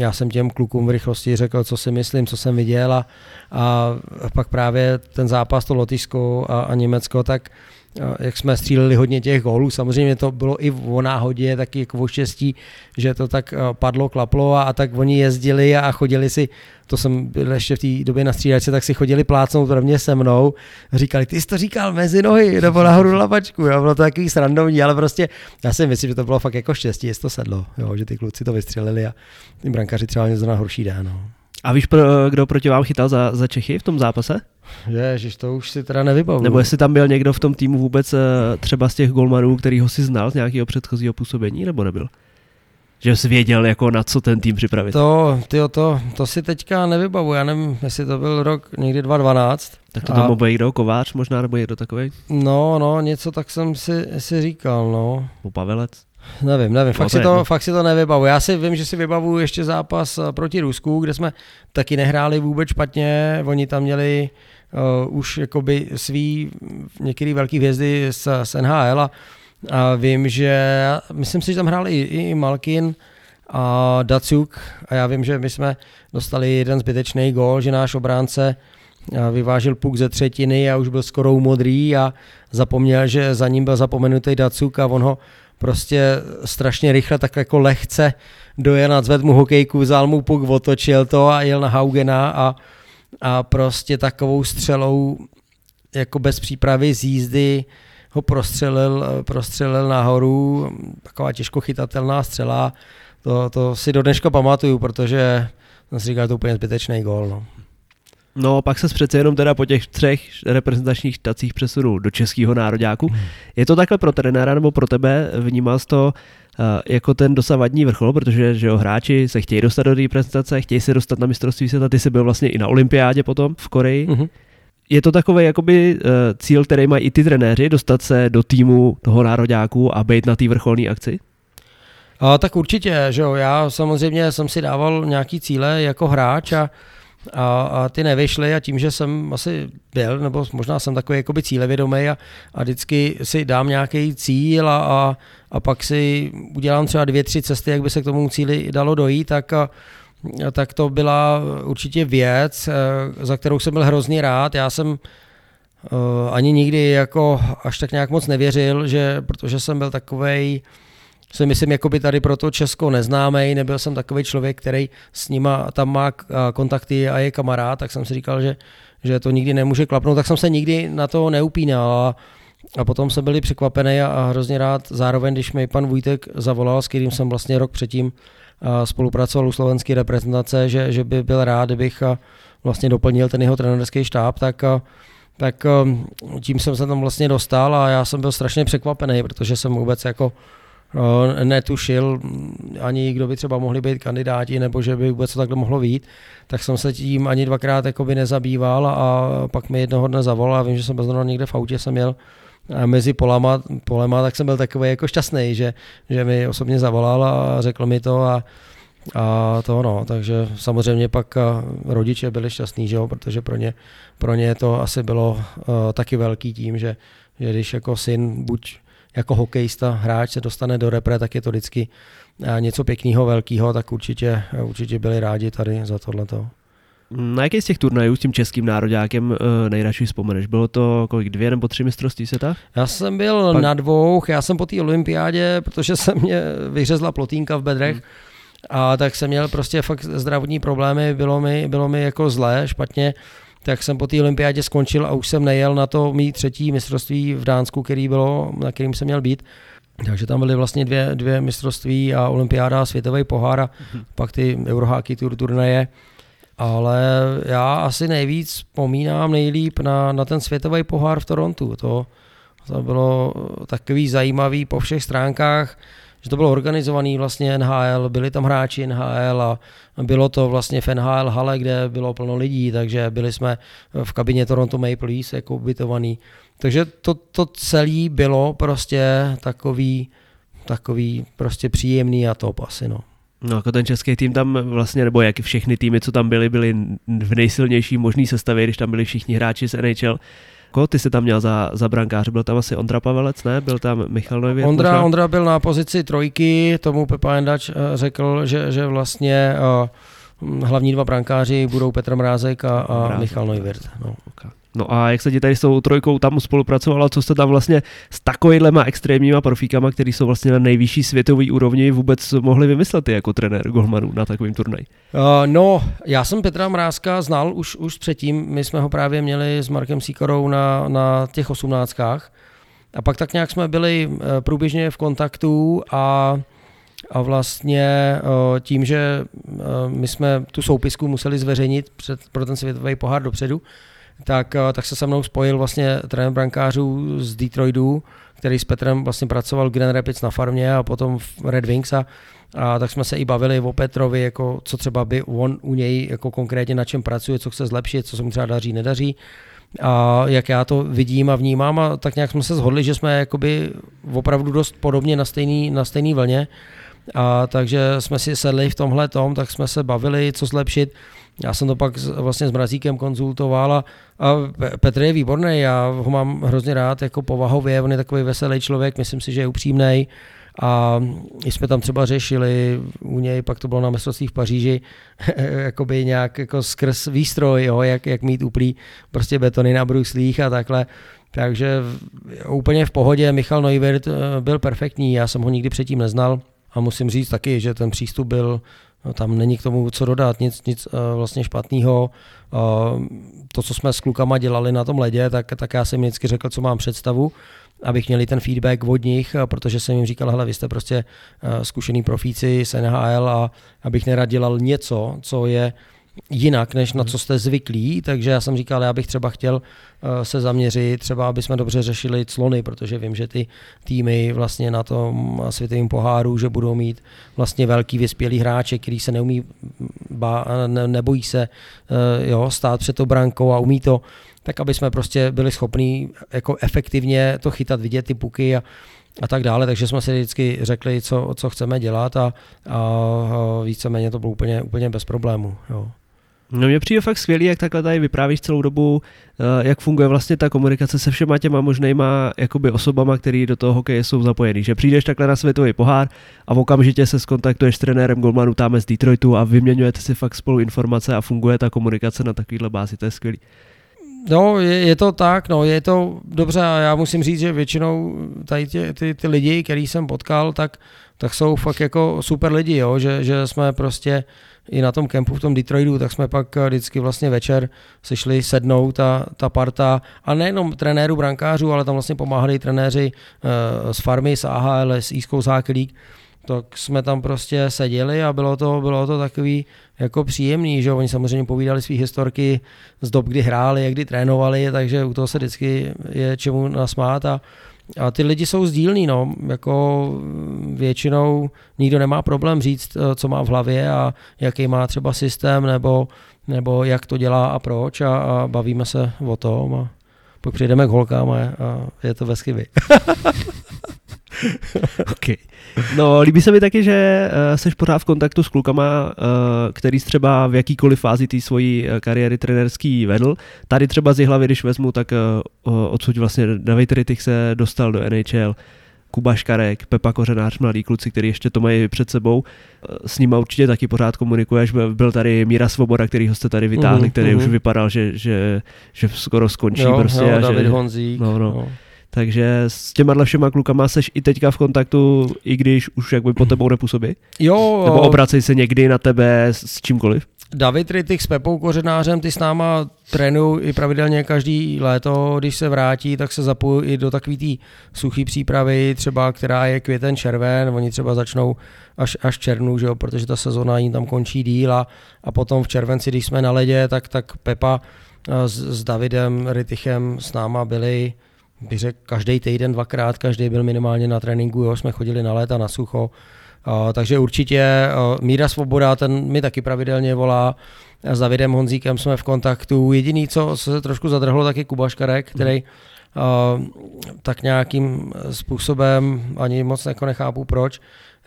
já jsem těm klukům v rychlosti řekl, co si myslím, co jsem viděl. A, a pak právě ten zápas, to Lotyšsko a, a Německo, tak jak jsme stříleli hodně těch gólů. Samozřejmě to bylo i o náhodě, taky jako o štěstí, že to tak padlo, klaplo a, a tak oni jezdili a chodili si, to jsem byl ještě v té době na střídačce, tak si chodili plácnout rovně se mnou. Říkali, ty jsi to říkal mezi nohy nebo nahoru lapačku. Jo? Bylo to takový srandovní, ale prostě já si myslím, že to bylo fakt jako štěstí, jestli to sedlo, jo? že ty kluci to vystřelili a ty brankaři třeba něco na horší den. No. A víš, kdo proti vám chytal za, za Čechy v tom zápase? Ježiš, to už si teda nevybavuju. Nebo jestli tam byl někdo v tom týmu vůbec eh, třeba z těch golmanů, který ho si znal z nějakého předchozího působení, nebo nebyl? Že jsi věděl, jako na co ten tým připravit. To, tyjo, to, to si teďka nevybavuju, já nevím, jestli to byl rok někdy 2012. Tak to tam byl někdo, Kovář možná, nebo někdo takový? No, no, něco tak jsem si, si říkal, no. Pavelec? Nevím, nevím, fakt, No, to si to, fakt si to nevybavu. Já si vím, že si vybavuju ještě zápas eh, proti Rusku, kde jsme taky nehráli vůbec špatně. Oni tam měli uh, už jakoby svý některé velké hvězdy z, z NHL a, a vím, že myslím si, že tam hrál i, i Malkin a Dacuk a já vím, že my jsme dostali jeden zbytečný gól, že náš obránce a vyvážil puk ze třetiny a už byl skoro modrý a zapomněl, že za ním byl zapomenutý Dacuk a on ho prostě strašně rychle, tak jako lehce dojel, nadzvedl mu hokejku, vzal mu puk, otočil to a jel na Haugena a, a prostě takovou střelou jako bez přípravy z jízdy ho prostřelil, prostřelil nahoru, taková těžko chytatelná střela. To, to si do dneška pamatuju, protože jsem si říkal, že to je úplně zbytečný gól. No. No, pak se přece jenom teda po těch třech reprezentačních tacích přesunul do českého nároďáku. Je to takhle pro trenéra nebo pro tebe? Vnímal jsi to uh, jako ten dosavadní vrchol, protože že jo, hráči se chtějí dostat do té prezentace, chtějí se dostat na mistrovství světa, ty jsi byl vlastně i na olympiádě potom v Koreji. Mhm. Je to takový jakoby uh, cíl, který mají i ty trenéři, dostat se do týmu toho nároďáku a být na té vrcholné akci? A, tak určitě, že jo, já samozřejmě jsem si dával nějaký cíle jako hráč a, a, a ty nevyšly a tím, že jsem asi byl, nebo možná jsem takový jakoby cílevědomý a, a vždycky si dám nějaký cíl a, a, a pak si udělám třeba dvě, tři cesty, jak by se k tomu cíli dalo dojít, tak a, tak to byla určitě věc, eh, za kterou jsem byl hrozně rád. Já jsem eh, ani nikdy jako až tak nějak moc nevěřil, že, protože jsem byl takovej, si myslím, jakoby tady pro to Česko neznámý, nebyl jsem takový člověk, který s nima tam má a, kontakty a je kamarád, tak jsem si říkal, že, že to nikdy nemůže klapnout, tak jsem se nikdy na to neupínal a, a potom jsem byli překvapený a, a hrozně rád zároveň, když mi pan Vujtek zavolal, s kterým jsem vlastně rok předtím a, spolupracoval u slovenské reprezentace, že, že by byl rád, kdybych a, vlastně doplnil ten jeho trenerský štáb, tak a, tak tím jsem se tam vlastně dostal a já jsem byl strašně překvapený, protože jsem vůbec jako netušil mm, ani, kdo by třeba mohli být kandidáti, nebo že by vůbec to takhle mohlo být, tak jsem se tím ani dvakrát jakoby nezabýval a pak mi jednoho dne zavolal a vím, že jsem zrovna někde v autě, jsem jel a mezi polama, polema, tak jsem byl takový jako šťastný, že, že mi osobně zavolal a řekl mi to a, a to no, takže samozřejmě pak a, rodiče byli šťastní, že jo, protože pro ně, pro ně to asi bylo uh, taky velký tím, že, že když jako syn buď jako hokejista, hráč se dostane do repre, tak je to vždycky eh, něco pěkného, velkého, tak určitě, určitě byli rádi tady za tohleto. Na jaký z těch turnajů s tím českým nároďákem uh, nejradši vzpomeneš? Bylo to kolik dvě nebo tři mistrovství světa? Já jsem byl Pak... na dvou, já jsem po té olympiádě, protože se mě vyřezla plotínka v bedrech, Hmm. a tak jsem měl prostě fakt zdravotní problémy, bylo mi, bylo mi jako zlé, špatně, tak jsem po té olympiádě skončil a už jsem nejel na to mý třetí mistrovství v Dánsku, který bylo, na kterým jsem měl být. Takže tam byly vlastně dvě, dvě mistrovství a olympiáda a světový pohár a pak ty Eurohockey Tour turnaje. Ale já asi nejvíc vzpomínám nejlíp na, na ten světový pohár v Torontu. To, to bylo takový zajímavý po všech stránkách, že to bylo organizovaný vlastně NHL, byli tam hráči NHL a bylo to vlastně v NHL hale, kde bylo plno lidí, takže byli jsme v kabině Toronto Maple Leafs jako ubytovaný. Takže to, to celé bylo prostě takový, takový prostě příjemný a top asi no. No jako ten český tým tam vlastně, nebo jak všechny týmy, co tam byly, byly v nejsilnější možný sestavě, když tam byli všichni hráči z NHL. Koho ty jsi tam měl za, za brankáře? Byl tam asi Ondra Pavelec, ne? Byl tam Michal Neuwirth? Ondra, možná? Ondra byl na pozici trojky, tomu Pepa Jendač eh, řekl, že, že vlastně eh, hlavní dva brankáři budou Petr Mrázek a, a Mrázek, Michal Neuwirth. No. Ok. No a jak se ti tady s tou trojkou tam spolupracovala, co jste tam vlastně s takovýhlema extrémníma profíkama, který jsou vlastně na nejvyšší světový úrovni, vůbec mohli vymyslet jako trenér golmanů na takovým turnaji? Uh, no, já jsem Petra Mrázka znal už, už předtím, my jsme ho právě měli s Markem Síkorou na, na těch osmnáctkách a pak tak nějak jsme byli uh, průběžně v kontaktu a a vlastně uh, tím, že my jsme tu soupisku museli zveřejnit před, pro ten světový pohár dopředu, tak, uh, tak se se mnou spojil vlastně trenér brankářů z Detroitu, který s Petrem vlastně pracoval v Grand Rapids na farmě a potom v Red Wings a, a tak jsme se i bavili o Petrovi, jako co třeba by on u něj jako konkrétně na čem pracuje, co chce zlepšit, co se mu třeba daří, nedaří. a jak já to vidím a vnímám a tak nějak jsme se shodli, že jsme jakoby opravdu dost podobně na stejný, na stejný vlně. A takže jsme si sedli v tomhle tom, tak jsme se bavili, co zlepšit. Já jsem to pak vlastně s Mrazíkem konzultoval a, a Petr je výborný, já ho mám hrozně rád jako povahově, on je takový veselý člověk, myslím si, že je upřímný. A jsme tam třeba řešili u něj, pak to bylo na mistrovství v Paříži, jakoby nějak jako skrz výstroj, jo, jak, jak mít uplý prostě betony na bruslích a takhle. Takže úplně v pohodě, Michal Neuwirth eh, byl perfektní, já jsem ho nikdy předtím neznal a musím říct taky, že ten přístup byl tam není k tomu co dodat, nic, nic uh, vlastně špatného. Uh, to, co jsme s klukama dělali na tom ledě, tak, tak já jsem vždycky řekl, co mám představu, abych měli ten feedback od nich, eh, protože jsem jim říkal, hele, vy jste prostě zkušený profíci z NHL a abych nerad dělal něco, co je jinak, než na co jste zvyklí, takže já jsem říkal, já bych třeba chtěl eh, se zaměřit, třeba aby jsme dobře řešili clony, protože vím, že ty týmy vlastně na tom světovém poháru, že budou mít vlastně velký vyspělý hráče, který se neumí, ba, ne, nebojí se eh, jo, stát před tou brankou a umí to, tak aby jsme prostě byli schopní jako efektivně to chytat, vidět ty puky a, a tak dále, takže jsme si vždycky řekli, co, co chceme dělat a, a víceméně to bylo úplně, úplně bez problému. Jo. No mně přijde fakt skvělý, jak takhle tady vyprávíš celou dobu, eh, jak funguje vlastně ta komunikace se všema těma možnýma jakoby osobama, který do toho hokeje jsou zapojený. Že přijdeš takhle na světový pohár a okamžitě se skontaktuješ s trenérem Golmanu tam z Detroitu a vyměňujete si fakt spolu informace a funguje ta komunikace na takovýhle bázi, to je skvělý. No, je, je to tak, no, je to dobře a já musím říct, že většinou tady tě, ty, ty lidi, který jsem potkal, tak, tak jsou fakt jako super lidi, jo, že, že jsme prostě i na tom kempu v tom Detroitu, tak jsme pak vždycky vlastně večer sešli sednout ta, ta parta a nejenom trenéru, brankářů, ale tam vlastně pomáhali trenéři uh, z farmy, z AHL, z East Coast Hockey League, tak jsme tam prostě seděli a bylo to, bylo to takový jako příjemný, že oni samozřejmě povídali své historky z dob, kdy hráli, jak kdy trénovali, takže u toho se vždycky je čemu nasmát a, a ty lidi jsou sdílní, no, jako většinou nikdo nemá problém říct, eh, co má v hlavě a jaký má třeba systém, nebo, nebo jak to dělá a proč a, a bavíme se o tom a pak přijdeme k holkám a, je to ve skyby. okay. No, líbí se mi taky, že uh, seš pořád v kontaktu s klukama, uh, který třeba v jakýkoliv fázi té svojí uh, kariéry trenerský vedl. Tady třeba z hlavy, když vezmu, tak uh, odsud vlastně David Rittich se dostal do NHL, Kuba Škarek, Pepa Kořenář, mladí kluci, kteří ještě to mají před sebou. S nimi určitě taky pořád komunikuješ. Byl tady Míra Svoboda, který ho jste tady vytáhli, mm, který mm. už vypadal, že, že, že skoro skončí. Jo, prostě jo, a David že, Honzík. No, no. no. Takže s těma všema klukama seš i teďka v kontaktu, i když už jakby po tebou nepůsobí? Jo. Nebo obracej se někdy na tebe s čímkoliv? David Rittich s Pepou Kořenářem, ty s náma trénují i pravidelně každý léto, když se vrátí, tak se zapoju i do takové té suché přípravy, třeba která je květen červen, oni třeba začnou až, až červnu, že jo, protože ta sezona jim tam končí díl a, a potom v červenci, když jsme na ledě, tak, tak Pepa s, s Davidem Rittichem s náma byli bych řekl, každý týden, dvakrát, každý byl minimálně na tréninku, jo, jsme chodili na léta, na sucho, uh, takže určitě uh, Míra Svoboda, ten mi taky pravidelně volá, s Davidem Honzíkem jsme v kontaktu. Jediný, co se trošku zadrhlo, tak je Kuba Škarek, který uh, tak nějakým způsobem, ani moc jako nechápu proč,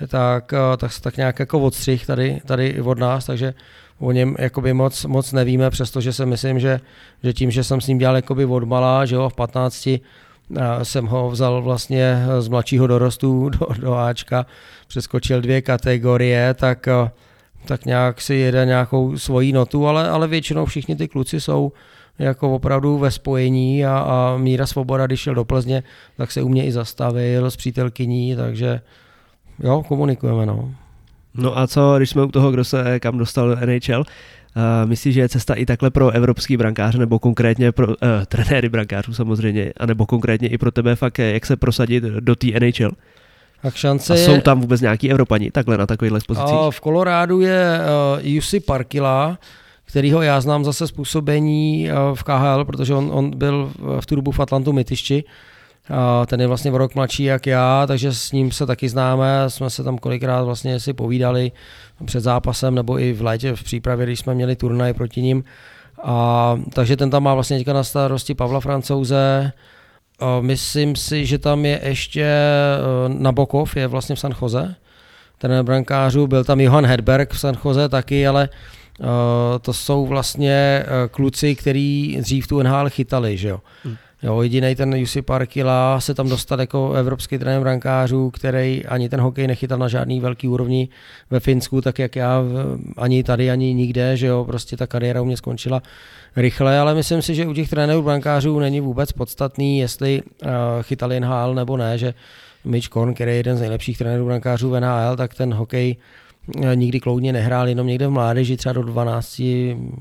tak, tak, tak nějak jako odstřih tady, tady od nás, takže o něm jakoby moc, moc nevíme, přestože si myslím, že, že tím, že jsem s ním dělal jakoby odmala, že jo, v 15 jsem ho vzal vlastně z mladšího dorostu do, do Ačka, přeskočil dvě kategorie, tak, tak nějak si jede nějakou svoji notu, ale, ale většinou všichni ty kluci jsou jako opravdu ve spojení a, a Míra Svoboda, když šel do Plzně, tak se u mě i zastavil s přítelkyní, takže jo, komunikujeme, no. No a co, když jsme u toho, kdo se kam dostal do NHL, Uh, myslíš, že je cesta i takhle pro evropský brankáře, nebo konkrétně pro uh, trenéry brankářů samozřejmě, anebo konkrétně i pro tebe fakt, jak se prosadit do té NHL? Tak šance a jsou tam vůbec nějaký Evropani takhle na takovýchhle pozicích? Uh, v Kolorádu je uh, Jussi Parkila, kterýho já znám zase způsobení uh, v KHL, protože on, on byl v tu dobu v Atlantu Mytišti, ten je vlastně v rok mladší jak já, takže s ním se taky známe, jsme se tam kolikrát vlastně si povídali před zápasem nebo i v létě v přípravě, když jsme měli turnaj proti ním. A, takže ten tam má vlastně teďka na starosti Pavla Francouze. A myslím si, že tam je ještě eh, Nabokov, je vlastně v San Jose, ten brankářů, byl tam Johan Hedberg v San Jose taky, ale uh, to jsou vlastně uh, kluci, který dřív tu NHL chytali, že jo. Hmm. Jo, jediný ten Jussi Parkila se tam dostat jako evropský trenér brankářů, který ani ten hokej nechytal na žádný velký úrovni ve Finsku, tak jak já, ani tady, ani nikde, že jo, prostě ta kariéra u mě skončila rychle, ale myslím si, že u těch trenérů brankářů není vůbec podstatný, jestli uh, chytali NHL nebo ne, že Mitch Korn, který je jeden z nejlepších trenérů brankářů v NHL, tak ten hokej eh, nikdy kloudně nehrál, jenom někde v mládeži, třeba do 12,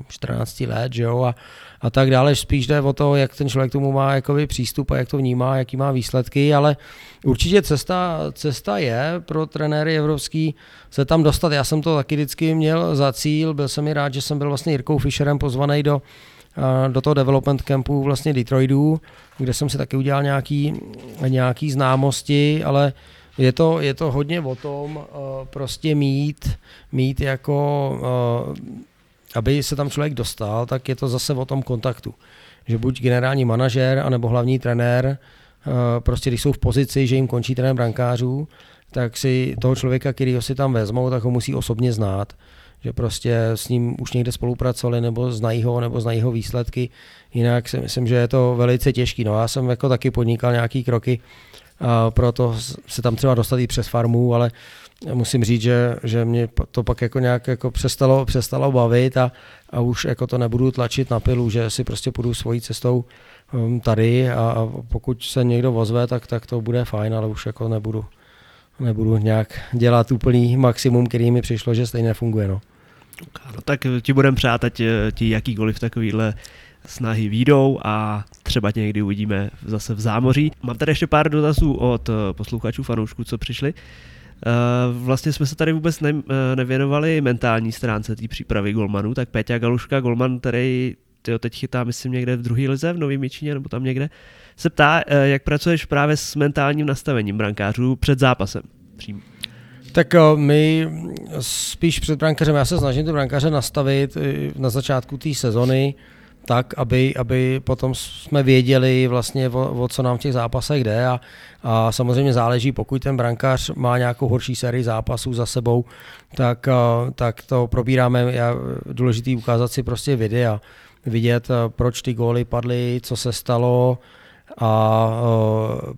14 let, že jo, a, a tak dále. Spíš jde o to, jak ten člověk tomu má jakoby přístup a jak to vnímá, jaký má výsledky, ale určitě cesta, cesta je pro trenéry evropský se tam dostat. Já jsem to taky vždycky měl za cíl, byl jsem i rád, že jsem byl vlastně Jirkou Fischerem pozvaný do do toho development campu vlastně Detroitu, kde jsem si taky udělal nějaký, nějaký známosti, ale je to, je to hodně o tom uh, prostě mít, mít jako, uh, aby se tam člověk dostal, tak je to zase o tom kontaktu. Že buď generální manažer, anebo hlavní trenér, uh, prostě když jsou v pozici, že jim končí trenér brankářů, tak si toho člověka, který ho si tam vezmou, tak ho musí osobně znát že prostě s ním už někde spolupracovali nebo znají ho, nebo znají ho výsledky. Jinak si myslím, že je to velice těžký. No já jsem jako taky podnikal nějaký kroky proto se tam třeba dostat i přes farmu, ale musím říct, že, že mě to pak jako nějak jako přestalo, přestalo bavit a, a už jako to nebudu tlačit na pilu, že si prostě půjdu svojí cestou um, tady a, a pokud se někdo ozve, tak, tak to bude fajn, ale už jako nebudu nebudu nějak dělat úplný maximum, který mi přišlo, že stejně funguje. No. No tak ti budeme přát, ať eh, ti jakýkoliv takovýhle snahy výjdou a třeba tě někdy uvidíme zase v zámoří. Mám tady ještě pár dotazů od eh, posluchačů, fanoušků, co přišli. Eh, vlastně jsme se tady vůbec ne, nevěnovali mentální stránce té přípravy golmanů, tak Péťa Galuška, golman, který tyjo, teď chytá, myslím, někde v druhé lize, v Nový Míčině, nebo tam někde, se ptá, jak pracuješ právě s mentálním nastavením brankářů před zápasem. Přímo. Tak eh, my spíš před brankařem, já se snažím ty brankaře nastavit eh, na začátku té sezony, tak, aby, aby potom jsme věděli vlastně, o, o co nám v těch zápasech jde a, a samozřejmě záleží, pokud ten brankář má nějakou horší sérii zápasů za sebou, tak, tak to probíráme, já, důležitý ukázat si prostě videa, vidět, proč ty góly padly, co se stalo, a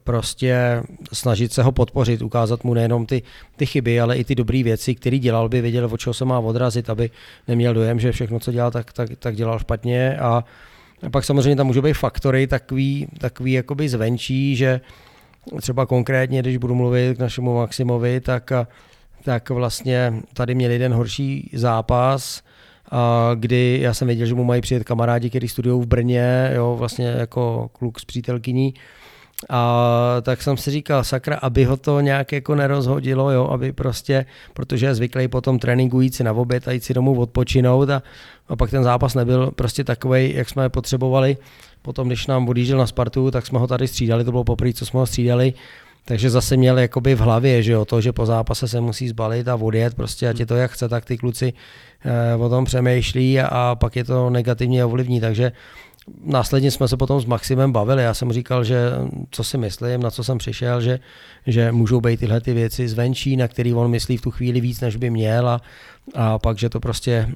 prostě snažit se ho podpořit, ukázat mu nejenom ty, ty chyby, ale i ty dobré věci, které dělal, by věděl, o čeho se má odrazit, aby neměl dojem, že všechno, co dělal, tak, tak, tak dělal špatně. A pak samozřejmě tam můžou být faktory takový, takový jakoby zvenčí, že třeba konkrétně, když budu mluvit k našemu Maximovi, tak, tak vlastně tady měl jeden horší zápas, kdy já jsem věděl, že mu mají přijet kamarádi, kteří studují v Brně, jo, vlastně jako kluk s přítelkyní. A tak jsem si říkal, sakra, aby ho to nějak jako nerozhodilo, jo, aby prostě, protože je zvyklý potom tréninku jít si na oběd a jít si domů odpočinout a, a pak ten zápas nebyl prostě takový, jak jsme potřebovali. Potom, když nám odjížděl na Spartu, tak jsme ho tady střídali, to bylo poprvé, co jsme ho střídali. Takže zase měl jakoby v hlavě, že jo, to, že po zápase se musí zbalit a odjet, prostě ať je to jak chce, tak ty kluci o tom přemýšlí a, a pak je to negativně ovlivní, takže následně jsme se potom s Maximem bavili. Já jsem říkal, že co si myslím, na co jsem přišel, že, že můžou být tyhle ty věci zvenčí, na který on myslí v tu chvíli víc, než by měl a, a pak, že to prostě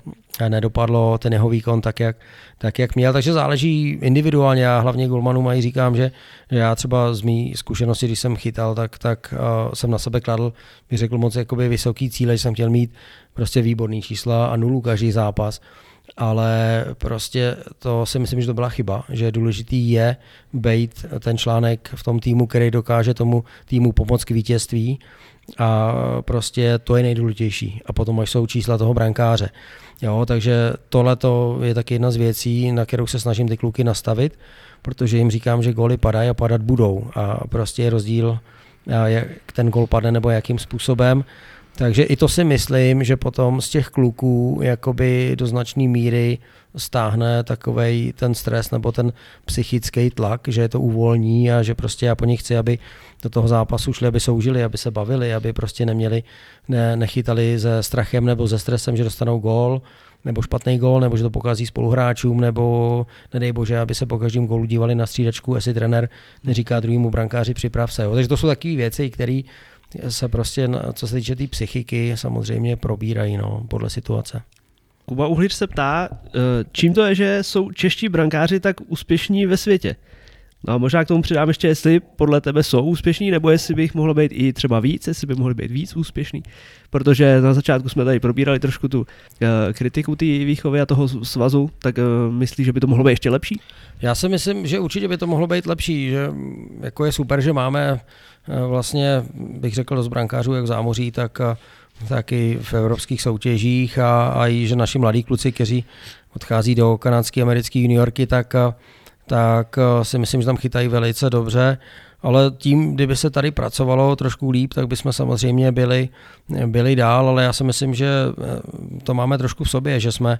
nedopadlo ten jeho výkon tak jak, tak, jak měl. Takže záleží individuálně. Já hlavně Golmanu mají říkám, že, že já třeba z mý zkušenosti, když jsem chytal, tak, tak uh, jsem na sebe kladl, bych řekl moc jakoby vysoký cíle, že jsem chtěl mít prostě výborný čísla a nulu každý zápas ale prostě to si myslím, že to byla chyba, že důležitý je být ten článek v tom týmu, který dokáže tomu týmu pomoct k vítězství a prostě to je nejdůležitější. A potom až jsou čísla toho brankáře. Jo, takže tohle je taky jedna z věcí, na kterou se snažím ty kluky nastavit, protože jim říkám, že góly padají a padat budou. A prostě je rozdíl, jak ten gol padne nebo jakým způsobem. Takže i to si myslím, že potom z těch kluků jakoby do značné míry stáhne takový ten stres nebo ten psychický tlak, že je to uvolní a že prostě já po nich chci, aby do toho zápasu šli, aby soužili, aby se bavili, aby prostě neměli, ne, nechytali se strachem nebo se stresem, že dostanou gól, nebo špatný gol, nebo že to pokazí spoluhráčům, nebo nedej bože, aby se po každém gólu dívali na střídačku, jestli trenér neříká druhému brankáři připrav se. Jo. Takže to jsou takové věci, které se prostě, co se týče té tý psychiky, samozřejmě probírají no, podle situace. Kuba Uhlič se ptá, eh, čím to je, že jsou čeští brankáři tak úspěšní ve světě? No a možná k tomu přidám ještě, jestli podle tebe jsou úspěšní, nebo jestli by jich mohlo být i třeba víc, jestli by mohli být víc úspěšní. Protože na začátku jsme tady probírali trošku tu uh, kritiku té výchovy a toho svazu, tak uh, myslíš, že by to mohlo být ještě lepší? Já si myslím, že určitě by to mohlo být lepší, že jako je super, že máme uh, vlastně, bych řekl, dost brankářů jak v zámoří, tak taky v evropských soutěžích a, a i, že naši mladí kluci, kteří odchází do kanadské, americké juniorky, tak, tak si myslím, že tam chytají velice dobře. Ale tím, kdyby se tady pracovalo trošku líp, tak bychom samozřejmě byli, byli dál, ale já si myslím, že eh, to máme trošku v sobě, že jsme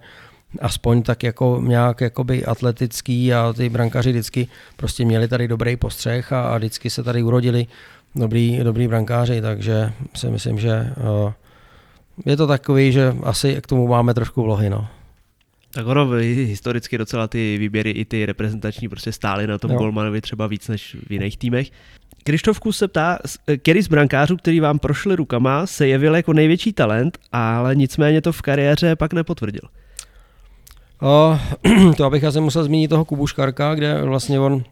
aspoň tak jako nějak jakoby atletický a ty brankaři vždycky prostě měli tady dobrý postřeh a, a vždycky se tady urodili dobrý, dobrý brankáři, takže si myslím, že uh, je to takový, že asi k tomu máme trošku vlohy. No. Tak ono historicky docela ty výběry i ty reprezentační prostě stály na tom jo. Golmanovi třeba víc než v jiných týmech. Krištofku se ptá, který z brankářů, který vám prošli rukama, se jevil jako největší talent, ale nicméně to v kariéře pak nepotvrdil. O, to abych asi musel zmínit toho Kubu Škarka, kde vlastně on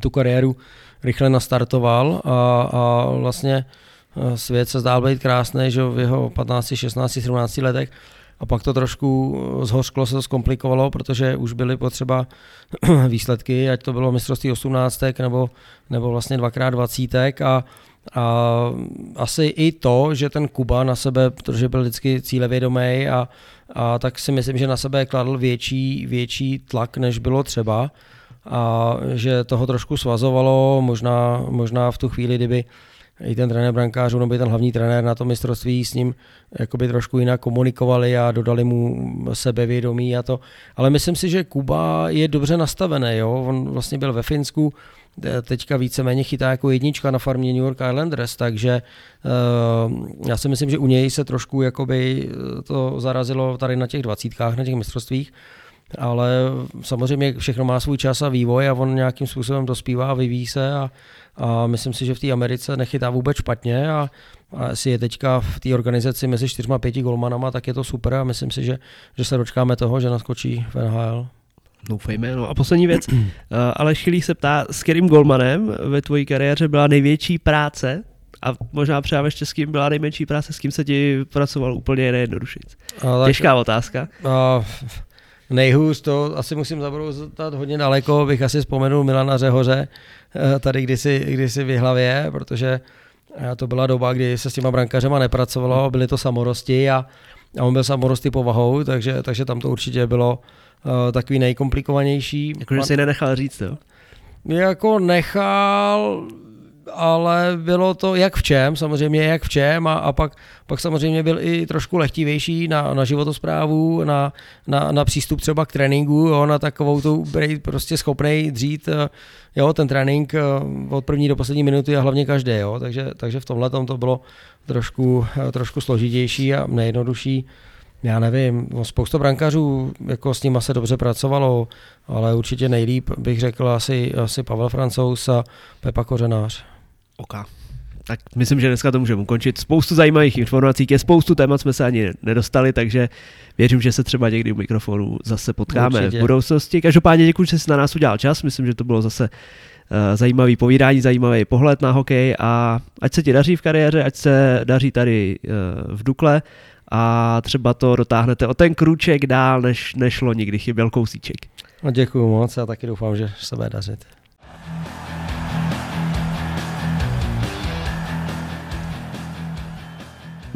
tu kariéru rychle nastartoval a, a vlastně Eh, svět se zdál být krásný, že v jeho 15, 16, 17 letech a pak to trošku eh, zhořklo, se to zkomplikovalo, protože už byly potřeba výsledky, ať to bylo mistrovství 18 nebo, nebo vlastně dvakrát 20 a, a asi i to, že ten Kuba na sebe, protože byl vždycky cílevědomý a, a tak si myslím, že na sebe kladl větší, větší tlak, než bylo třeba. A že toho trošku svazovalo, možná, možná v tu chvíli, kdyby i ten trenér brankářů nebo ten hlavní trenér na to mistrovství s ním jakoby trošku jinak komunikovali a dodali mu sebevědomí a to. Ale myslím si, že Kuba je dobře nastavený. Jo? On vlastně byl ve Finsku, teďka víceméně chytá jako jednička na farmě New York Islanders, takže uh, já si myslím, že u něj se trošku jakoby to zarazilo tady na těch dvacítkách, na těch mistrovstvích ale samozřejmě všechno má svůj čas a vývoj a on nějakým způsobem dospívá a vyvíjí se a, a myslím si, že v té Americe nechytá vůbec špatně a, a jestli je teďka v té organizaci mezi čtyřma pěti golmanama, tak je to super a myslím si, že, že se dočkáme toho, že naskočí v NHL. Doufejme. No a poslední věc. Ale Šilí se ptá, s kterým golmanem ve tvojí kariéře byla největší práce a možná třeba ještě s kým byla nejmenší práce, s kým se ti pracoval úplně nejjednodušší. Těžká otázka. A, nejhůř, to asi musím zabroutat hodně daleko, bych asi vzpomenul Milana Řehoře, eh, tady kdysi, kdysi v hlavě, protože eh, to byla doba, kdy se s těma brankařema nepracovalo, byly to samorosti a, a on byl samorosty povahou, takže, takže tam to určitě bylo uh, takový nejkomplikovanější. Jakože si nenechal říct, jo? Jako nechal, ale bylo to jak v čem, samozřejmě jak v čem a, a pak, pak samozřejmě byl i trošku lehtivější na, na životosprávu, na, na, na přístup třeba k tréninku, jo, na takovou tu prostě schopný dřít eh, jo, ten trénink eh, od první do poslední minuty a hlavně každý, jo, takže, takže v tomhle to bylo trošku, eh, trošku složitější a nejjednodušší. Já nevím, no, spousta brankářů jako s nima se dobře pracovalo, ale určitě nejlíp bych řekl asi, asi Pavel Francouz a Pepa Kořenář. OK. Tak myslím, že dneska to můžeme ukončit. Spoustu zajímavých informací, ke spoustu témat jsme se ani nedostali, takže věřím, že se třeba někdy u mikrofonu zase potkáme Určitě. v budoucnosti. Každopádně děkuji, že jsi na nás udělal čas. Myslím, že to bylo zase uh, zajímavý povídání, zajímavý pohled na hokej a ať se ti daří v kariéře, ať se daří tady uh, v Dukle a třeba to dotáhnete o ten krůček dál, než nešlo nikdy chyběl kousíček. No děkuji moc a taky doufám, že se bude dařit.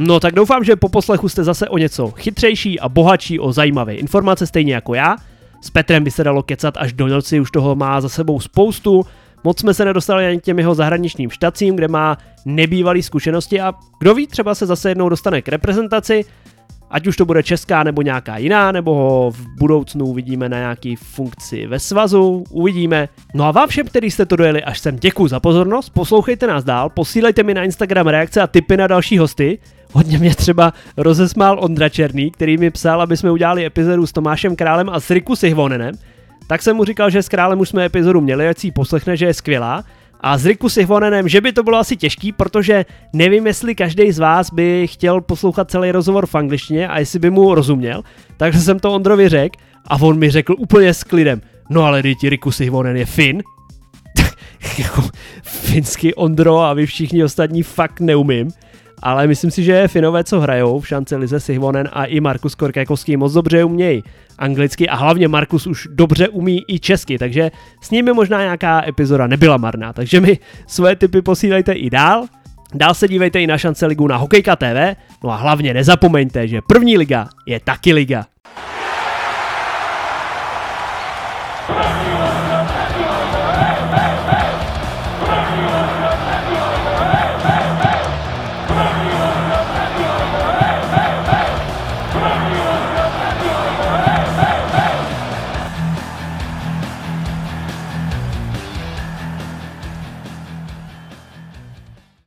No tak doufám, že po poslechu jste zase o něco chytřejší a bohatší o zajímavé informace, stejně jako já. S Petrem by se dalo kecat až do noci, už toho má za sebou spoustu. Moc jsme se nedostali ani těm jeho zahraničním štacím, kde má nebývalý zkušenosti a kdo ví, třeba se zase jednou dostane k reprezentaci, ať už to bude česká nebo nějaká jiná, nebo ho v budoucnu uvidíme na nějaký funkci ve svazu, uvidíme. No a vám všem, kteří jste to dojeli až sem, děkuji za pozornost, poslouchejte nás dál, posílejte mi na Instagram reakce a tipy na další hosty, Hodně mě třeba rozesmál Ondra Černý, který mi psal, aby jsme udělali epizodu s Tomášem Králem a s Riku Sihvonenem. Tak jsem mu říkal, že s Králem už jsme epizodu měli, ať si ji poslechne, že je skvělá. A s Riku Sihvonenem, že by to bylo asi těžký, protože nevím, jestli každý z vás by chtěl poslouchat celý rozhovor v angličtině a jestli by mu rozuměl. Takže jsem to Ondrovi řekl a on mi řekl úplně s klidem, no ale ti Riku Sihvonen je Fin. jako finsky Ondro a vy všichni ostatní fakt neumím. Ale myslím si, že Finové, co hrajou v šance Lize Sihvonen a i Markus Korkekovský moc dobře umějí anglicky a hlavně Markus už dobře umí i česky, takže s nimi možná nějaká epizoda nebyla marná. Takže mi svoje tipy posílejte i dál. Dál se dívejte i na šance ligu na Hokejka TV, no a hlavně nezapomeňte, že první liga je taky liga.